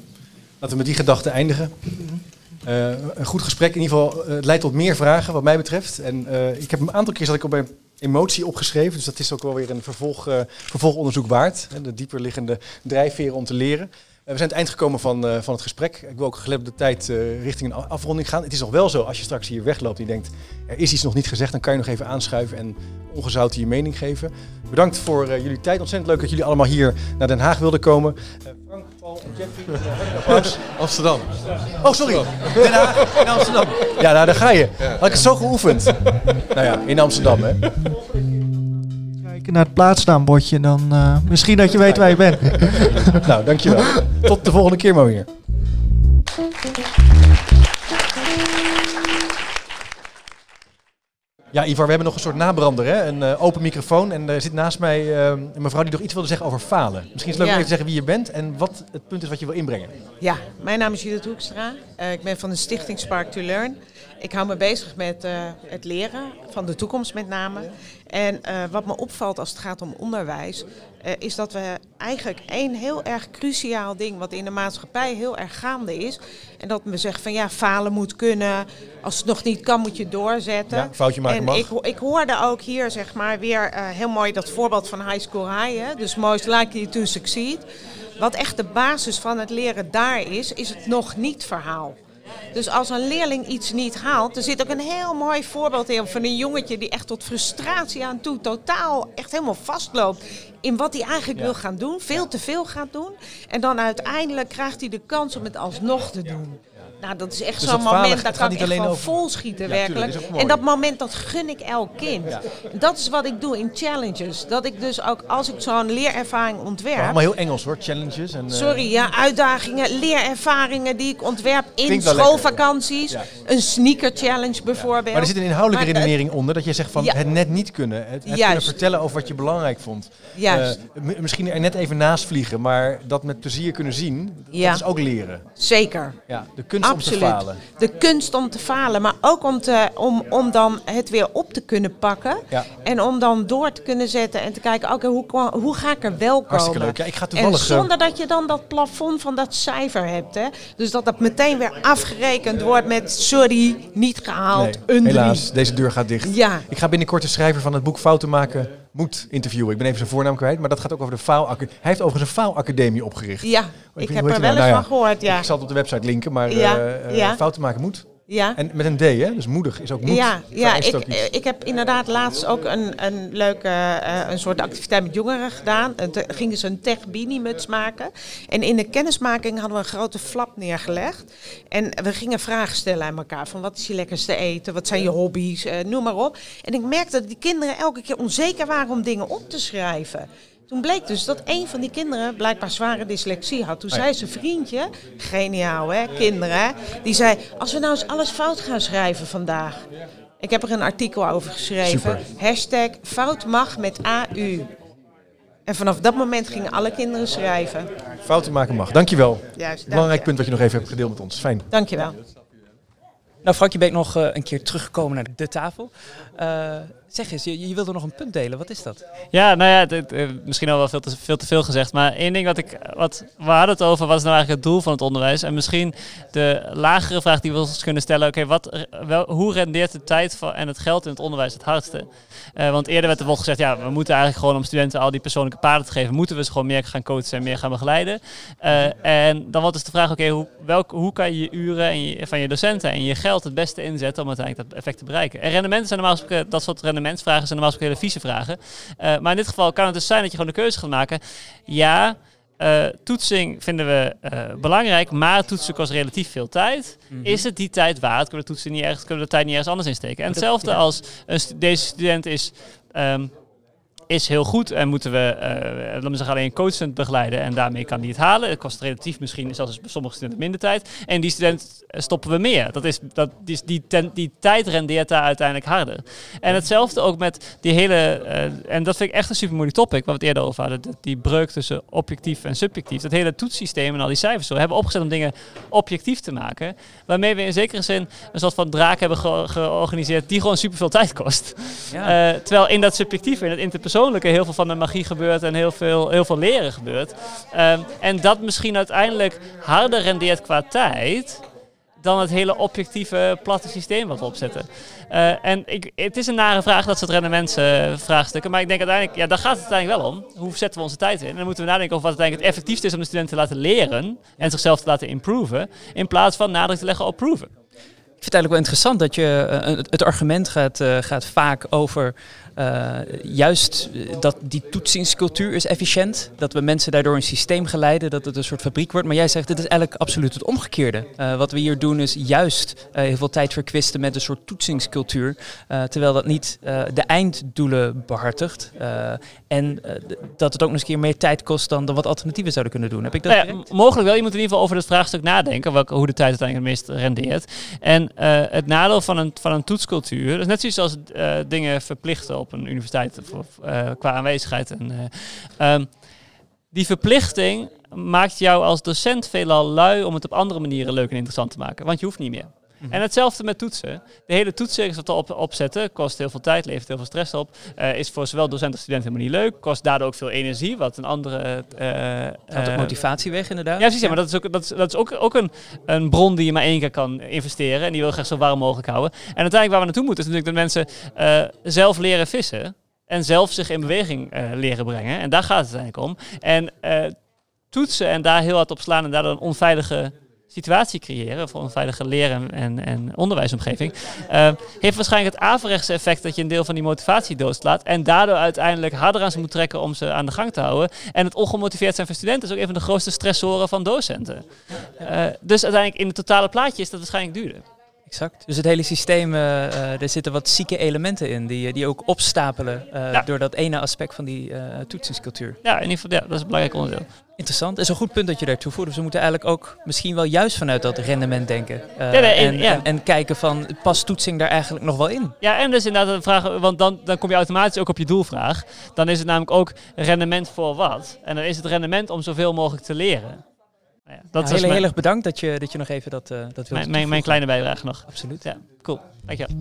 Laten we met die gedachte eindigen. Eh, een goed gesprek, in ieder geval. eh, het leidt tot meer vragen, wat mij betreft. En eh, ik heb een aantal keer zat ik op mijn emotie opgeschreven. Dus dat is ook wel weer een vervolg, vervolgonderzoek waard. Hè, de dieperliggende drijfveren om te leren. We zijn het eind gekomen van, van het gesprek. Ik wil ook gelet de tijd richting een afronding gaan. Het is nog wel zo, als je straks hier wegloopt en je denkt... er is iets nog niet gezegd, dan kan je nog even aanschuiven en ongezouten je mening geven. Bedankt voor jullie tijd. Ontzettend leuk dat jullie allemaal hier naar Den Haag wilden komen. Frank, Amsterdam. Oh, sorry. Den Haag en Amsterdam. Ja, nou, daar ga je. Had ik het zo geoefend. nou ja, in Amsterdam, hè. Kijken naar het plaatsnaambordje, dan eh, misschien dat je weet waar je bent. nou, dankjewel. Tot de volgende keer maar weer. Ja, Ivar, we hebben nog een soort nabrander, hè? een eh, open microfoon. En er zit naast mij eh, een mevrouw die nog iets wilde zeggen over falen. Misschien is het leuk Ja. om even te zeggen wie je bent en wat het punt is wat je wil inbrengen. Ja, mijn naam is Judith Hoekstra. Eh, ik ben van de stichting Spark to Learn. Ik hou me bezig met het leren van de toekomst met name. En eh, wat me opvalt als het gaat om onderwijs, eh, is dat we eigenlijk één heel erg cruciaal ding wat in de maatschappij heel erg gaande is. En dat we zeggen van ja, falen moet kunnen. Als het nog niet kan, moet je doorzetten. Ja, foutje maken en mag. Ik, ik hoorde ook hier zeg maar weer eh, heel mooi dat voorbeeld van High School High. Hè? Dus most likely to succeed. Wat echt de basis van het leren daar is, is het nog niet verhaal. Dus als een leerling iets niet haalt, er zit ook een heel mooi voorbeeld in van een jongetje die echt tot frustratie aan toe totaal echt helemaal vastloopt in wat hij eigenlijk wil gaan doen, veel te veel gaat doen. En dan uiteindelijk krijgt hij de kans om het alsnog te doen. Nou, dat is echt Dus zo'n dat moment, gaat daar kan niet ik echt van over- vol schieten Ja, werkelijk. En dat moment, dat gun ik elk kind. Dat is wat ik doe in challenges. Dat ik dus ook, als ik zo'n leerervaring ontwerp... Allemaal heel Engels hoor, challenges. En, eh, Sorry, ja, uitdagingen, leerervaringen die ik ontwerp in schoolvakanties. Ja. Een sneaker challenge bijvoorbeeld. Maar er zit een inhoudelijke Maar, redenering onder. Dat je zegt van het net niet kunnen. Het, het kunnen vertellen over wat je belangrijk vond. Juist. Eh, misschien er net even naast vliegen. Maar dat met plezier kunnen zien. Dat is ook leren. Zeker. Ja, de kunst Absoluut. om te falen. De kunst om te falen, maar ook om, te, om, om dan het weer op te kunnen pakken. Ja. En om dan door te kunnen zetten en te kijken, oké, hoe, hoe ga ik er wel komen? Hartstikke leuk. Ja, ik ga toevallig, En zonder dat je dan dat plafond van dat cijfer hebt. Hè? Dus dat dat meteen weer afgerekend wordt met, sorry, niet gehaald, Nee, helaas, deze deur gaat dicht. Ja. Ik ga binnenkort de schrijver van het boek Fouten maken moet interviewen. Ik ben even zijn voornaam kwijt, maar dat gaat ook over de faalacademie. Hij heeft overigens een faalacademie opgericht. Ja, ik heb er wel die eens nou? van gehoord, ja. Ik zal het op de website linken, maar Ja, ja. Fouten maken moet. Ja. En met een D, hè? Dus moedig is ook moed. Ja, ja ik, ik heb inderdaad laatst ook een, een leuke eh, een soort activiteit met jongeren gedaan. En toen gingen ze een tech muts maken. En in de kennismaking hadden we een grote flap neergelegd. En we gingen vragen stellen aan elkaar. Van wat is je lekkerste eten? Wat zijn je hobby's? Eh, noem maar op. En ik merkte dat die kinderen elke keer onzeker waren om dingen op te schrijven. Toen bleek dus dat een van die kinderen blijkbaar zware dyslexie had. Toen Oh zei zijn vriendje, geniaal hè, kinderen, hè, die zei... als we nou eens alles fout gaan schrijven vandaag. Ik heb er een artikel over geschreven. Super. Hashtag fout mag met AU. En vanaf dat moment gingen alle kinderen schrijven. Fouten maken mag. Dankjewel. Juist, dank Belangrijk je. punt wat je nog even hebt gedeeld met ons. Fijn. Dankjewel. Nou, Frank, je bent nog eh, een keer teruggekomen naar de tafel. Eh, zeg eens, je, je wilde nog een punt delen. Wat is dat? Ja, nou ja, eh, misschien al wel veel te, veel te veel gezegd. Maar één ding wat ik. Wat, we hadden het over, wat is nou eigenlijk het doel van het onderwijs? En misschien de lagere vraag die we ons kunnen stellen: oké, wat, eh, wel, hoe rendeert de tijd van, en het geld in het onderwijs het hardste? Eh, want eerder werd er bijvoorbeeld gezegd: ja, we moeten eigenlijk gewoon om studenten al die persoonlijke paden te geven, moeten we ze gewoon meer gaan coachen en meer gaan begeleiden. En dan wordt dus de vraag: oké, hoe, welk, hoe kan je je uren en van je docenten en je geld het beste inzetten om uiteindelijk dat effect te bereiken? En rendementen zijn normaal gesproken, dat soort rendementsvragen zijn normaal gesproken hele vieze vragen. Eh, maar in dit geval kan het dus zijn dat je gewoon de keuze gaat maken. Ja, eh, toetsing vinden we eh, belangrijk, maar toetsen kost relatief veel tijd. Mhm. Is het die tijd waard? Kunnen we, toetsen niet ergens, kunnen we de tijd niet ergens anders insteken? En hetzelfde als een stu- deze student is, ehm, is heel goed en moeten we, eh laten we zeggen, alleen een coachend begeleiden en daarmee kan die het halen. Het kost relatief misschien zelfs bij sommige studenten minder tijd. En die student eh, stoppen we meer. Dat is, dat, die, die, ten- die tijd rendeert daar uiteindelijk harder. En hetzelfde ook met die hele, eh, en dat vind ik echt een super moeilijk topic, waar we het eerder over hadden, dat- die breuk tussen objectief en subjectief. Dat hele toetssysteem en al die cijfers zo hebben we opgezet om dingen objectief te maken, waarmee we in zekere zin een soort van draak hebben ge- georganiseerd die gewoon superveel tijd kost. Ja. Eh, terwijl in dat subjectieve, in het interpersoonlijke, heel veel van de magie gebeurt en heel veel, heel veel leren gebeurt. Ehm, en dat misschien uiteindelijk harder rendeert qua tijd dan het hele objectieve platte systeem wat we opzetten. Eh, en ik, het is een nare vraag, dat soort rendementsvraagstukken. maar ik denk uiteindelijk, ja, daar gaat het uiteindelijk wel om. Hoe zetten we onze tijd in? En dan moeten we nadenken over wat uiteindelijk het effectiefste is om de studenten te laten leren en zichzelf te laten improven, in plaats van nadruk te leggen op proeven. Ik vind het eigenlijk wel interessant dat je eh, het- het argument gaat, eh, gaat vaak over eh, juist eh, dat die toetsingscultuur is efficiënt. Dat we mensen daardoor een systeem geleiden, dat het een soort fabriek wordt. Maar jij zegt, dit is eigenlijk absoluut het omgekeerde. Eh, wat we hier doen is juist heel veel tijd verkwisten met een soort toetsingscultuur. terwijl dat niet de einddoelen behartigt. eh, en dat het ook nog eens een keer meer tijd kost dan, dan wat alternatieven zouden kunnen doen. Heb ik dat Nou ja, mogelijk wel. Je moet in ieder geval over het vraagstuk nadenken, welke, hoe de tijd uiteindelijk het meest rendeert. En het nadeel van een, van een toetscultuur, is net zoiets als dingen verplichten op een universiteit eh, qua aanwezigheid. En, eh, ehm, die verplichting maakt jou als docent veelal lui om het op andere manieren leuk en interessant te maken, want je hoeft niet meer. Mhm. En hetzelfde met toetsen. De hele toetscircus wat we op, opzetten kost heel veel tijd, levert heel veel stress op. Uh, is voor zowel docent als student helemaal niet leuk. Kost daardoor ook veel energie, wat een andere... Uh, Gaat motivatie weg inderdaad. Ja, precies. Ja, maar dat is ook, dat is, dat is ook, ook een, een bron die je maar één keer kan investeren. En die wil graag zo warm mogelijk houden. En uiteindelijk waar we naartoe moeten is natuurlijk dat mensen zelf leren vissen. En zelf zich in beweging leren brengen. En daar gaat het uiteindelijk om. En toetsen en daar heel hard op slaan en daardoor een onveilige situatie creëren, voor een veilige leren en, onderwijsomgeving, uh, heeft waarschijnlijk het averechtse effect dat je een deel van die motivatie doodslaat en daardoor uiteindelijk harder aan ze moet trekken om ze aan de gang te houden. En het ongemotiveerd zijn van studenten is ook een van de grootste stressoren van docenten. Uh, dus uiteindelijk in het totale plaatje is dat waarschijnlijk duurder. Exact. Dus het hele systeem, uh, er zitten wat zieke elementen in die, die ook opstapelen uh, ja. door dat ene aspect van die uh, toetsingscultuur. Ja, in ieder geval, ja, dat is een belangrijk onderdeel. Interessant. Dat is een goed punt dat je daartoe voert. Dus we moeten eigenlijk ook misschien wel juist vanuit dat rendement denken. ja, nee, en, ja. en, en, kijken van, past toetsing daar eigenlijk nog wel in? Ja, en dus inderdaad de vraag, want dan, dan kom je automatisch ook op je doelvraag. Dan is het namelijk ook rendement voor wat? En dan is het rendement om zoveel mogelijk te leren. Ja, dat ja, heel, heel erg bedankt dat je, dat je nog even dat, uh, dat mijn, mijn, mijn kleine bijdrage nog. Absoluut. Ja, cool. Dankjewel.